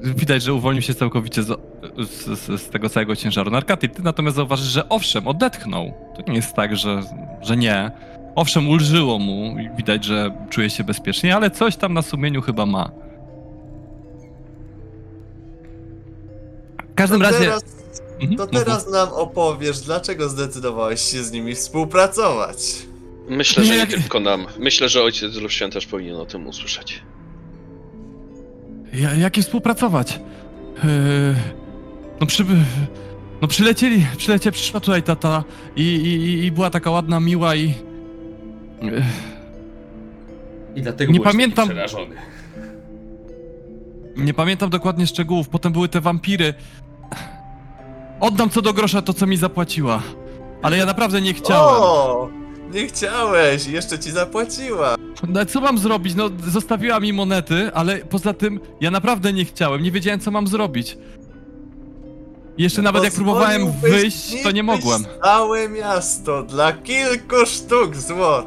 Widać, że uwolnił się całkowicie z, z, z, tego całego ciężaru narkaty. Ty natomiast zauważysz, że owszem, odetchnął. To nie jest tak, że, że nie. Owszem, ulżyło mu i widać, że czuje się bezpiecznie, ale coś tam na sumieniu chyba ma. W każdym To razie... teraz, Mhm, to teraz nam opowiesz, dlaczego zdecydowałeś się z nimi współpracować. Myślę, że Nie, tylko nam. Myślę, że ojciec Lucian też powinien o tym usłyszeć. Ja, jakie współpracować? Yy, No przy... No przylecieli, przylecie, przyszła tutaj tata i, i, i była taka ładna, miła i... I dlatego Nie pamiętam- przerażony. Nie pamiętam dokładnie szczegółów, potem były te wampiry. Oddam co do grosza to, co mi zapłaciła. Ale ja naprawdę nie chciałem. O! Nie chciałeś, jeszcze ci zapłaciła. No, co mam zrobić? No, zostawiła mi monety, ale poza tym ja naprawdę nie chciałem. Nie wiedziałem, co mam zrobić. Jeszcze nawet jak próbowałem Pozwoliłbyś wyjść, to nie mogłem. Całe miasto dla kilku sztuk złot.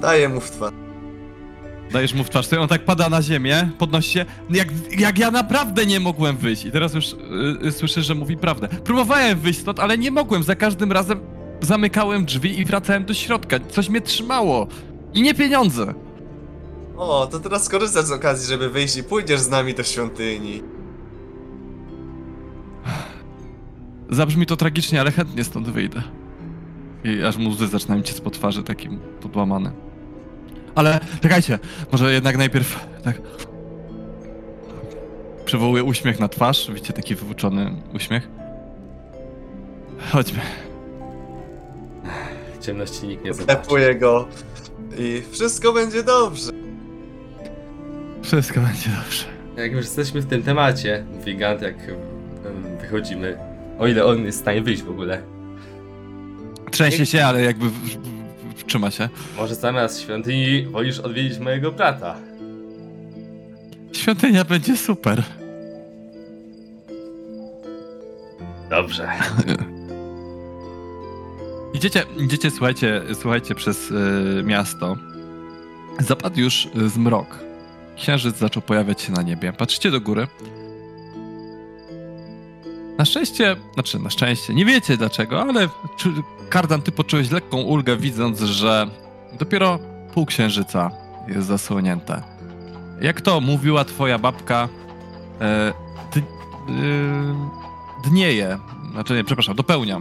Daję mu w twarz. Dajesz mu w twarz, to on tak pada na ziemię, podnosi się, jak, jak ja naprawdę nie mogłem wyjść. I teraz już yy, słyszę, że mówi prawdę. Próbowałem wyjść stąd, ale nie mogłem. Za każdym razem zamykałem drzwi i wracałem do środka. Coś mnie trzymało. I nie pieniądze. O, to teraz skorzystasz z okazji, żeby wyjść i pójdziesz z nami do świątyni. Zabrzmi to tragicznie, ale chętnie stąd wyjdę. I aż mu łzy zaczynają ciec po twarzy, takim podłamany. Ale czekajcie, może jednak najpierw tak. Przywołuję uśmiech na twarz. Widzicie taki wyuczony uśmiech? Chodźmy. Ciemności nikt nie zobaczy. Go. I wszystko będzie dobrze. Wszystko będzie dobrze. Jak już jesteśmy w tym temacie, mówi Gant, jak wychodzimy. O ile on jest w stanie wyjść w ogóle. Trzęsie się, ale jakby trzyma się. Może zamiast świątyni wolisz odwiedzić mojego brata. Świątynia będzie super. Dobrze. Idziecie, idziecie słuchajcie, słuchajcie przez y, miasto. Zapadł już y, zmrok. Księżyc zaczął pojawiać się na niebie. Patrzycie do góry. Na szczęście, znaczy na szczęście, nie wiecie dlaczego, ale czy, Kardan, ty poczułeś lekką ulgę, widząc, że dopiero pół księżyca jest zasłonięte. Jak to mówiła twoja babka, e, dnieje, znaczy nie, przepraszam, dopełnia.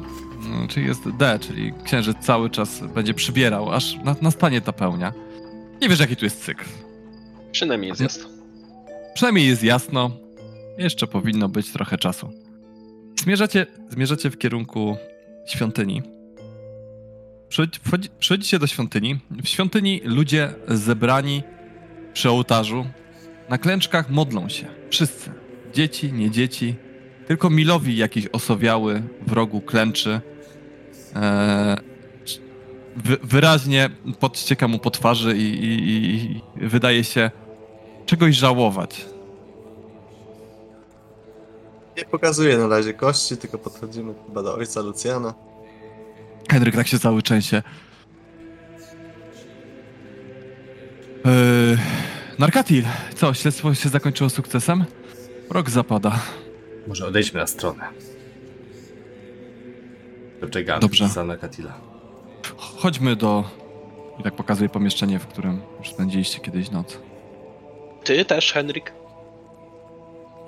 Czyli jest D, czyli księżyc cały czas będzie przybierał, aż na, nastanie ta pełnia. Nie wiesz, jaki tu jest cykl. Przynajmniej jest jasno. Przynajmniej jest jasno. Jeszcze powinno być trochę czasu. Zmierzacie, zmierzacie w kierunku świątyni. Przychodzicie do świątyni. W świątyni ludzie zebrani przy ołtarzu na klęczkach modlą się. Wszyscy. Dzieci, nie dzieci. Tylko Milowi jakiś osowiały w rogu klęczy. Wy, wyraźnie podścieka mu po twarzy i, i, i wydaje się czegoś żałować. Nie pokazuję na razie kości, tylko podchodzimy chyba do ojca Lucjana. Henryk tak się cały częsie. Yy, Narkatil, co, śledztwo się zakończyło sukcesem? Rok zapada. Może odejdźmy na stronę. Dobrze, Gant. Dobrze. Za Nakatila. Chodźmy do... I tak pokazuję pomieszczenie, w którym już spędziliście kiedyś noc. Ty też, Henryk?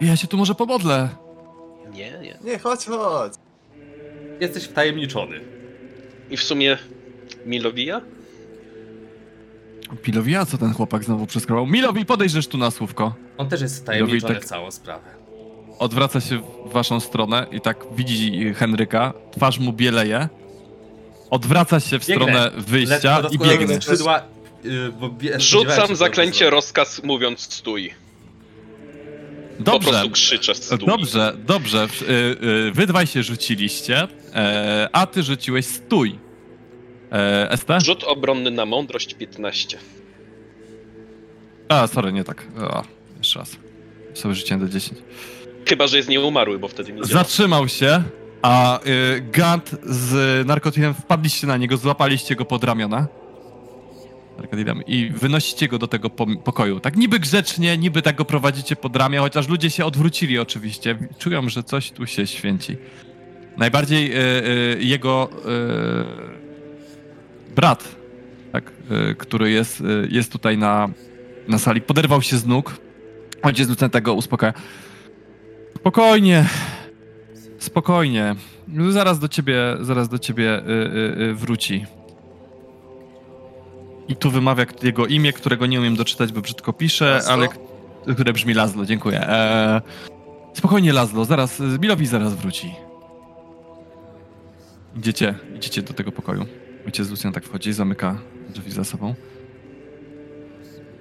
Ja się tu może pomodlę. Nie, nie. Nie, chodź, chodź. Jesteś wtajemniczony. I w sumie Milowija? Pilowia, co ten chłopak znowu przeskrobał? Milowi, podejrzysz tu na słówko. On też jest wtajemniczony tak- w całą sprawę. Odwraca się w waszą stronę i tak widzi Henryka. Twarz mu bieleje. Odwraca się w Biegnę. stronę wyjścia i biegnie. skrzydła, yy, bo bie- spodziewałem się Rzucam zaklęcie rozkaz mówiąc stój. Po Dobrze, prostu krzyczę stój. dobrze, dobrze. W- y, y, Wy dwaj się rzuciliście, e, a ty rzuciłeś stój. E, ST? Rzut obronny na mądrość 15. A, sorry, nie tak. A, jeszcze raz. Sobie rzuciłem do 10. Chyba, że jest nieumarły, bo wtedy nie. Zatrzymał się, a y, Gant z narkotykiem wpadliście na niego, złapaliście go pod ramiona. I wynosicie go do tego pokoju. Tak niby grzecznie, niby tak go prowadzicie pod ramię, chociaż ludzie się odwrócili oczywiście. Czują, że coś tu się święci. Najbardziej y, y, jego y, brat, tak, y, który jest, y, jest tutaj na, na sali, poderwał się z nóg. Ojciec Lucenta go uspokaja. Spokojnie, spokojnie. Zaraz do ciebie, zaraz do ciebie y, y, y, wróci. I tu wymawia jego imię, którego nie umiem doczytać, bo brzydko pisze, Laszlo? ale które brzmi Lazlo, dziękuję. E, Spokojnie, Lazlo, zaraz, Milowi zaraz wróci. Idziecie, idziecie do tego pokoju. Ojciec Lucian tak wchodzi, zamyka drzwi za sobą.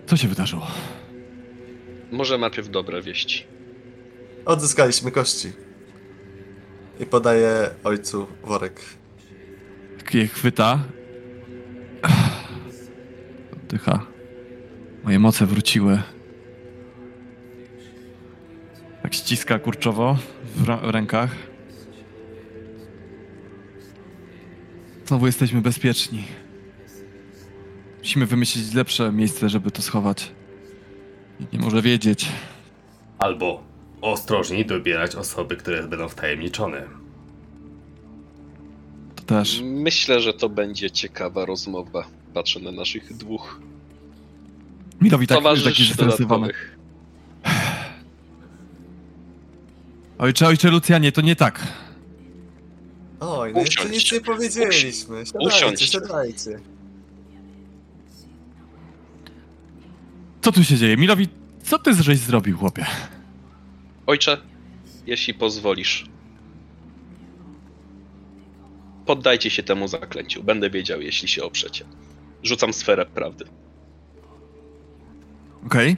Co się wydarzyło? Może najpierw dobre wieści. Odzyskaliśmy kości. I podaję ojcu worek. Jak je chwyta. Oddycha. Moje moce wróciły. Tak ściska kurczowo w, rękach. Znowu jesteśmy bezpieczni. Musimy wymyślić lepsze miejsce, żeby to schować. Nikt nie może wiedzieć. Albo ostrożniej dobierać osoby, które będą wtajemniczone. To też. Myślę, że to będzie ciekawa rozmowa. Patrzę na naszych dwóch Milowi tak, taki towarzyszy zestresowany. dodatkowych. Ojcze, ojcze Lucjanie, to nie tak. Oj, no jeszcze nic nie powiedzieliśmy. Siadajcie, Usiądź. siadajcie. Co tu się dzieje? Milowi, co ty żeś zrobił, chłopie? Ojcze, jeśli pozwolisz. Poddajcie się temu zaklęciu. Będę wiedział, jeśli się oprzecie. Rzucam sferę prawdy. Okej.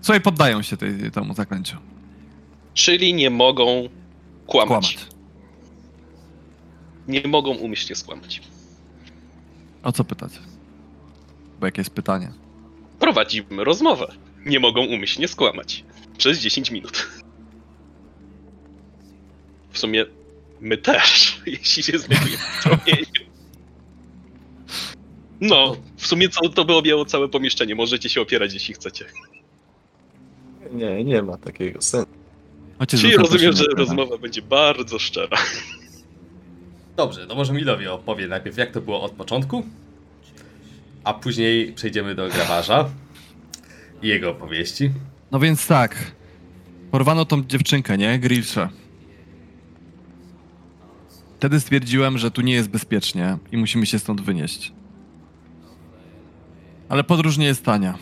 Słuchaj, poddają się tej, temu zaklęciu. Czyli nie mogą kłamać. Kłamać. Nie mogą umyślnie skłamać. O co pytać? Bo jakie jest pytanie? Prowadzimy rozmowę. Nie mogą umyślnie skłamać. Przez 10 minut. W sumie my też, jeśli się znajdujemy w promieniu. No, w sumie co, to by objęło całe pomieszczenie. Możecie się opierać, jeśli chcecie. Nie, nie ma takiego sensu. Ojciec Czyli rozumiem, że rozmowa będzie bardzo szczera. Dobrze, to może Milowi opowie najpierw jak to było od początku, a później przejdziemy do grabarza i jego opowieści. No więc tak. Porwano tą dziewczynkę, nie? Grillsze. Wtedy stwierdziłem, że tu nie jest bezpiecznie i musimy się stąd wynieść. Ale podróż nie jest tania.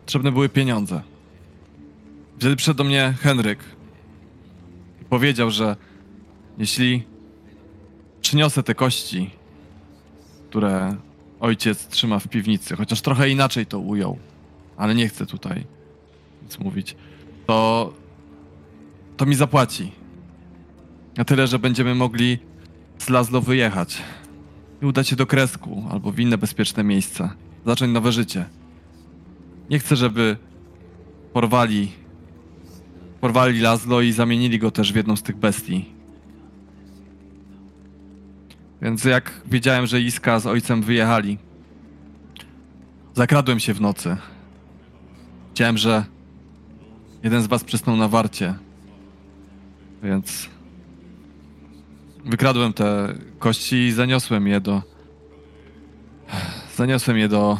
Potrzebne były pieniądze. Wtedy przyszedł do mnie Henryk i powiedział, że jeśli przyniosę te kości, które ojciec trzyma w piwnicy, chociaż trochę inaczej to ujął, ale nie chcę tutaj nic mówić, to, to mi zapłaci. Na tyle, że będziemy mogli z Lazlo wyjechać i udać się do Kresku albo w inne bezpieczne miejsce. Zacząć nowe życie. Nie chcę, żeby porwali porwali Lazlo i zamienili go też w jedną z tych bestii. Więc jak wiedziałem, że Iska z ojcem wyjechali, zakradłem się w nocy. Widziałem, że jeden z was przysnął na warcie. Więc wykradłem te kości i zaniosłem je do. Zaniosłem je do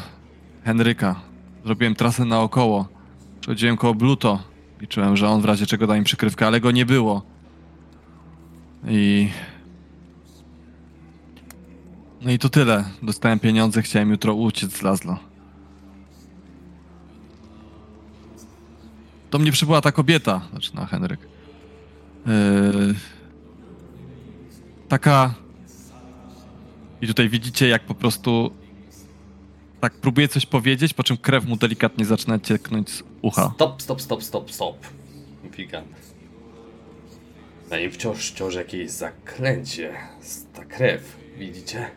Henryka. Zrobiłem trasę naokoło. Przechodziłem koło Bluto. Liczyłem, że on w razie czego da mi przykrywkę, ale go nie było. I. No i to tyle. Dostałem pieniądze, chciałem jutro uciec z Lazlo. Do mnie przybyła ta kobieta, zaczyna Henryk. Yy, taka. I tutaj widzicie, jak po prostu. Tak próbuje coś powiedzieć, po czym krew mu delikatnie zaczyna cieknąć z ucha. Stop, stop, stop, stop, stop. Mówi Gant. Na nim wciąż wciąż jakieś zaklęcie. Ta krew, widzicie?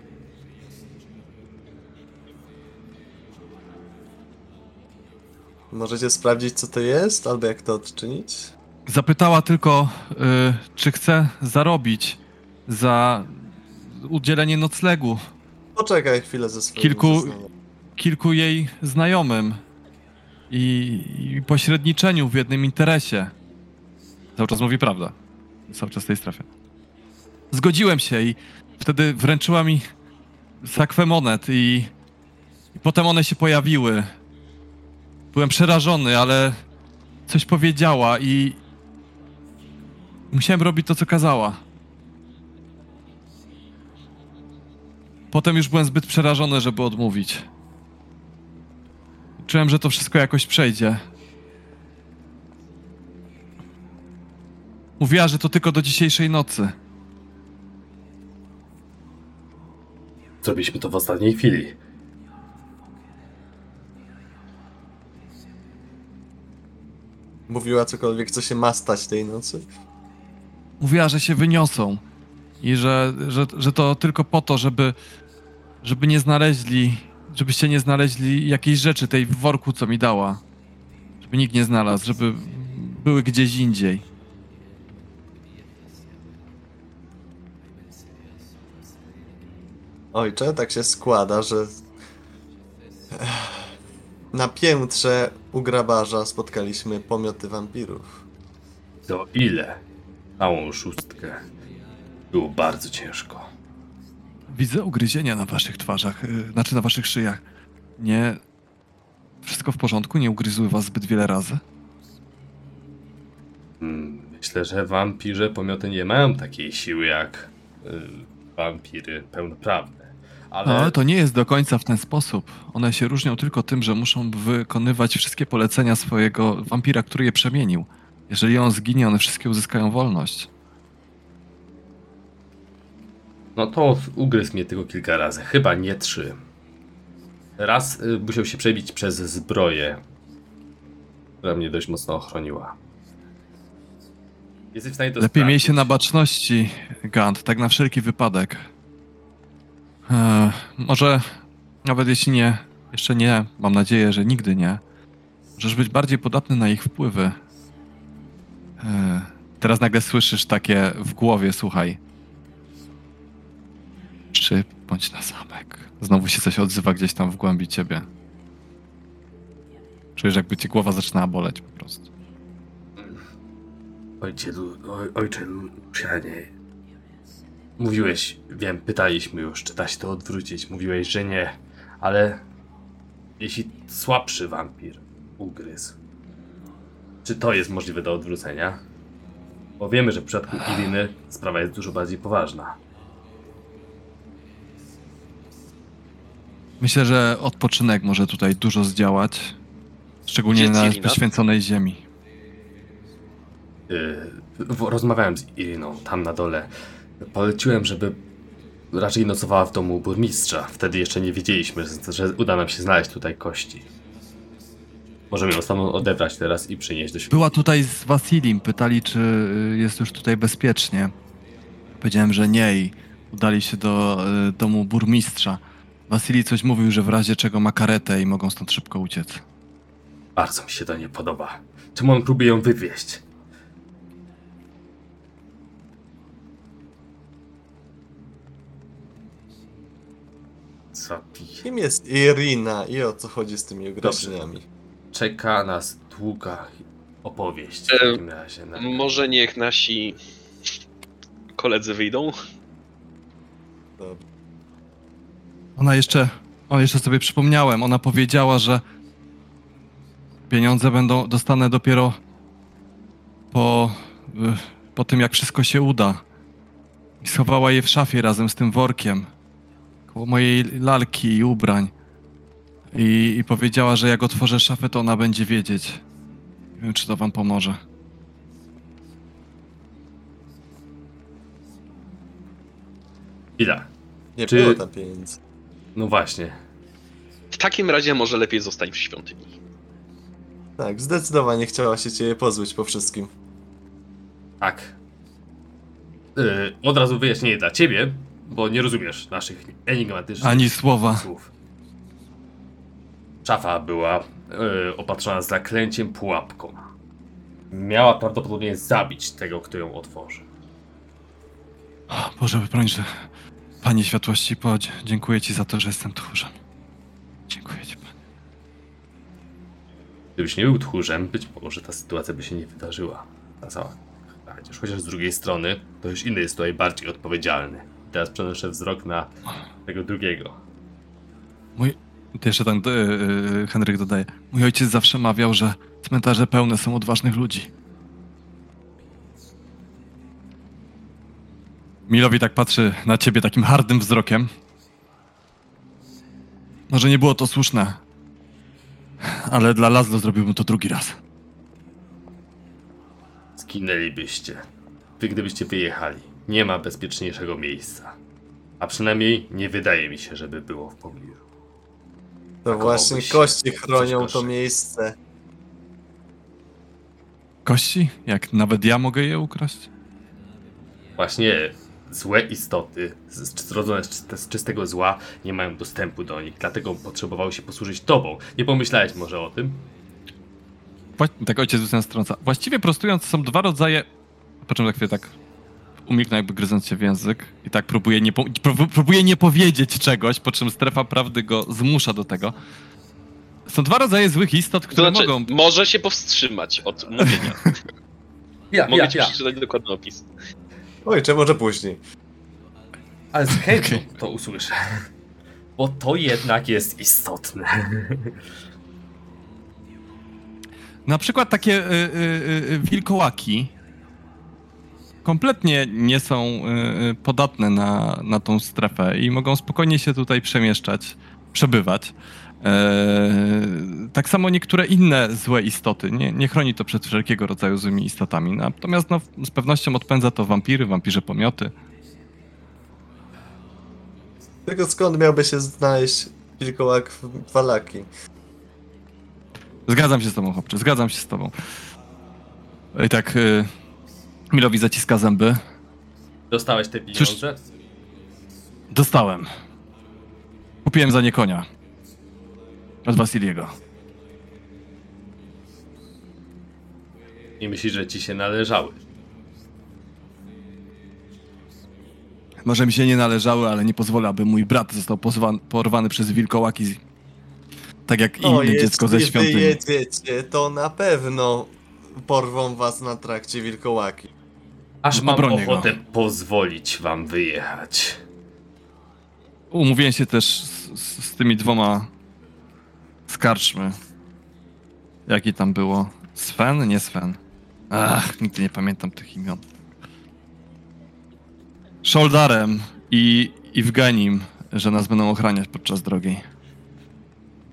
Możecie sprawdzić, co to jest, albo jak to odczynić? Zapytała tylko, y, czy chce zarobić za udzielenie noclegu Poczekaj chwilę ze swoim Kilku- zeznaniem. kilku jej znajomym i, i pośredniczeniu w jednym interesie. Cały czas mówi prawdę. Cały czas w tej strefie. Zgodziłem się i wtedy wręczyła mi sakwę monet i, i potem one się pojawiły. Byłem przerażony, ale coś powiedziała i musiałem robić to, co kazała. Potem już byłem zbyt przerażony, żeby odmówić. Czułem, że to wszystko jakoś przejdzie. Mówiła, że to tylko do dzisiejszej nocy. Zrobiliśmy to w ostatniej chwili. Mówiła cokolwiek, co się ma stać tej nocy? Mówiła, że się wyniosą i że, że, że to tylko po to, żeby, żeby nie znaleźli, żebyście nie znaleźli jakiejś rzeczy tej w worku, co mi dała. Żeby nikt nie znalazł, żeby były gdzieś indziej. Ojcze, tak się składa, że na piętrze u grabarza spotkaliśmy pomioty wampirów. To ile? Małą szóstkę. Było bardzo ciężko. Widzę ugryzienia na waszych twarzach, yy, znaczy na waszych szyjach. Nie. Wszystko w porządku? Nie ugryzły was zbyt wiele razy? Mm, Myślę, że wampirze pomioty nie mają takiej siły jak y, wampiry pełnoprawne. Ale No, ale to nie jest do końca w ten sposób. One się różnią tylko tym, że muszą wykonywać wszystkie polecenia swojego wampira, który je przemienił. Jeżeli on zginie, one wszystkie uzyskają wolność. no to ugryzł mnie tylko kilka razy, chyba nie trzy. Raz y, musiał się przebić przez zbroję, która mnie dość mocno ochroniła. Jesteś w stanie to Lepiej miej się na baczności, Gant, tak na wszelki wypadek. Eee, może, nawet jeśli nie, jeszcze nie, mam nadzieję, że nigdy nie, możesz być bardziej podatny na ich wpływy. Eee, teraz nagle słyszysz takie w głowie, słuchaj. Czy bądź na zamek. Znowu się coś odzywa gdzieś tam w głębi ciebie. Czujesz, jakby ci głowa zaczynała boleć po prostu. Ojcze, Lu- oj, ojcze Lucianie. Mówiłeś, wiem, pytaliśmy już, czy da się to odwrócić. Mówiłeś, że nie, ale jeśli słabszy wampir ugryzł, czy to jest możliwe do odwrócenia? Bo wiemy, że w przypadku Iriny sprawa jest dużo bardziej poważna. Myślę, że odpoczynek może tutaj dużo zdziałać. Szczególnie Gdzie na Irina? poświęconej ziemi. Yy, rozmawiałem z Iriną tam na dole. Poleciłem, żeby raczej nocowała w domu burmistrza. Wtedy jeszcze nie wiedzieliśmy, że, uda nam się znaleźć tutaj kości. Możemy ją stamtąd odebrać teraz i przynieść do świątyni. Była tutaj z Wasilim, pytali, czy y, jest już tutaj bezpiecznie. Powiedziałem, że nie i udali się do y, domu burmistrza. Wasili coś mówił, że w razie czego ma karetę i mogą stąd szybko uciec. Bardzo mi się to nie podoba. Czemu on próbuje ją wywieźć? Co pi... Kim jest Irina i o co chodzi z tymi ugryzieniami? Czeka nas długa opowieść w E, takim razie. Na... Może niech nasi koledzy wyjdą? Dobra. Ona jeszcze, o jeszcze sobie przypomniałem, ona powiedziała, że pieniądze będą, dostanę dopiero po, y, po tym, jak wszystko się uda. I schowała je w szafie razem z tym workiem, mojej lalki i ubrań. I, I powiedziała, że jak otworzę szafę, to ona będzie wiedzieć. Nie wiem, czy to wam pomoże. Ile? Nie Czy- było tam pieniędzy. No właśnie. W takim razie może lepiej zostań w świątyni. Tak, zdecydowanie chciała się ciebie pozbyć po wszystkim. Tak. Yy, od razu wyjaśnienie dla ciebie, bo nie rozumiesz naszych enigmatycznych Ani słowa. słów. Szafa była yy, opatrzona zaklęciem pułapką. Miała prawdopodobnie zabić tego, kto ją otworzy. O, Boże, broń, że... Panie Światłości, podź, dziękuję Ci za to, że jestem tchórzem. Dziękuję Ci, Panie. Gdybyś nie był tchórzem, być może ta sytuacja by się nie wydarzyła. Ta cała. Chociaż, chociaż z drugiej strony, to już inny jest tutaj bardziej odpowiedzialny. Teraz przenoszę wzrok na tego drugiego. Mój... To jeszcze ten yy, Henryk dodaje. Mój ojciec zawsze mawiał, że cmentarze pełne są odważnych ludzi. Milowi tak patrzy na ciebie takim hardym wzrokiem. Może nie było to słuszne, ale dla Lazlo zrobiłbym to drugi raz. Zginęlibyście. wy gdybyście wyjechali. Nie ma bezpieczniejszego miejsca. A przynajmniej nie wydaje mi się, żeby było w pobliżu. To właśnie kości chronią to miejsce. Kości? Jak nawet ja mogę je ukraść? Właśnie złe istoty, zrodzone z, czyste- z czystego zła, nie mają dostępu do nich, dlatego potrzebowały się posłużyć tobą. Nie pomyślałeś może o tym? Wła- tak ojciec Lucian strąca. Właściwie prostując są dwa rodzaje... Po czym za chwilę tak umilknął jakby gryząc się w język i tak próbuje nie, po... prób- próbuje nie powiedzieć czegoś, po czym strefa prawdy go zmusza do tego. Są dwa rodzaje złych istot, To które znaczy, mogą... może się powstrzymać od mówienia. Ja, Mogę ja, ci ja. przeczytać dokładny opis. Ojcze, może później. Ale z chęcią Okej. to usłyszę. Bo to jednak jest istotne. Na przykład takie y, y, y, wilkołaki kompletnie nie są y, y, podatne na, na tą strefę i mogą spokojnie się tutaj przemieszczać, przebywać. E, tak samo niektóre inne złe istoty. Nie, nie chroni to przed wszelkiego rodzaju złymi istotami. Natomiast no, z pewnością odpędza to wampiry, wampirze pomioty. Tylko skąd miałby się znaleźć wilkołak w Walaki? Zgadzam się z tobą, chłopcze, zgadzam się z tobą. I tak y, Milowi zaciska zęby. Dostałeś te pieniądze? Dostałem. Kupiłem za nie konia. Od Wasiliego. I myślisz, że ci się należały. Może mi się nie należały, ale nie pozwolę, aby mój brat został pozwan- porwany przez wilkołaki. z- Tak jak No, inne dziecko ze jeśli świątyni. wyjedziecie, to na pewno porwą was na trakcie wilkołaki. Aż mam Obronię go. ochotę pozwolić wam wyjechać. Umówiłem się też z, z, z tymi dwoma skarczmy. Jaki tam było? Sven? Nie Sven. Ach, nigdy nie pamiętam tych imion. Szoldarem i Iwgenim, że nas będą ochraniać podczas drogi.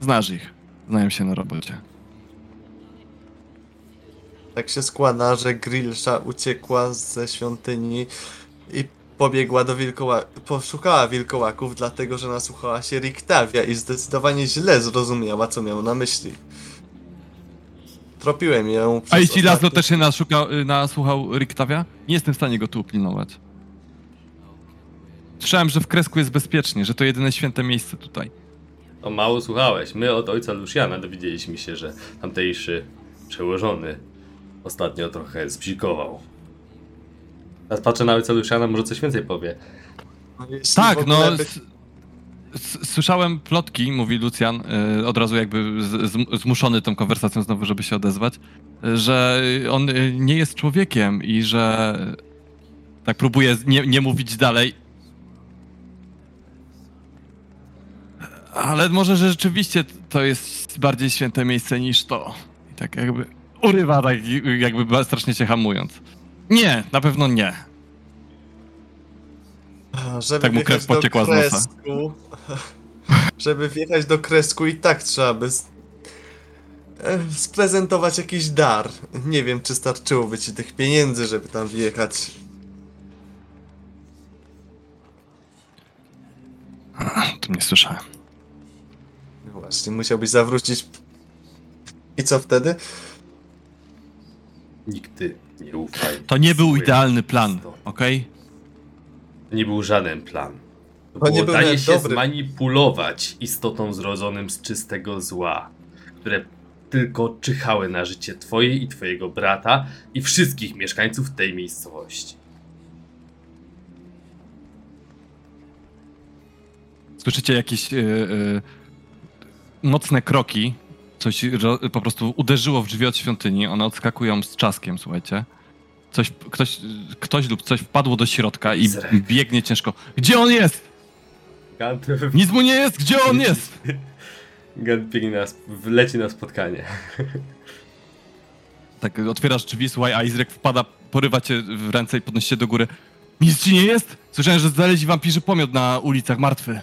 Znasz ich. Znają się na robocie. Tak się składa, że Grillsza uciekła ze świątyni i pobiegła do wilkołaków, poszukała wilkołaków, dlatego że nasłuchała się Riktavia i zdecydowanie źle zrozumiała, co miał na myśli. Tropiłem ją A przez jeśli Laszlo ostatnie- też się naszuka, y, nasłuchał Riktawia? Nie jestem w stanie go tu upilnować. Słyszałem, że w Kresku jest bezpiecznie, że to jedyne święte miejsce tutaj. No mało słuchałeś. My od ojca Luciana dowiedzieliśmy się, że tamtejszy przełożony ostatnio trochę zbzikował. Teraz patrzę na ojca Luciana, może coś więcej powie. Jeśli w Tak, ogóle no. by- s- s- Słyszałem plotki, mówi Lucjan, y, od razu jakby z, zmuszony tą konwersacją znowu, żeby się odezwać, y, że on y, nie jest człowiekiem i że tak próbuje z- nie, nie mówić dalej. Ale może, że rzeczywiście to jest bardziej święte miejsce niż to. I tak jakby urywa, tak jakby strasznie się hamując. Nie, na pewno nie. Żeby Tak mu krew pociekła do z nosa. Kresku, żeby wjechać do Kresku i tak trzeba by sprezentować jakiś dar. Nie wiem, czy starczyłoby ci tych pieniędzy, żeby tam wjechać. To nie słyszałem. No Właśnie, musiałbyś zawrócić. I co wtedy? Nigdy nie ufaj. To nie był idealny plan, okej? To nie był żaden plan. To To nie było nawet się dobry. zmanipulować istotą zrodzonym z czystego zła, które tylko czyhały na życie twoje i twojego brata i wszystkich mieszkańców tej miejscowości. Słyszycie jakieś y, y, mocne kroki. Coś ro, po prostu uderzyło w drzwi od świątyni. One odskakują z czaskiem, słuchajcie. Coś, ktoś, ktoś lub coś wpadło do środka i Izrek. biegnie ciężko. Gdzie on jest? Gant, Nic mu nie jest! Gdzie on jest? Gant biegnie na, leci na spotkanie. Tak, otwierasz drzwi, słuchaj, a Izrek wpada, porywa cię w ręce i podnosi się do góry. Nic ci nie jest? Słyszałem, że znaleźli wampirzy pomiot na ulicach, martwy.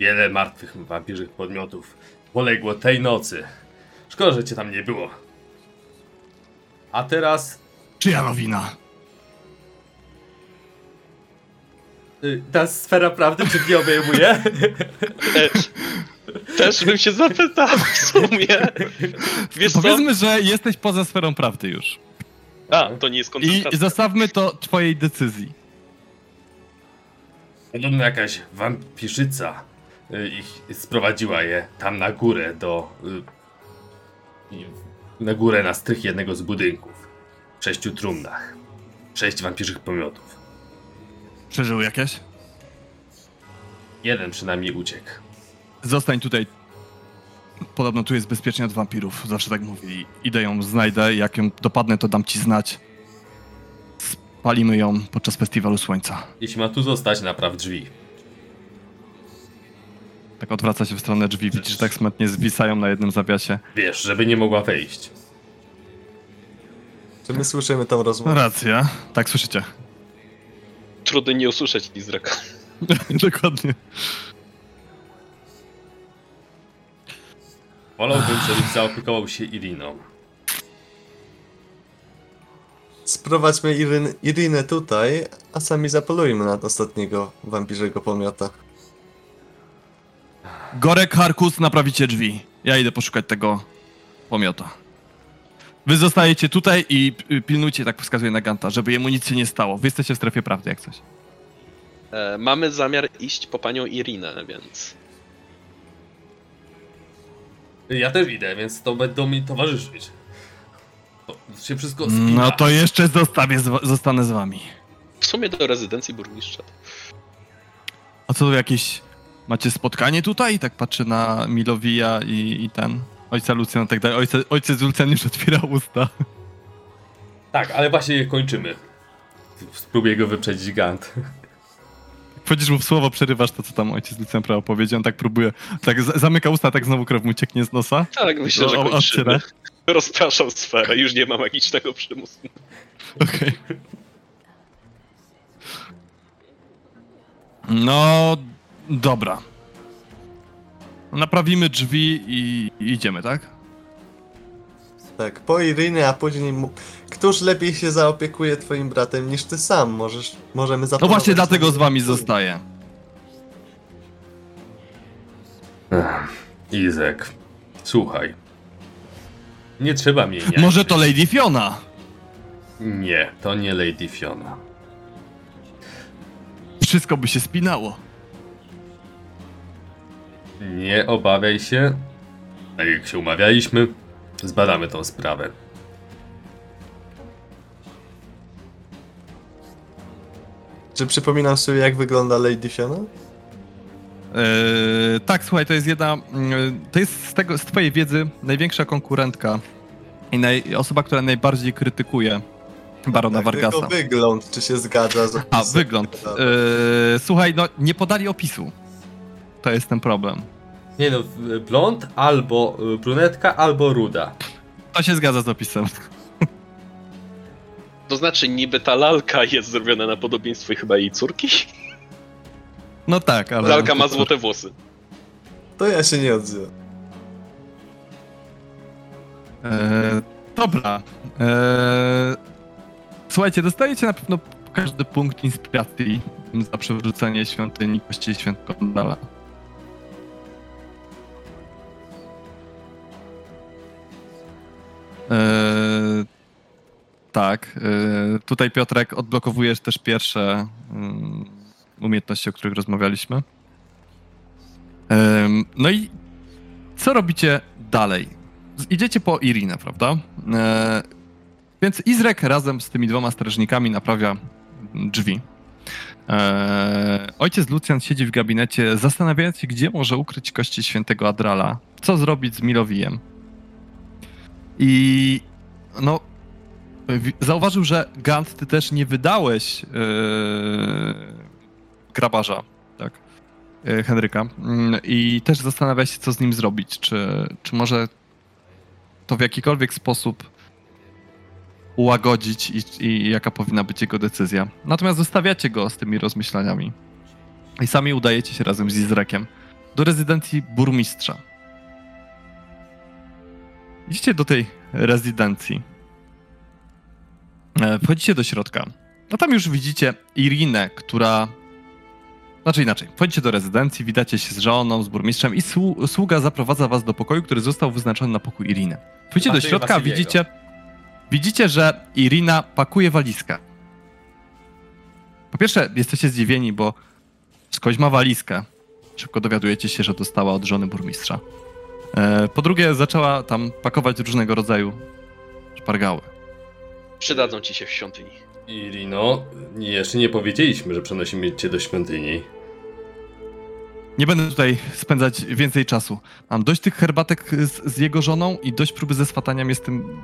Wiele martwych wampirzych podmiotów poległo tej nocy. Szkoda, że cię tam nie było. A teraz. Czyja nowina? Y, ta sfera prawdy czy mnie obejmuje? Też. Też bym się zapytał w sumie. Wiesz co? Powiedzmy, że jesteś poza sferą prawdy już. A, to nie jest I zostawmy to twojej decyzji. Podobno jakaś wampirzyca ich sprowadziła je tam na górę do... y, Na górę na strych jednego z budynków. W sześciu trumnach. Sześć wampirzych pomiotów. Przeżył jakieś? Jeden przynajmniej uciekł. Zostań tutaj. Podobno tu jest bezpiecznie od wampirów. Zawsze tak mówi. Idę ją znajdę. Jak ją dopadnę, to dam ci znać. Spalimy ją podczas festiwalu słońca. Jeśli ma tu zostać, napraw drzwi. Tak odwraca się w stronę drzwi. Widzisz, że tak smutnie zwisają na jednym zawiasie. Wiesz, żeby nie mogła wejść. Czy my słyszymy tą No rozmowę? racja. Tak słyszycie. Trudno nie usłyszeć Izraka. Dokładnie. Wolałbym, żebyś zaopiekował się Iriną. Sprowadźmy Iryn, Irinę tutaj, a sami zapolujmy na ostatniego wampirzego pomiota. Gorek, Harkus, naprawicie drzwi. Ja idę poszukać tego pomiota. Wy zostajecie tutaj i pilnujcie, tak wskazuje na Ganta, żeby jemu nic się nie stało. Wy jesteście w strefie prawdy, jak coś. E, mamy zamiar iść po panią Irinę, więc... Ja też idę, więc to będą mi towarzyszyć. To się wszystko spina. No to jeszcze zostawię, z, wa- zostanę z wami. W sumie do rezydencji burmistrza. A co, jakieś macie spotkanie tutaj? Tak patrzę na Milowija i, i ten, ojca Lucjana i tak dalej. Ojce, ojciec Lucjan już otwiera usta. Tak, ale właśnie je kończymy. Spróbuję go wyprzedzić Gant. Wchodzisz mu w słowo, przerywasz to, co tam ojciec Lucjan prawo powiedział. On tak próbuje, tak zamyka usta, tak znowu krew mu cieknie z nosa. Tak, myślę, że O- o- kończymy. Rozpraszam sferę, już nie ma magicznego przymusu. Okej. No, dobra. Naprawimy drzwi i idziemy, tak? Tak, po Irynie, a później mu... Któż lepiej się zaopiekuje twoim bratem niż ty sam? Możesz, możemy No właśnie dlatego z wami zostaję. Izek, słuchaj. Nie trzeba mnie nie. Może to Lady Fiona? Nie, to nie Lady Fiona. Wszystko by się spinało. Nie obawiaj się. Tak jak się umawialiśmy, zbadamy tą sprawę. Czy przypominam sobie, jak wygląda Lady Fiona? Eee, tak, słuchaj, to jest jedna. To jest z, tego, z twojej wiedzy największa konkurentka i naj, osoba, która najbardziej krytykuje barona Tak, Vargasa. Tylko wygląd, czy się zgadza z A, wygląd. Eee, słuchaj, no nie podali opisu. To jest ten problem. Nie no, blond albo y, brunetka, albo ruda. To się zgadza z opisem. To znaczy, niby ta lalka jest zrobiona na podobieństwie chyba jej córki? No tak, ale. Lalka ma złote włosy. To ja się nie odzywam. Eee, dobra. Eee, słuchajcie, dostajecie na pewno każdy punkt inspiracji za przywrócenie świątyni kości świętego tak. Eee, tutaj Piotrek odblokowujesz też pierwsze mm, umiejętności, o których rozmawialiśmy. Em, no i co robicie dalej? Idziecie po Irinę, prawda? E, więc Izrek razem z tymi dwoma strażnikami naprawia drzwi. E, ojciec Lucjan siedzi w gabinecie, zastanawiając się, gdzie może ukryć kości świętego Adrala. Co zrobić z Milowijem. I no, zauważył, że Gant, ty też nie wydałeś e, grabarza, tak? e, Henryka. Mm, I też zastanawia się, co z nim zrobić. Czy, czy może to w jakikolwiek sposób ułagodzić i, i jaka powinna być jego decyzja. Natomiast zostawiacie go z tymi rozmyślaniami i sami udajecie się razem z Izrekiem do rezydencji burmistrza. Idziecie do tej rezydencji. E, Wchodzicie do środka. No tam już widzicie Irinę, która Znaczy inaczej, wchodzicie do rezydencji, witacie się z żoną, z burmistrzem i słu- sługa zaprowadza was do pokoju, który został wyznaczony na pokój Iriny. Wchodzicie do środka, widzicie, widzicie, że Irina pakuje walizkę. Po pierwsze, jesteście zdziwieni, bo skądś ma walizkę. Szybko dowiadujecie się, że dostała od żony burmistrza. E, po drugie, zaczęła tam pakować różnego rodzaju szpargały. Przydadzą ci się w świątyni. Irino, jeszcze nie powiedzieliśmy, że przenosimy cię do świątyni. Nie będę tutaj spędzać więcej czasu. Mam dość tych herbatek z, z jego żoną i dość próby ze swataniem. Jestem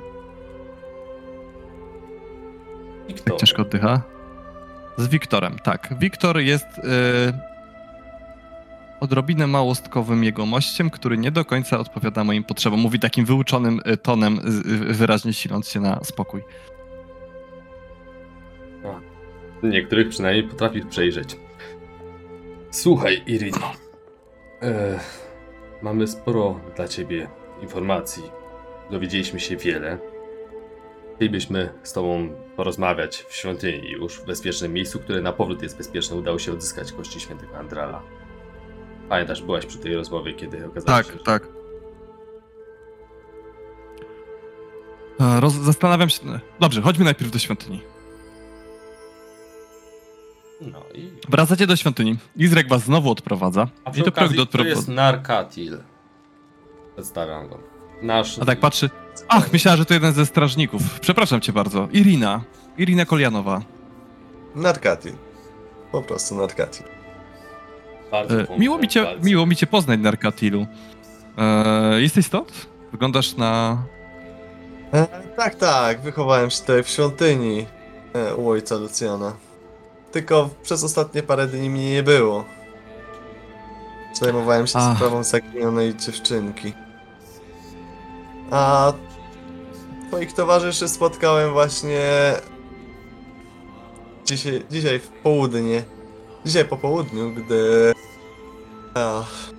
I tak ciężko oddycha. Z Wiktorem, tak. Wiktor jest y, odrobinę małostkowym jego mościem, który nie do końca odpowiada moim potrzebom. Mówi takim wyuczonym y, tonem, y, wyraźnie siląc się na spokój. Niektórych przynajmniej potrafisz przejrzeć. Słuchaj, Irino. E, mamy sporo dla ciebie informacji. Dowiedzieliśmy się wiele. Chcielibyśmy z tobą porozmawiać w świątyni już w bezpiecznym miejscu, które na powrót jest bezpieczne. Udało się odzyskać kości świętego Andrala. Pamiętasz, byłaś przy tej rozmowie, kiedy okazało się, że... tak. E, Roz, zastanawiam się. Dobrze, chodźmy najpierw do świątyni. No i... Wracacie do świątyni. Izrek was znowu odprowadza. A I przy to krok okazji, do to jest odprowadza. Narkatil. Przedstawiam go. Nasz... A tak patrzy. Ach, myślałem, że to jeden ze strażników. Przepraszam cię bardzo. Irina. Irina Kolianowa. Narkati. Po prostu Narkati. Bardzo E, miło, mi cię, palce. miło mi cię poznać, Narkatilu. E, jesteś stąd? Wyglądasz na... E, tak, tak, wychowałem się tutaj w świątyni e, u ojca Lucjana. Tylko przez ostatnie parę dni mnie nie było. Zajmowałem się Ach. sprawą zaginionej dziewczynki. A twoich towarzyszy spotkałem właśnie dzisiaj, dzisiaj w południe. Dzisiaj po południu, gdy ach,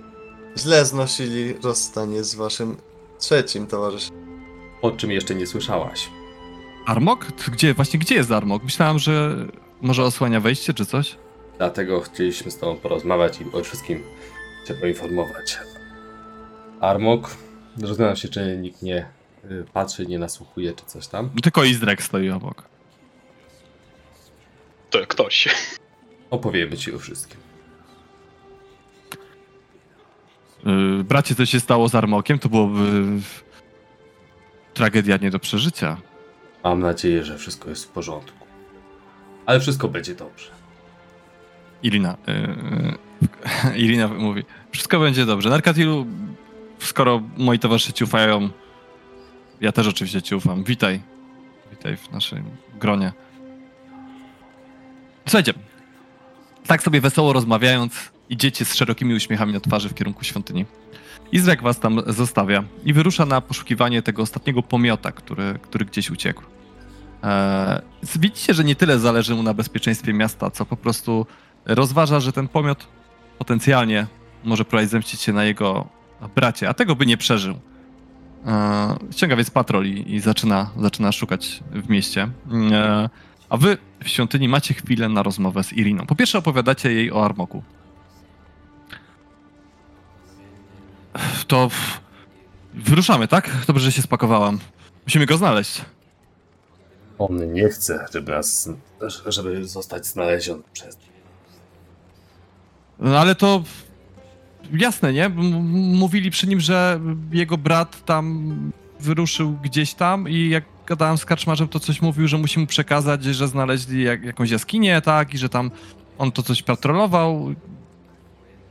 źle znosili rozstanie z waszym trzecim towarzyszem. O czym jeszcze nie słyszałaś. Armok? Gdzie, właśnie gdzie jest Armok? Myślałem, że może osłania wejście czy coś. Dlatego chcieliśmy z tobą porozmawiać i o wszystkim cię poinformować. Armok, rozglądam się, czy nikt nie y, patrzy, nie nasłuchuje, czy coś tam. Tylko Izrek stoi obok. To ktoś. Opowiemy ci o wszystkim. Yy, bracie, co się stało z Armokiem, to byłoby... Tragedia nie do przeżycia. Mam nadzieję, że wszystko jest w porządku. Ale wszystko będzie dobrze. Irina. Yy, Irina mówi, wszystko będzie dobrze. Narkatilu, skoro moi towarzysze ci ufają, ja też oczywiście ci ufam. Witaj. Witaj w naszym gronie. Słuchajcie, tak sobie wesoło rozmawiając, idziecie z szerokimi uśmiechami na twarzy w kierunku świątyni. Izrek was tam zostawia i wyrusza na poszukiwanie tego ostatniego pomiota, który, który gdzieś uciekł. Eee, widzicie, że nie tyle zależy mu na bezpieczeństwie miasta, co po prostu rozważa, że ten pomiot potencjalnie może próbować zemścić się na jego bracie, a tego by nie przeżył. Eee, ściąga więc patrol i, i zaczyna, zaczyna szukać w mieście. Eee, a wy w świątyni macie chwilę na rozmowę z Iriną. Po pierwsze opowiadacie jej o Armoku. To w- wyruszamy, tak? Dobrze, że się spakowałam. Musimy go znaleźć. On nie chce, żeby nas, żeby zostać znaleziony przez... No ale to jasne, nie? M- m- Mówili przy nim, że jego brat tam wyruszył gdzieś tam i jak gadałem z karczmarzem, to coś mówił, że musi mu przekazać, że znaleźli jak, jakąś jaskinię, tak? I że tam on to coś patrolował.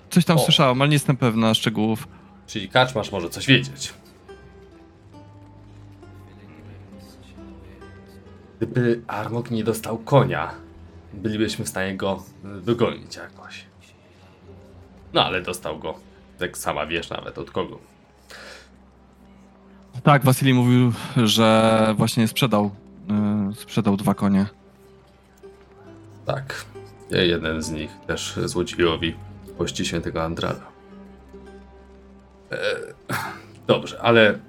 Coś tam O. słyszałem, ale nie jestem pewna szczegółów. Czyli kaczmarz może coś wiedzieć. Gdyby Armok nie dostał konia, bylibyśmy w stanie go y, dogonić jakoś. No ale dostał go. Jak sama wiesz nawet od kogo. Tak, Wasili mówił, że właśnie sprzedał, yy, sprzedał dwa konie. Tak. Ja jeden z nich też złodziejowi pości świętego Andrala. E, dobrze, ale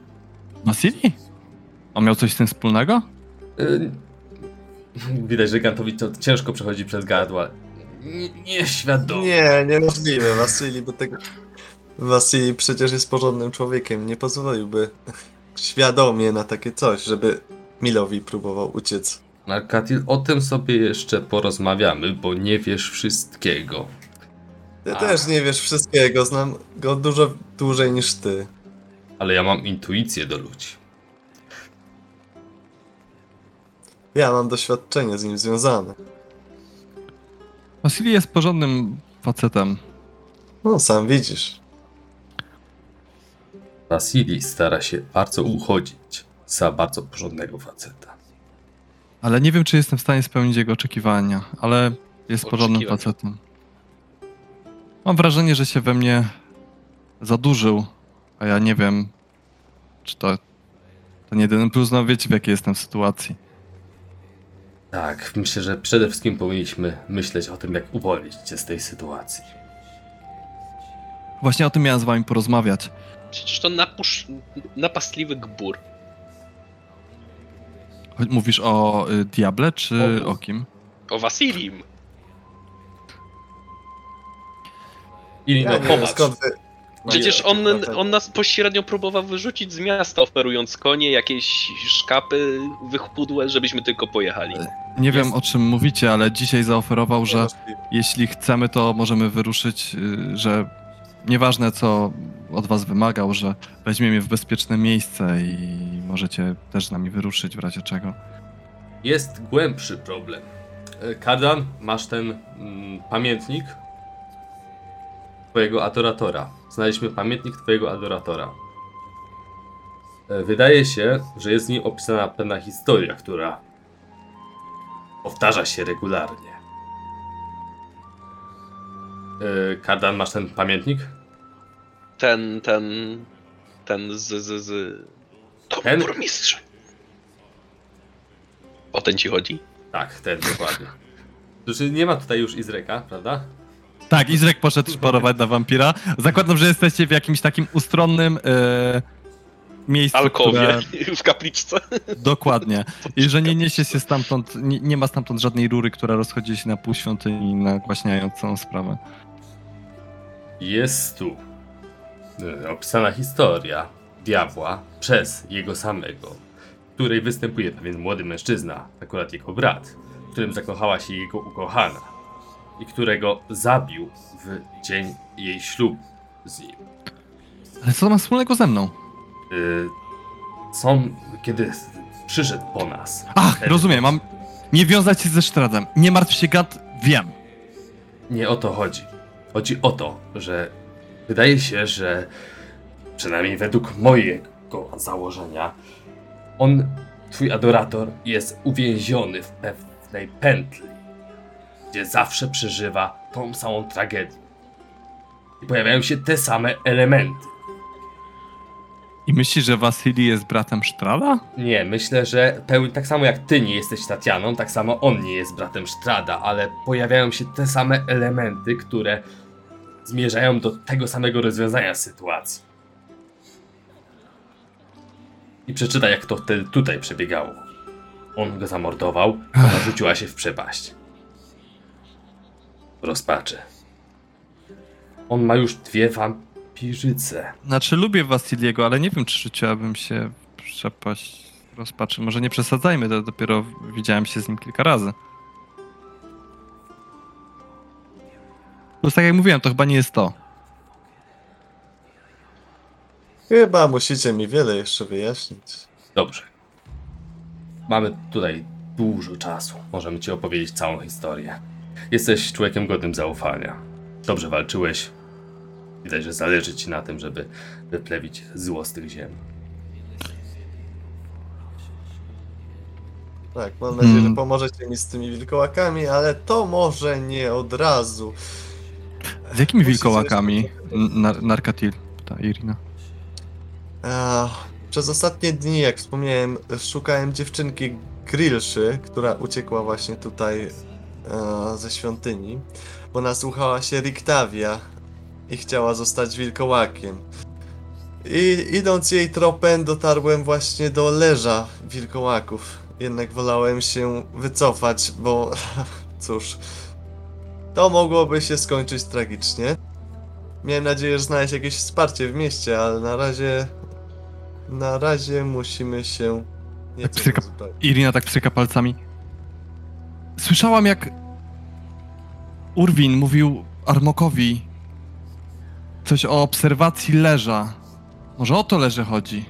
Wasili? On miał coś z tym wspólnego? y, widać, że Gantowi to ciężko przechodzi przez gardła. Nie, nieświadomie. Nie, niemożliwe. Wasili by tego... Wasili przecież jest porządnym człowiekiem. Nie pozwoliłby świadomie na takie coś, żeby Milowi próbował uciec. Narkatil, o tym sobie jeszcze porozmawiamy, bo nie wiesz wszystkiego. Ty A. też nie wiesz wszystkiego, znam go dużo dłużej niż ty. Ale ja mam intuicję do ludzi. Ja mam doświadczenie z nim związane. Wasili jest porządnym facetem. No, sam widzisz. Vasili stara się bardzo uchodzić za bardzo porządnego faceta. Ale nie wiem, czy jestem w stanie spełnić jego oczekiwania, ale jest porządnym facetem. Mam wrażenie, że się we mnie zadłużył, a ja nie wiem, czy to ten jedyny plus, no wiecie w jakiej jestem sytuacji. Tak, myślę, że przede wszystkim powinniśmy myśleć o tym, jak uwolnić cię z tej sytuacji. Właśnie o tym miałem z wami porozmawiać. Przecież to napusz... napastliwy gbur. Mówisz o y, Diable, czy O- o kim? O Wasilim. I Ja no, nie wiem popatrz. skąd wy... Przecież No, on, pewno. on nas pośrednio próbował wyrzucić z miasta, oferując konie, jakieś szkapy wychpudłe, żebyśmy tylko pojechali. Nie wiem Jest. o czym mówicie, ale dzisiaj zaoferował, że jeśli chcemy, to możemy wyruszyć, y, że nieważne co od was wymagał, że weźmie mnie w bezpieczne miejsce i możecie też z nami wyruszyć w razie czego. Jest głębszy problem. E, Kardan, masz ten mm, pamiętnik twojego adoratora. Znaleźliśmy pamiętnik twojego adoratora. E, Wydaje się, że jest w nim opisana pewna historia, która powtarza się regularnie. E, Kardan, masz ten pamiętnik? Ten, ten, ten z, z, z... To Ten? burmistrz. O ten ci chodzi? Tak, ten dokładnie. Znaczy nie ma tutaj już Izreka, prawda? Tak, Izrek poszedł szporować na wampira. Zakładam, że jesteście w jakimś takim ustronnym e, miejscu, Alkowie które... w kapliczce. Dokładnie. I że nie niesie się stamtąd, nie, nie ma stamtąd żadnej rury, która rozchodzi się na pół świątyni, nagłaśniając całą sprawę. Jest tu e, opisana historia diabła przez jego samego, w której występuje pewien młody mężczyzna, akurat jego brat, w którym zakochała się jego ukochana i którego zabił w dzień jej ślubu z nim. Ale co to ma wspólnego ze mną? Y, Są, kiedy przyszedł po nas. Ach, wtedy- rozumiem, mam nie wiązać się ze Sztradem. Nie martw się, Gad, wiem. Nie o to chodzi. Chodzi o to, że wydaje się, że przynajmniej według mojego założenia, on, twój adorator, jest uwięziony w pewnej pętli, gdzie zawsze przeżywa tą samą tragedię. I pojawiają się te same elementy. I myślisz, że Wasili jest bratem Sztrada? Nie, myślę, że pełni, tak samo jak ty nie jesteś Tatianą, tak samo on nie jest bratem Strada, ale pojawiają się te same elementy, które zmierzają do tego samego rozwiązania sytuacji. I przeczytaj, jak to wtedy tutaj przebiegało. On go zamordował, ona rzuciła się w przepaść. W rozpaczy. On ma już dwie wampirzyce. Znaczy, lubię Wasiliego, ale nie wiem, czy rzuciłabym się w przepaść rozpaczy. Może nie przesadzajmy, to dopiero widziałem się z nim kilka razy. Plus, tak jak mówiłem, to chyba nie jest to. Chyba musicie mi wiele jeszcze wyjaśnić. Dobrze. Mamy tutaj dużo czasu. Możemy ci opowiedzieć całą historię. Jesteś człowiekiem godnym zaufania. Dobrze walczyłeś. Widać, że zależy ci na tym, żeby wyplewić zło z tych ziem. Tak, mam nadzieję, Hmm. że pomożecie mi z tymi wilkołakami, ale to może nie od razu. Z jakimi Musicie wilkołakami? Nar Narkatil, ta Irina. Przez ostatnie dni, jak wspomniałem, szukałem dziewczynki Grillszy, która uciekła właśnie tutaj e, ze świątyni, bo nasłuchała się Riktavia i chciała zostać wilkołakiem. I idąc jej tropem dotarłem właśnie do leża wilkołaków. Jednak wolałem się wycofać, bo cóż, To mogłoby się skończyć tragicznie. Miałem nadzieję, że znaleźć jakieś wsparcie w mieście, ale na razie... Na razie musimy się nieco psyka-. Irina tak pstryka palcami. Słyszałam, jak Urwin mówił Armokowi coś o obserwacji leża. Może o to leże chodzi.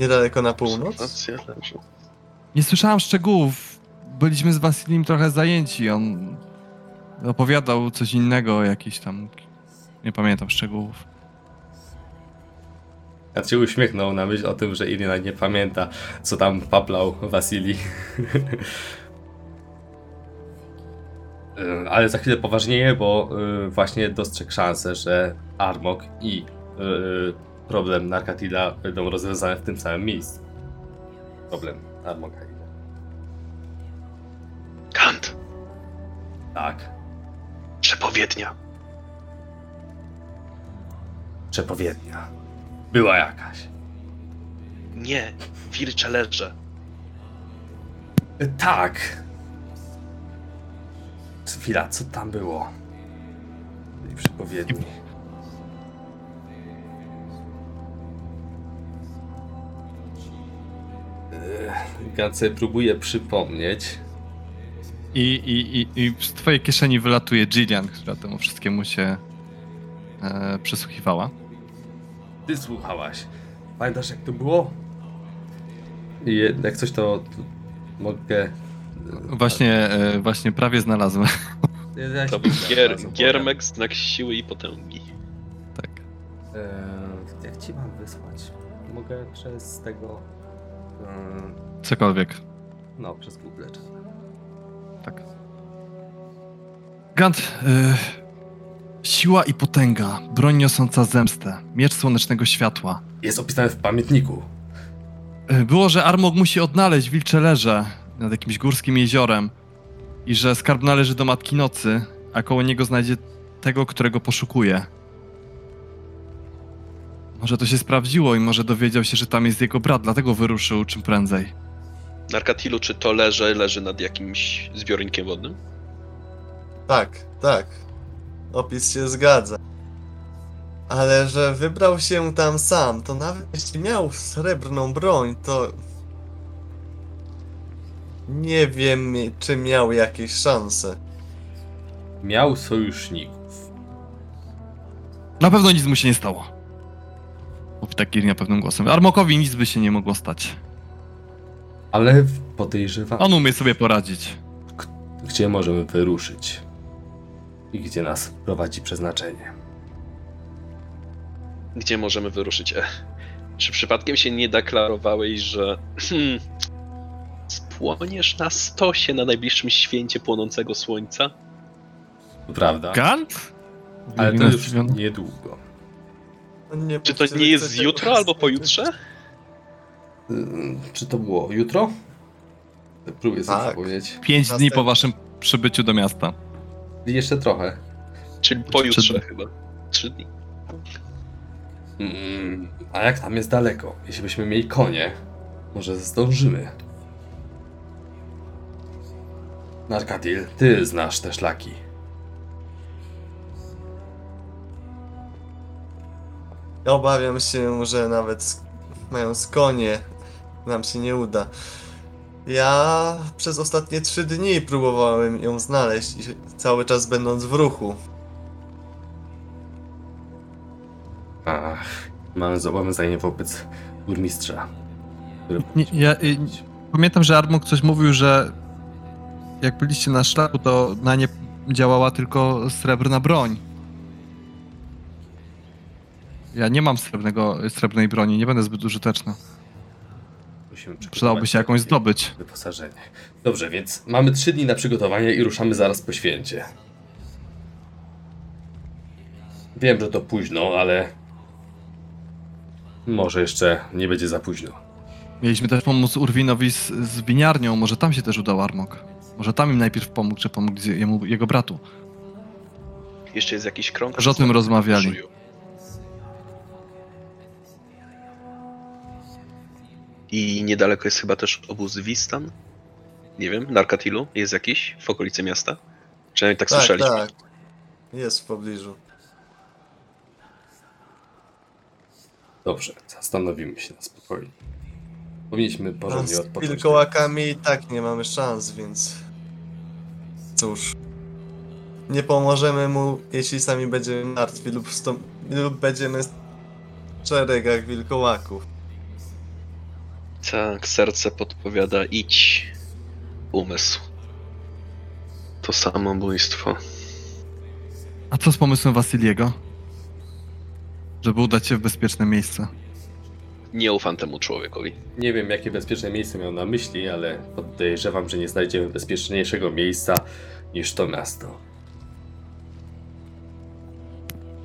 Niedaleko na północ? Leży. Nie słyszałam szczegółów. Byliśmy z Wasilim trochę zajęci. On opowiadał coś innego, jakiś tam. Nie pamiętam szczegółów. Ja się uśmiechnął na myśl o tym, że Irina nie pamięta, co tam paplał Wasili. Y, Ale za chwilę poważnieje, bo y, właśnie dostrzegł szansę, że Armok i y, problem Narkatila będą rozwiązane w tym samym miejscu. Problem Armoka. i- Kant, Tak, przepowiednia. przepowiednia. Była jakaś. Nie, wilcze leże. Tak. Chwila, co tam było? Tej przepowiedni. Gance próbuje przypomnieć. I, i, i, I z twojej kieszeni wylatuje Jillian, która temu wszystkiemu się e, przysłuchiwała. Ty słuchałaś. Pamiętasz jak to było? I jak coś to, to mogę... Właśnie, e, właśnie prawie znalazłem. To był gier, giermek, znak siły i potęgi. tak. Eee, jak ci mam wysłać? Mogę przez tego... em, Cokolwiek. no, przez Google czasem. Tak. Gant. E, siła i potęga. Broń niosąca zemstę. Miecz słonecznego światła. Jest opisane w pamiętniku. E, Było, że Armog musi odnaleźć wilcze leże nad jakimś górskim jeziorem i że skarb należy do Matki Nocy, a koło niego znajdzie tego, którego poszukuje. Może to się sprawdziło i może dowiedział się, że tam jest jego brat, dlatego wyruszył czym prędzej. Narkatilu, czy to leże leży nad jakimś zbiornikiem wodnym? Tak, tak. Opis się zgadza. Ale że wybrał się tam sam, to nawet jeśli miał srebrną broń, to... Nie wiem, czy miał jakieś szanse. Miał sojuszników. Na pewno nic mu się nie stało. Mówi tak Irina pewnym głosem. Armokowi nic by się nie mogło stać. Ale podejrzewam, On umie sobie poradzić. gdzie możemy wyruszyć. I gdzie nas prowadzi przeznaczenie. Gdzie możemy wyruszyć? E, czy przypadkiem się nie deklarowałeś, że spłoniesz na stosie na najbliższym święcie płonącego słońca? To prawda. Gant? Ale to już niedługo. Nie Czy to nie jest jutro albo pojutrze? Ym, Czy to było jutro? Próbuję sobie Tak. przypomnieć. Pięć dni po waszym przybyciu do miasta. I Jeszcze trochę. Czyli Czy- pojutrze czy- chyba. Trzy dni. Mm, a jak tam jest daleko? Jeśli byśmy mieli konie, może zdążymy. Narkatil, ty znasz te szlaki. Obawiam się, że nawet mając konie, nam się nie uda. Ja przez ostatnie trzy dni próbowałem ją znaleźć, i cały czas będąc w ruchu. Ach, mam zobowiązanie wobec burmistrza. Nie, ja, y, pamiętam, że Armok coś mówił, że jak byliście na szlaku, to na nie działała tylko srebrna broń. Ja nie mam srebrnego, srebrnej broni, nie będę zbyt użyteczna. Musimy przygotować Przydałoby się jakąś zdobyć. Wyposażenie. Dobrze, więc mamy trzy dni na przygotowanie i ruszamy zaraz po święcie. Wiem, że to późno, ale może jeszcze nie będzie za późno. Mieliśmy też pomóc Urwinowi z, z winiarnią, może tam się też udał Armok. Może tam im najpierw pomógł, czy pomógł z- jemu, jego bratu. Jeszcze jest jakiś krąg. Że o tym rozmawiali. I niedaleko jest chyba też obóz Wistan. Nie wiem, Narkatilu jest jakiś w okolicy miasta? Przynajmniej tak, Tak, słyszeliśmy. tak. Jest w pobliżu. Dobrze, zastanowimy się na spokojnie. Powinniśmy porządnie z odpocząć. wilkołakami i tak nie mamy szans, więc... Cóż... Nie pomożemy mu, jeśli sami będziemy martwi lub, lub będziemy w szeregach wilkołaków. Tak, serce podpowiada idź. Umysł. To samobójstwo. A co z pomysłem Wasyliego? Żeby udać się w bezpieczne miejsce. Nie ufam temu człowiekowi. Nie wiem, jakie bezpieczne miejsce miał na myśli, ale podejrzewam, że nie znajdziemy bezpieczniejszego miejsca niż to miasto.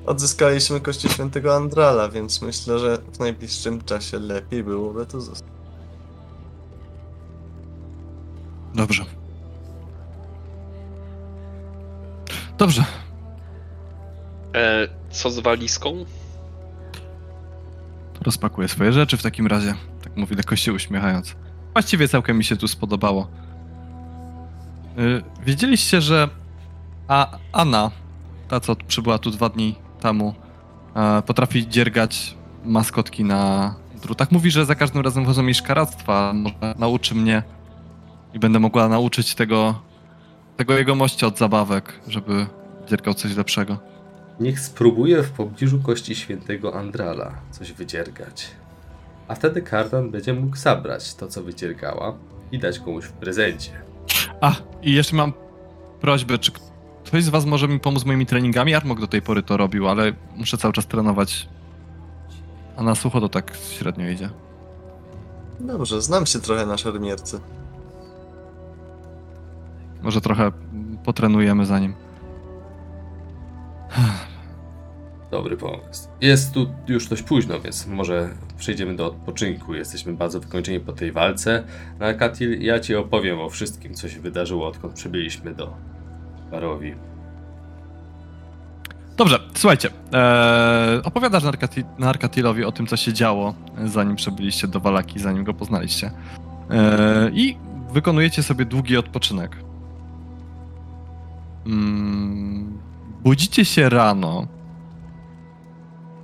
Odzyskaliśmy kości świętego Andrala, więc myślę, że w najbliższym czasie lepiej byłoby tu zostać. Dobrze. Dobrze. E, co z walizką? Rozpakuję swoje rzeczy w takim razie. Tak mówi lekko się uśmiechając. Właściwie całkiem mi się tu spodobało. Yy, wiedzieliście, że A Anna, ta co przybyła tu dwa dni temu, e, potrafi dziergać maskotki na drutach. Mówi, że za każdym razem wchodzą mi szkaractwa. Może nauczy mnie i będę mogła nauczyć tego, tego jego mościa od zabawek, żeby dziergał coś lepszego. Niech spróbuje w pobliżu kości świętego Andrala coś wydziergać. A wtedy Kardan będzie mógł zabrać to, co wydziergała i dać komuś w prezencie. A, i jeszcze mam prośbę, czy ktoś z was może mi pomóc z moimi treningami? Armok do tej pory to robił, ale muszę cały czas trenować. A na sucho to tak średnio idzie. Dobrze, znam się trochę na szermierce. Może trochę potrenujemy za nim. Dobry pomysł. Jest tu już dość późno, więc może przejdziemy do odpoczynku. Jesteśmy bardzo wykończeni po tej walce. Na Katil ja ci opowiem o wszystkim, co się wydarzyło, odkąd przybyliśmy do Barowi. Dobrze, słuchajcie. Eee, opowiadasz Narkati- Narkatilowi o tym, co się działo, zanim przebyliście do Walaki, zanim go poznaliście. Eee, I wykonujecie sobie długi odpoczynek. Mm, budzicie się rano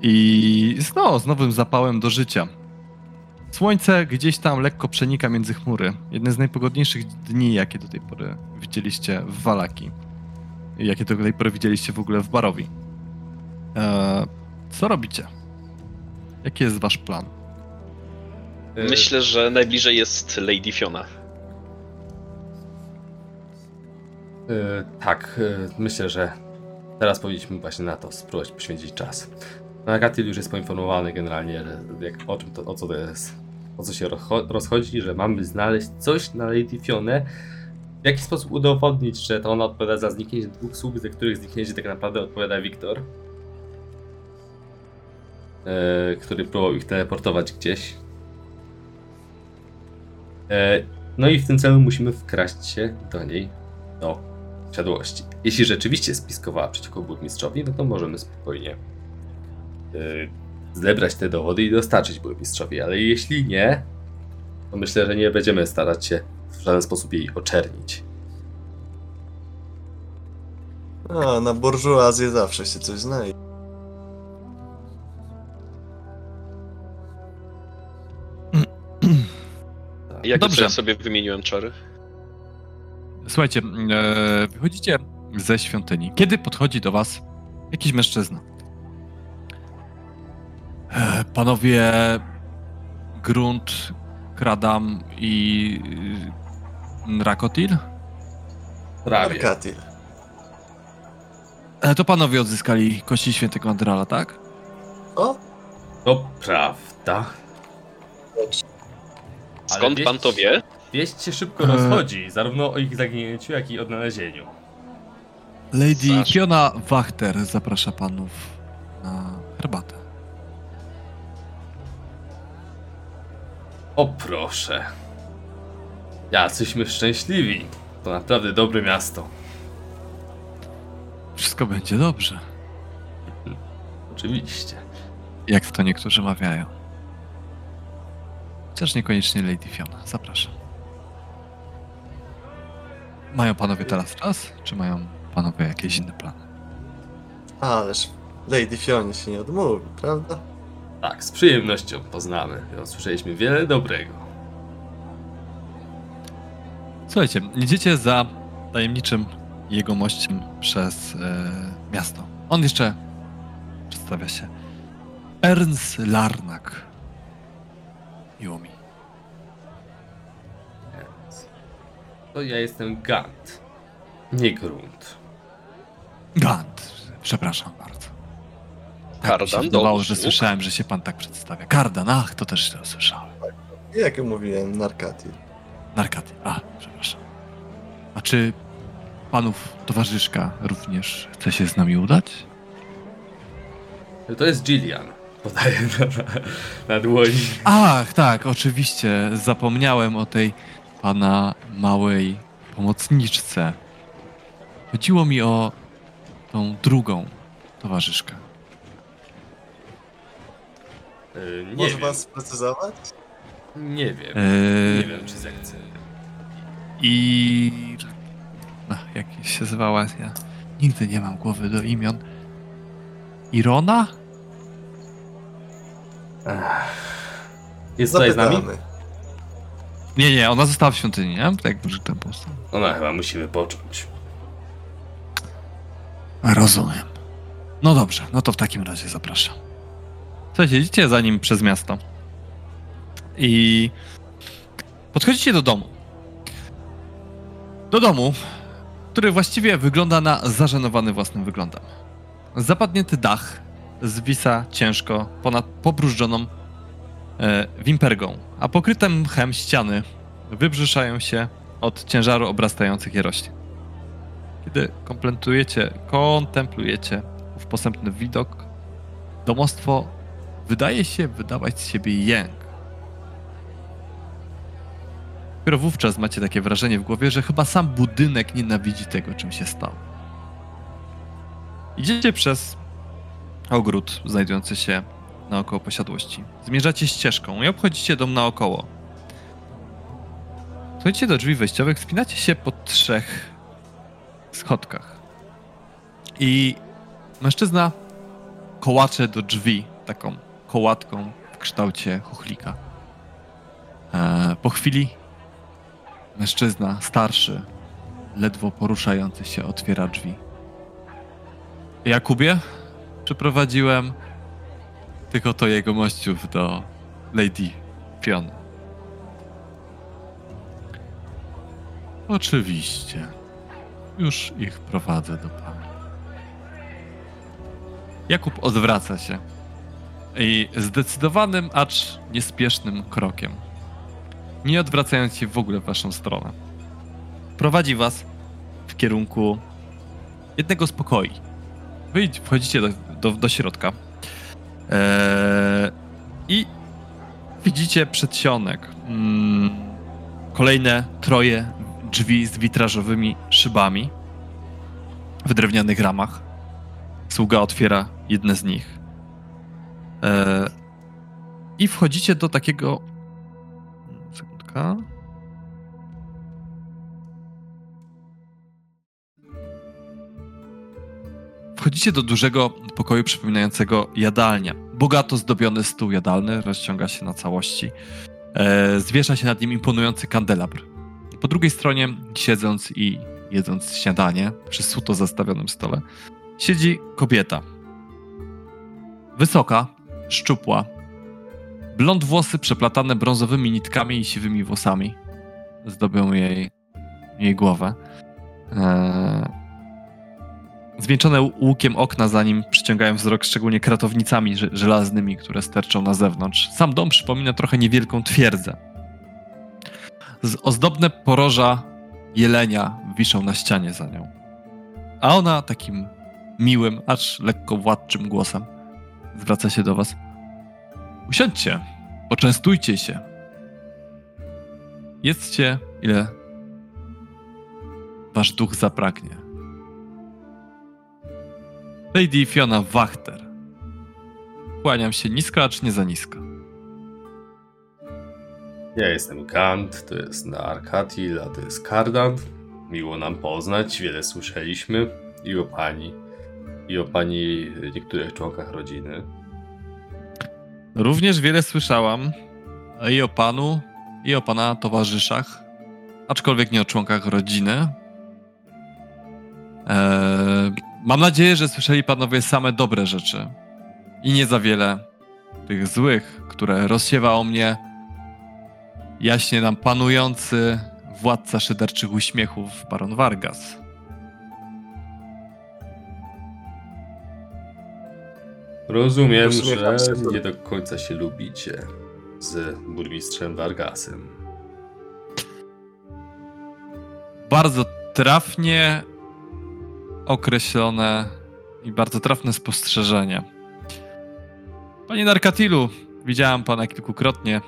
i no, z nowym zapałem do życia. Słońce gdzieś tam lekko przenika między chmury. Jeden z najpogodniejszych dni, jakie do tej pory widzieliście w Walaki. Jakie do tej pory widzieliście w ogóle w Barowi. Eee, co robicie? Jaki jest wasz plan? Myślę, że najbliżej jest Lady Fiona. E, tak, e, myślę, że teraz powinniśmy właśnie na to spróbować poświęcić czas. Nagatil już jest poinformowany generalnie, że jak, o, czym to, o co to jest, o co się rozcho- rozchodzi, że mamy znaleźć coś na Lady Fionę, w jaki sposób udowodnić, że to ona odpowiada za zniknięcie dwóch sług, ze których zniknięcie tak naprawdę odpowiada Wiktor, e, który próbował ich teleportować gdzieś. E, no i w tym celu musimy wkraść się do niej do posiadłości. Jeśli rzeczywiście spiskowała przeciwko burmistrzowi, no to możemy spokojnie zebrać te dowody i dostarczyć burmistrzowi, ale jeśli nie, to myślę, że nie będziemy starać się w żaden sposób jej oczernić. A, na burżuazję zawsze się coś znajdzie. Jakie Dobrze. to ja sobie wymieniłem czary? Słuchajcie, e, wychodzicie ze świątyni. Kiedy podchodzi do was jakiś mężczyzna? E, panowie Grunt, Kradam i y, Nrakotil? Prawie. Arkatil. E, to panowie odzyskali kości świętego Andrala, tak? O, To prawda. Ale Skąd pan wieść- to wie? Wieść się szybko Eee. rozchodzi, zarówno o ich zaginięciu, jak i odnalezieniu. Lady Znasz. Fiona Wachter zaprasza panów na herbatę. O proszę. Jacyśmy szczęśliwi. To naprawdę dobre miasto. Wszystko będzie dobrze, Oczywiście. jak to niektórzy mawiają. Chociaż niekoniecznie Lady Fiona. Zapraszam. Mają panowie teraz czas, czy mają panowie jakieś inne plany? Ależ Lady Fionie się nie odmówi, prawda? Tak, z przyjemnością poznamy. Usłyszeliśmy wiele dobrego. Słuchajcie, idziecie za tajemniczym jegomościem przez e, miasto. On jeszcze przedstawia się. Ernst Larnak. Miło mi. To ja jestem Gant, nie Grunt. Gant. Przepraszam bardzo. Tak Kardan do wydawało, że słyszałem, że się pan tak przedstawia. Kardan, ach, to też źle słyszałem. Jak mówiłem, Narkatil. Narkaty, a, przepraszam. A czy panów towarzyszka również chce się z nami udać? To jest Gillian. Podaję na, na, na dłoni. Ach, tak, oczywiście. Zapomniałem o tej pana małej pomocniczce. Chodziło mi o tą drugą towarzyszkę. Y, Nie Może wiem. was sprecyzować? Nie wiem. Eee, Nie wiem, czy zechcę. I... Ach, jak się zwała? Ja nigdy nie mam głowy do imion. Irona? Jest tutaj z nami? Zapytamy. Nie, nie, ona została w świątyni, nie? Tak, że ten post. Ona chyba musi wypocząć. Rozumiem. No dobrze, no to w takim razie zapraszam. Słuchajcie, za nim przez miasto. I podchodzicie do domu. Do domu, który właściwie wygląda na zażenowany własnym wyglądem. Zapadnięty dach zwisa ciężko ponad pobrużdżoną e, wimpergą, a pokryte mchem ściany wybrzyszają się od ciężaru obrastających je roślin. Kiedy kontemplujecie, kontemplujecie ów posępny widok, domostwo wydaje się wydawać z siebie jęk. Dopiero wówczas macie takie wrażenie w głowie, że chyba sam budynek nienawidzi tego, czym się stał. Idziecie przez ogród znajdujący się naokoło posiadłości. Zmierzacie ścieżką i obchodzicie dom naokoło. Słuchajcie do drzwi wejściowych, wspinacie się po trzech schodkach. I mężczyzna kołacze do drzwi taką kołatką w kształcie chochlika. E, po chwili mężczyzna starszy, ledwo poruszający się, otwiera drzwi. Jakubie, przyprowadziłem tylko to jego mościów do Lady Fiona. Oczywiście. Już ich prowadzę do pana. Jakub odwraca się i zdecydowanym, acz niespiesznym krokiem, nie odwracając się w ogóle w waszą stronę, prowadzi was w kierunku jednego z pokoi. Wy wchodzicie do, do, do środka eee, i widzicie przedsionek. Mm, kolejne troje drzwi z witrażowymi szybami w drewnianych ramach. Sługa otwiera jedne z nich. E, I wchodzicie do takiego. Sekundka. Wchodzicie do dużego pokoju przypominającego jadalnię. Bogato zdobiony stół jadalny rozciąga się na całości. E, zwiesza się nad nim imponujący kandelabr. Po drugiej stronie, siedząc i jedząc śniadanie przy suto zastawionym stole, siedzi kobieta. Wysoka, szczupła, blond włosy przeplatane brązowymi nitkami i siwymi włosami zdobią jej, jej głowę. Eee, zwieńczone łukiem okna za nim przyciągają wzrok szczególnie kratownicami żelaznymi, które sterczą na zewnątrz. Sam dom przypomina trochę niewielką twierdzę. Z ozdobne poroża jelenia wiszą na ścianie za nią. A ona takim miłym, acz lekko władczym głosem zwraca się do was. Usiądźcie, poczęstujcie się. Jedzcie, ile wasz duch zapragnie. Lady Fiona Wachter. Kłaniam się nisko, acz nie za nisko. Ja jestem Gant, to jest Narkatil, a to jest Kardan. Miło nam poznać, wiele słyszeliśmy i o pani, i o pani niektórych członkach rodziny. Również wiele słyszałam i o panu, i o pana towarzyszach, aczkolwiek nie o członkach rodziny. Eee, mam nadzieję, że słyszeli panowie same dobre rzeczy i nie za wiele tych złych, które rozsiewa o mnie jaśnie nam panujący władca szyderczych uśmiechów, baron Vargas. Rozumiem, że nie do końca się lubicie z burmistrzem Vargasem. bardzo trafnie określone i bardzo trafne spostrzeżenie. Panie Narkatilu, widziałem pana kilkukrotnie.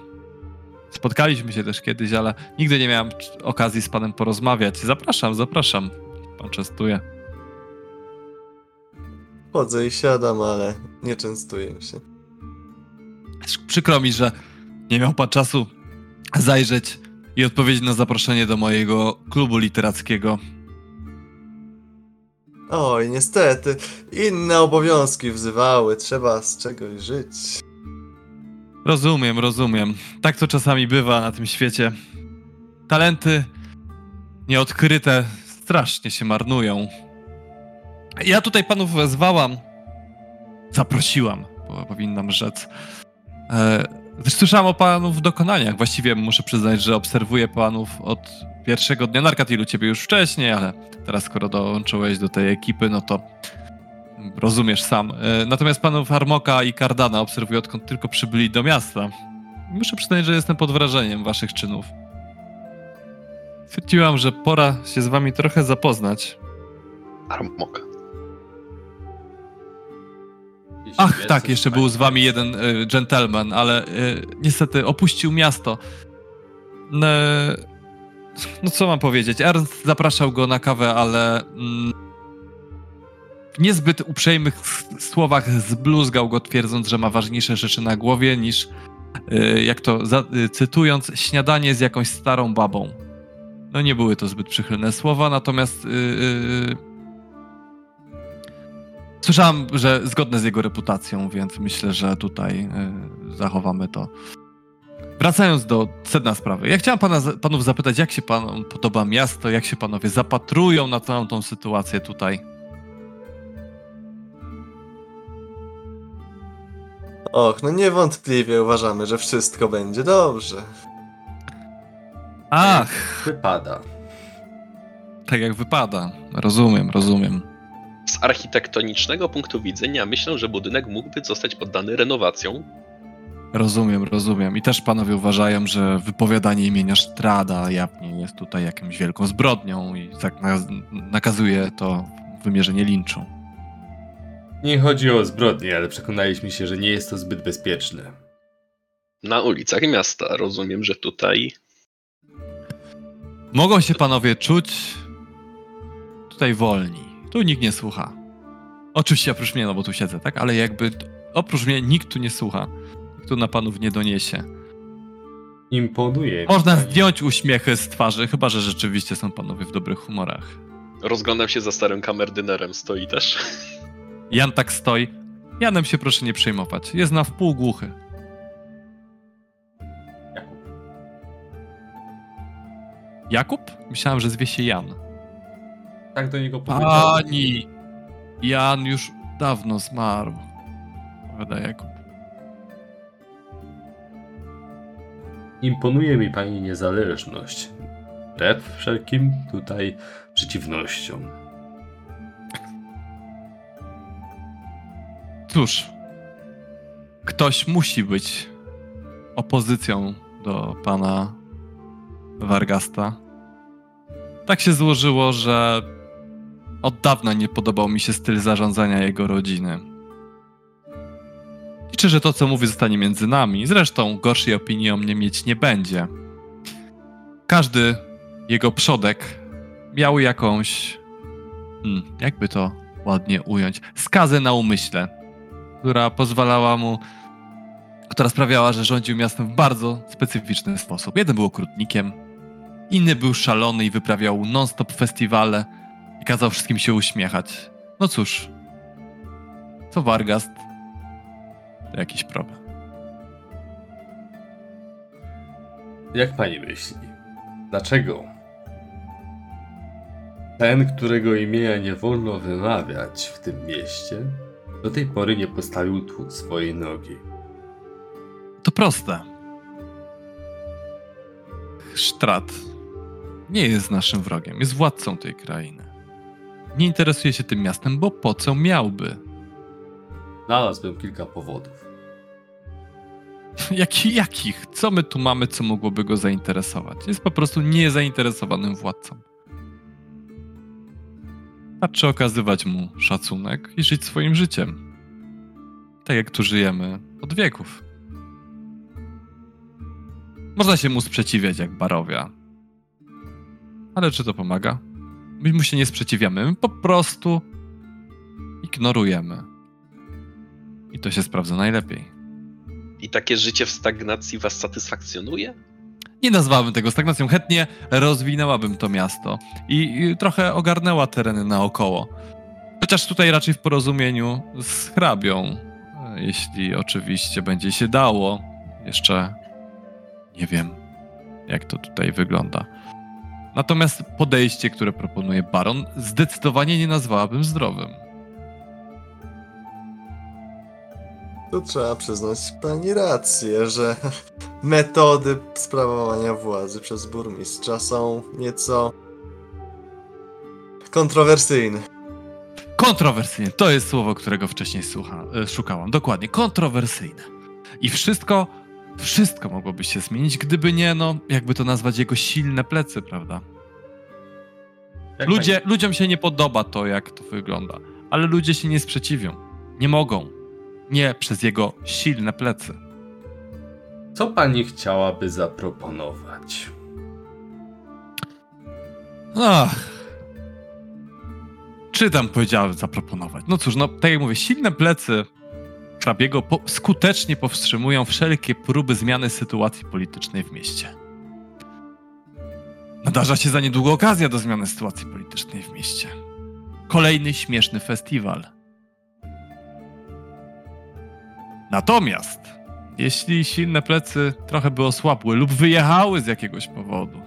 Spotkaliśmy się też kiedyś, ale nigdy nie miałem okazji z panem porozmawiać. Zapraszam, zapraszam. Pan częstuje. Chodzę i siadam, ale nie częstuję się. Przykro mi, że nie miał pan czasu zajrzeć i odpowiedzieć na zaproszenie do mojego klubu literackiego. Oj, niestety, inne obowiązki wzywały, trzeba z czegoś żyć. Rozumiem, rozumiem. Tak to czasami bywa na tym świecie. Talenty nieodkryte strasznie się marnują. Ja tutaj panów wezwałam, zaprosiłam, bo powinnam rzec. E, słyszałam o panów dokonaniach. Właściwie muszę przyznać, że obserwuję panów od pierwszego dnia Narkatilu, ciebie już wcześniej, ale teraz skoro dołączyłeś do tej ekipy, no to rozumiesz sam. E, Natomiast panów Armoka i Cardana obserwuję odkąd tylko przybyli do miasta. Muszę przyznać, że jestem pod wrażeniem waszych czynów. Stwierdziłam, że pora się z wami trochę zapoznać. Armoka. Ach, tak, jeszcze był z wami jeden y, gentleman, ale y, niestety opuścił miasto. Ne, no co mam powiedzieć? Ernst zapraszał go na kawę, ale mm, w niezbyt uprzejmych słowach zbluzgał go, twierdząc, że ma ważniejsze rzeczy na głowie niż, y, jak to za, cytując, śniadanie z jakąś starą babą. No nie były to zbyt przychylne słowa, natomiast Słyszałem, że zgodne z jego reputacją, więc myślę, że tutaj y, zachowamy to. Wracając do sedna sprawy. Ja chciałem pana, panów zapytać, jak się panom podoba miasto, jak się panowie zapatrują na całą tą sytuację tutaj. Och, no niewątpliwie uważamy, że wszystko będzie dobrze. Ach, Wypada. tak jak wypada. Rozumiem, rozumiem. Z architektonicznego punktu widzenia myślę, że budynek mógłby zostać poddany renowacjom. Rozumiem, rozumiem. I też panowie uważają, że wypowiadanie imienia Strada jawnie jest tutaj jakąś wielką zbrodnią i tak na, nakazuje to wymierzenie linczu. Nie chodzi o zbrodnię, ale przekonaliśmy się, że nie jest to zbyt bezpieczne. Na ulicach miasta rozumiem, że tutaj Mogą się panowie czuć tutaj wolni. Tu nikt nie słucha. Oczywiście oprócz mnie, no bo tu siedzę, tak? Ale jakby oprócz mnie nikt tu nie słucha. Nikt tu na panów nie doniesie. Imponuje. Można zdjąć uśmiechy z twarzy, chyba że rzeczywiście są panowie w dobrych humorach. rozglądam się za starym kamerdynerem, stoi też. Jan tak stoi. Janem się proszę nie przejmować. Jest na wpół głuchy. Jakub. Jakub? Myślałem, że zwie się Jan. Tak do niego. Pani! Jan już dawno zmarł. Powiada Jakub. Imponuje mi pani niezależność. Wbrew wszelkim tutaj przeciwnościom. Cóż, ktoś musi być opozycją do pana Vargasta. Tak się złożyło, że od dawna nie podobał mi się styl zarządzania jego rodziny. Liczę, że to, co mówi, zostanie między nami. Zresztą gorszej opinii o mnie mieć nie będzie. Każdy jego przodek miał jakąś. Hmm, jakby to ładnie ująć? Skazę na umyśle która pozwalała mu, która sprawiała, że rządził miastem w bardzo specyficzny sposób. Jeden był okrutnikiem, Inny był szalony i wyprawiał non-stop festiwale i kazał wszystkim się uśmiechać. No cóż, co Wargast, to jakiś problem. Jak pani myśli? Dlaczego? Ten, którego imienia nie wolno wymawiać w tym mieście, do tej pory nie postawił tu swojej nogi. To proste. Sztrat nie jest naszym wrogiem, jest władcą tej krainy. Nie interesuje się tym miastem, bo po co miałby? Znalazłem kilka powodów. Jaki, jakich? Co my tu mamy, co mogłoby go zainteresować? Jest po prostu niezainteresowanym władcą. Wystarczy okazywać mu szacunek i żyć swoim życiem. Tak jak tu żyjemy od wieków. Można się mu sprzeciwiać jak barowia. Ale czy to pomaga? My mu się nie sprzeciwiamy, my po prostu ignorujemy. I to się sprawdza najlepiej. I takie życie w stagnacji was satysfakcjonuje? Nie nazwałabym tego stagnacją. Chętnie rozwinęłabym to miasto i, i trochę ogarnęła tereny naokoło. Chociaż tutaj raczej w porozumieniu z hrabią, e, jeśli oczywiście będzie się dało. Jeszcze nie wiem, jak to tutaj wygląda. Natomiast podejście, które proponuje baron, zdecydowanie nie nazwałabym zdrowym. Tu trzeba przyznać pani rację, że metody sprawowania władzy przez burmistrza są nieco kontrowersyjne. Kontrowersyjne. To jest słowo, którego wcześniej słucha, e, szukałam. Dokładnie, kontrowersyjne. I wszystko, wszystko mogłoby się zmienić, gdyby nie, no, jakby to nazwać, jego silne plecy, prawda? Ludzie, ludziom się nie podoba to, jak to wygląda, ale ludzie się nie sprzeciwią. Nie mogą. Nie przez jego silne plecy. Co pani chciałaby zaproponować? Ach. Czy tam powiedziałem zaproponować? No cóż, no tak jak mówię, silne plecy hrabiego po skutecznie powstrzymują wszelkie próby zmiany sytuacji politycznej w mieście. Nadarza się za niedługo okazja do zmiany sytuacji politycznej w mieście. Kolejny śmieszny festiwal. Natomiast, jeśli silne plecy trochę by osłabły lub wyjechały z jakiegoś powodu,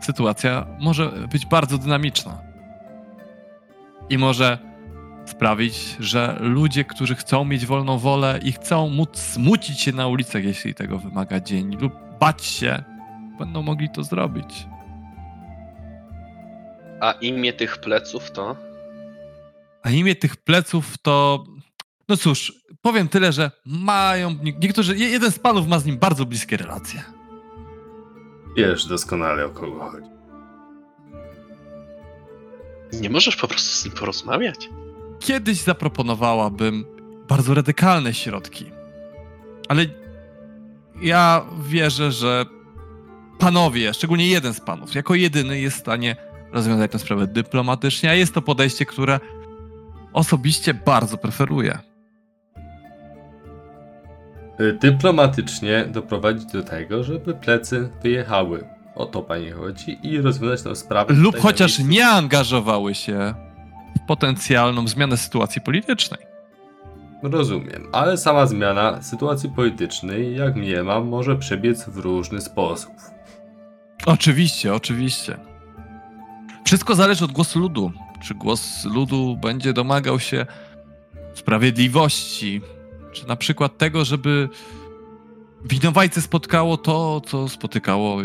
sytuacja może być bardzo dynamiczna. I może sprawić, że ludzie, którzy chcą mieć wolną wolę i chcą móc smucić się na ulicach, jeśli tego wymaga dzień, lub bać się, będą mogli to zrobić. A imię tych pleców to? A imię tych pleców to. No cóż, powiem tyle, że mają. nie- Niektórzy. je- Jeden z panów ma z nim bardzo bliskie relacje. Wiesz doskonale o kogo chodzi. Nie możesz po prostu z nim porozmawiać? Kiedyś zaproponowałabym bardzo radykalne środki. Ale ja wierzę, że panowie, szczególnie jeden z panów, jako jedyny jest w stanie rozwiązać tę sprawę dyplomatycznie, a jest to podejście, które osobiście bardzo preferuję. Y, Dyplomatycznie doprowadzić do tego, żeby plecy wyjechały. O to pani chodzi i rozwiązać tę sprawę. Lub chociaż nie angażowały się potencjalną zmianę sytuacji politycznej. Rozumiem, ale sama zmiana sytuacji politycznej, jak mniemam, może przebiec w różny sposób. Oczywiście, oczywiście. Wszystko zależy od głosu ludu. Czy głos ludu będzie domagał się sprawiedliwości, czy na przykład tego, żeby winowajcę spotkało to, co spotykało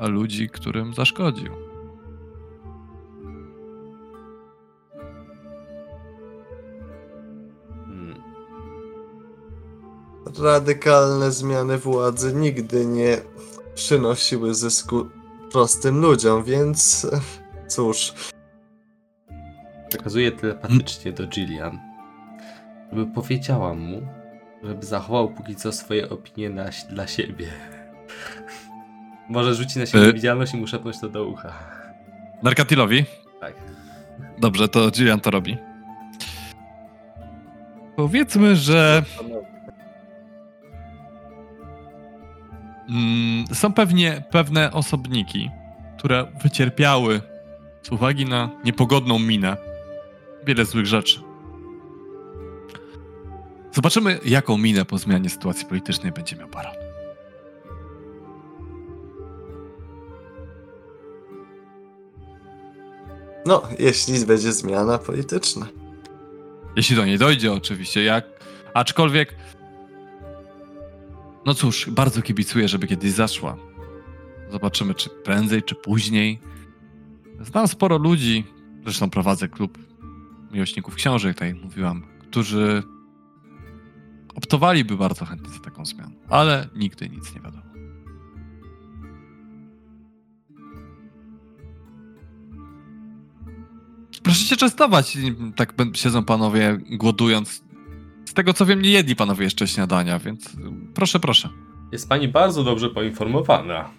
a ludzi, którym zaszkodził. Radykalne zmiany władzy nigdy nie przynosiły zysku prostym ludziom, więc cóż, Przekazuję telepatycznie do Gillian, żeby powiedziała mu, żeby zachował póki co swoje opinie na, dla siebie. Może rzuci na siebie Y- widzialność i mu szepnąć to do ucha. Narkatilowi? Tak. Dobrze, to Gillian to robi. Powiedzmy, że są pewnie pewne osobniki, które wycierpiały z uwagi na niepogodną minę wiele złych rzeczy. Zobaczymy, jaką minę po zmianie sytuacji politycznej będzie miał baron. No, jeśli będzie zmiana polityczna. Jeśli do niej dojdzie, oczywiście. Jak... Aczkolwiek. No cóż, bardzo kibicuję, żeby kiedyś zaszła. Zobaczymy, czy prędzej, czy później. Znam sporo ludzi, zresztą prowadzę klub miłośników książek, tak jak mówiłam, którzy optowaliby bardzo chętnie za taką zmianą, ale nigdy nic nie wiadomo. Proszę się częstować. Tak siedzą panowie głodując. Z tego co wiem, nie jedli panowie jeszcze śniadania, więc proszę, proszę. Jest pani bardzo dobrze poinformowana.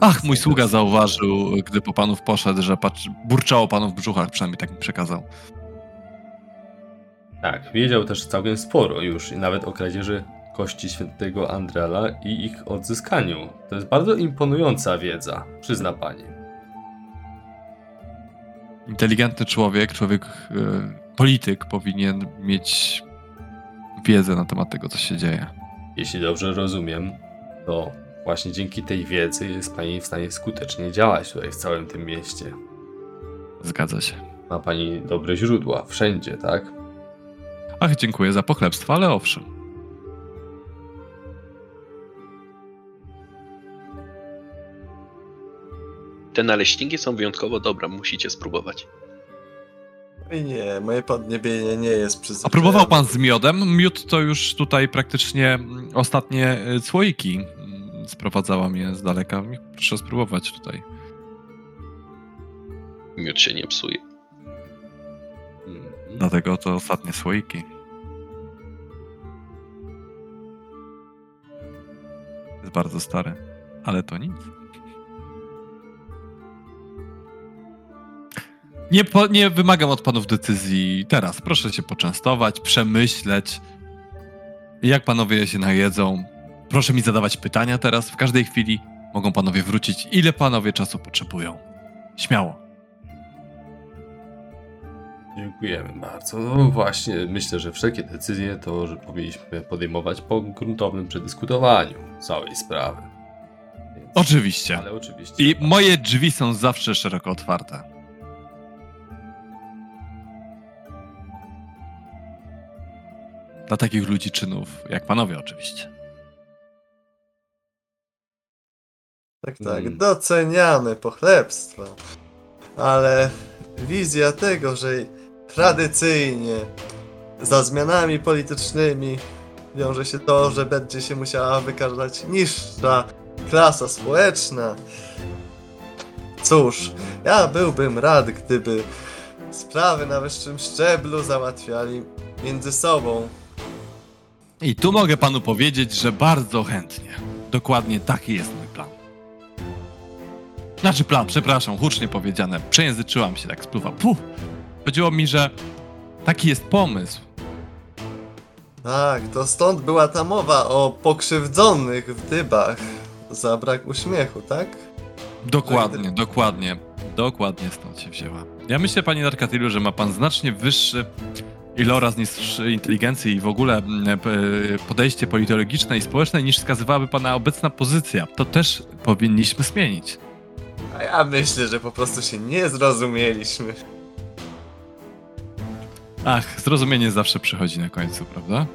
Ach, mój sługa zauważył, gdy po panów poszedł, że patrz, burczało panów w brzuchach, przynajmniej tak mi przekazał. Tak, wiedział też całkiem sporo już i nawet o kradzieży kości świętego Andrala i ich odzyskaniu. To jest bardzo imponująca wiedza, przyzna pani. Inteligentny człowiek, człowiek, e, polityk powinien mieć wiedzę na temat tego, co się dzieje. Jeśli dobrze rozumiem, to właśnie dzięki tej wiedzy jest pani w stanie skutecznie działać tutaj w całym tym mieście. Zgadza się. Ma pani dobre źródła wszędzie, tak? Ach, dziękuję za pochlebstwo, ale owszem. Te naleśniki są wyjątkowo dobre, musicie spróbować. Nie, moje podniebienie nie jest przyzwyczajone. A próbował pan z miodem? Miód to już tutaj praktycznie mm, ostatnie e, słoiki mm, sprowadzała mnie z daleka. Proszę spróbować tutaj. Miód się nie psuje. Mhm. Dlatego to ostatnie słoiki. Jest bardzo stary, ale to nic. Nie, po, nie wymagam od panów decyzji teraz. Proszę się poczęstować, przemyśleć. Jak panowie się najedzą. Proszę mi zadawać pytania teraz. W każdej chwili mogą panowie wrócić, ile panowie czasu potrzebują. Śmiało. Dziękujemy bardzo. No właśnie, myślę, że wszelkie decyzje to, że powinniśmy podejmować po gruntownym przedyskutowaniu całej sprawy. Więc, Oczywiście. Ale oczywiście. I moje drzwi są zawsze szeroko otwarte. Dla takich ludzi czynów, jak panowie oczywiście. Tak, tak, Mm. doceniamy pochlebstwa. Ale wizja tego, że tradycyjnie za zmianami politycznymi wiąże się to, że będzie się musiała wykazać niższa klasa społeczna. Cóż, ja byłbym rad, gdyby sprawy na wyższym szczeblu załatwiali między sobą. I tu mogę panu powiedzieć, że bardzo chętnie. Dokładnie taki jest mój plan. Znaczy plan, przepraszam, hucznie powiedziane. Przejęzyczyłam się, tak spluwał. Puh. Chodziło mi, że taki jest pomysł. Tak, to stąd była ta mowa o pokrzywdzonych w dybach za brak uśmiechu, tak? Dokładnie, dokładnie. Dokładnie stąd się wzięła. Ja myślę, panie Darkatilu, że ma pan znacznie wyższy iloraz niż inteligencji i w ogóle mm, p- podejście politologiczne i społeczne niż wskazywałaby pana obecna pozycja. To też powinniśmy zmienić. A ja myślę, że po prostu się nie zrozumieliśmy. Ach, zrozumienie zawsze przychodzi na końcu, prawda?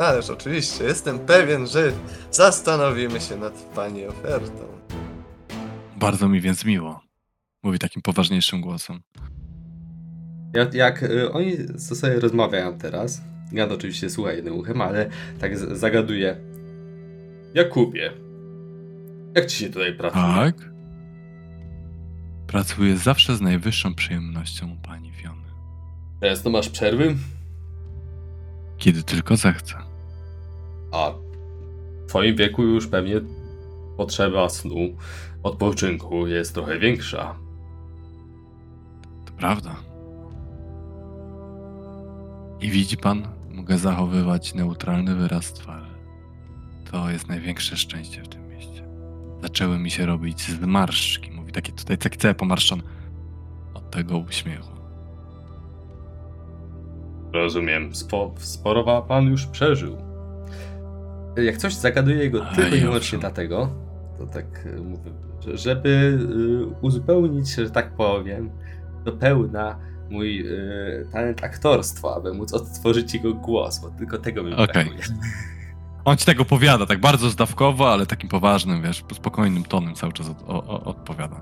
Ależ oczywiście, jestem pewien, że zastanowimy się nad pani ofertą. Bardzo mi więc miło. Mówi takim poważniejszym głosem. Jak, jak y, oni co sobie rozmawiają teraz, Gad oczywiście słucha jednym uchem, ale tak zagaduje. Jakubie, jak ci się tutaj pracuje? Tak? Pracuję zawsze z najwyższą przyjemnością u pani Fiony. Często masz przerwy? Kiedy tylko zechcę. A w twoim wieku już pewnie potrzeba snu, odpoczynku jest trochę większa. To prawda. I widzi pan, mogę zachowywać neutralny wyraz twarzy. to jest największe szczęście w tym mieście. Zaczęły mi się robić zmarszczki. Mówi taki tutaj taki cały pomarszczony od tego uśmiechu. Rozumiem. Spo, sporo pan już przeżył. Jak coś zagaduję jego tylko i wyłącznie dlatego, to tak y, mówię, że- żeby y, uzupełnić, że tak powiem, do pełna mój y, talent aktorstwa, aby móc odtworzyć jego głos, bo tylko tego mi Okej. brakuje. On ci tego powiada, tak bardzo zdawkowo, ale takim poważnym, wiesz, spokojnym tonem cały czas od, o, o, odpowiada.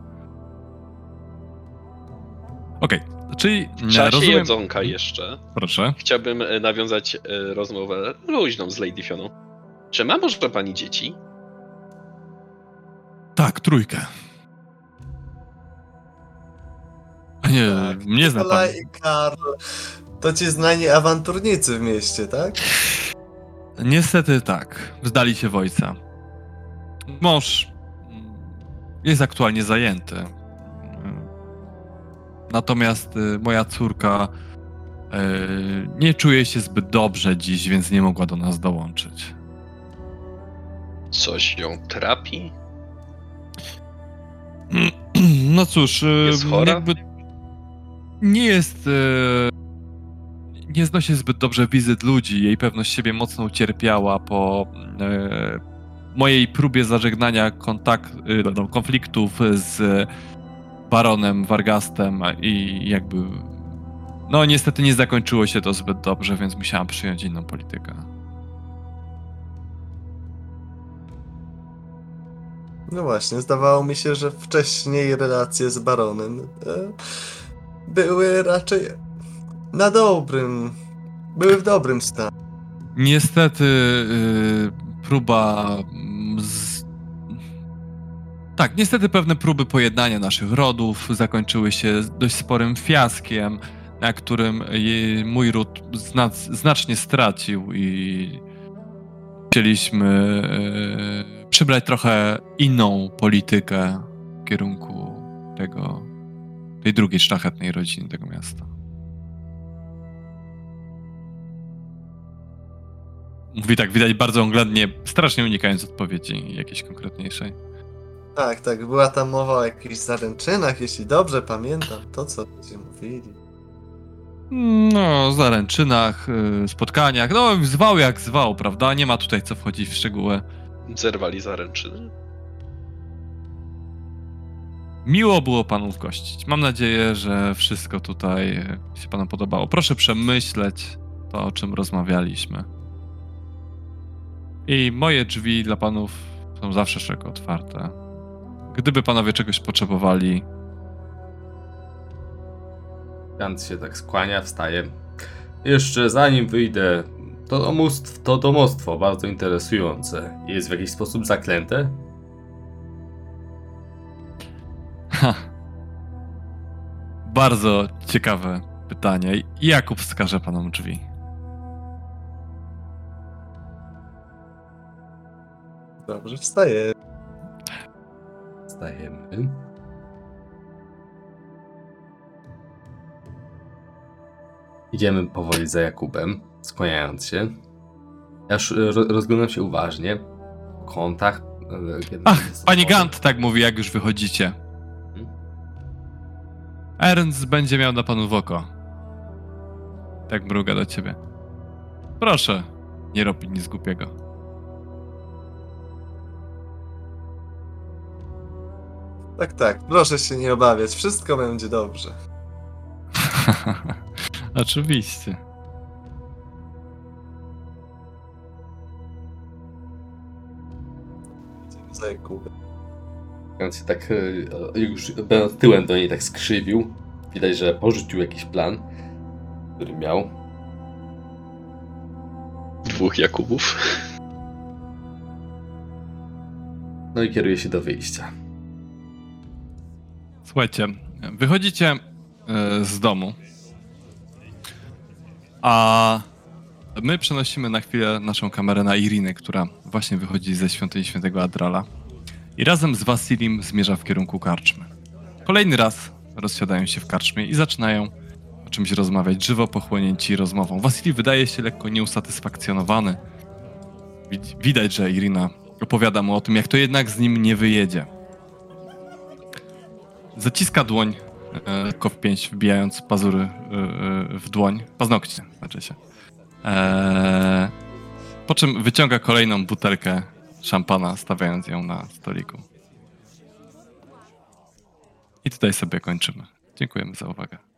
Okej, czyli W czasie rozumiem... jedzonka jeszcze Proszę. chciałbym e, nawiązać e, rozmowę luźną z Lady Fioną. Czy ma może pani dzieci? Tak, trójkę. Nie, Tak. nie zna pan. Nikolaj i Karl. To ci znani awanturnicy w mieście, tak? Niestety tak, zdali się w ojca. Mąż jest aktualnie zajęty. Natomiast y, moja córka y, nie czuje się zbyt dobrze dziś, więc nie mogła do nas dołączyć. Coś ją trapi? No cóż, y, Jest chora? jakby nie jest. y, Nie znosi zbyt dobrze wizyt ludzi. Jej pewność siebie mocno ucierpiała po y, mojej próbie zażegnania kontakt, y, no, konfliktów z baronem Vargastem i jakby. No, niestety nie zakończyło się to zbyt dobrze, więc musiałam przyjąć inną politykę. No właśnie, zdawało mi się, że wcześniej relacje z baronem e, były raczej na dobrym, były w dobrym stanie. Niestety y, próba z... Tak, niestety pewne próby pojednania naszych rodów zakończyły się dość sporym fiaskiem, na którym mój ród zna, znacznie stracił i chcieliśmy y, przybrać trochę inną politykę w kierunku tego, tej drugiej szlachetnej rodziny tego miasta. Mówi tak, widać bardzo oględnie, strasznie unikając odpowiedzi jakiejś konkretniejszej. Tak, tak, była tam mowa o jakichś zaręczynach, jeśli dobrze pamiętam to, co ludzie mówili. No, zaręczynach, y, spotkaniach, no zwał jak zwał, prawda? Nie ma tutaj co wchodzić w szczegóły. Zerwali zaręczyny? Miło było panów gościć. Mam nadzieję, że wszystko tutaj y, się panu podobało. Proszę przemyśleć to, o czym rozmawialiśmy. I moje drzwi dla panów są zawsze szeroko otwarte. Gdyby panowie czegoś potrzebowali, Gant się tak skłania, wstaje. Jeszcze zanim wyjdę, to domostwo, to domostwo bardzo interesujące. Jest w jakiś sposób zaklęte? Ha. Bardzo ciekawe pytanie. Jakub wskaże panom drzwi. Dobrze, wstaję. Stajemy. Idziemy powoli za Jakubem, skłaniając się. Ja już e, ro- rozglądam się uważnie. W kątach. e, Ach, pani. Gant tak mówi, jak już wychodzicie. Ernst będzie miał na panu w oko. Tak mruga do ciebie. Proszę, nie robić nic głupiego. Tak, tak, proszę się nie obawiać, wszystko będzie dobrze. Oczywiście. Idziemy za Jakubem. Gant się tak, e, już tyłem do niej tak skrzywił. Widać, że porzucił jakiś plan, który miał. Dwóch Jakubów. No i kieruje się do wyjścia. Słuchajcie, wychodzicie e, z domu, a my przenosimy na chwilę naszą kamerę na Irinę, która właśnie wychodzi ze świątyni świętego Adrala i razem z Wasilim zmierza w kierunku karczmy. Kolejny raz rozsiadają się w karczmie i zaczynają o czymś rozmawiać, żywo pochłonięci rozmową. Wasili wydaje się lekko nieusatysfakcjonowany Wid- Widać, że Irina opowiada mu o tym, jak to jednak z nim nie wyjedzie. Zaciska dłoń tylko w pięść, wbijając pazury e, e, w dłoń. Paznokcie, znaczy się. E, po czym wyciąga kolejną butelkę szampana, stawiając ją na stoliku. I tutaj sobie kończymy. Dziękujemy za uwagę.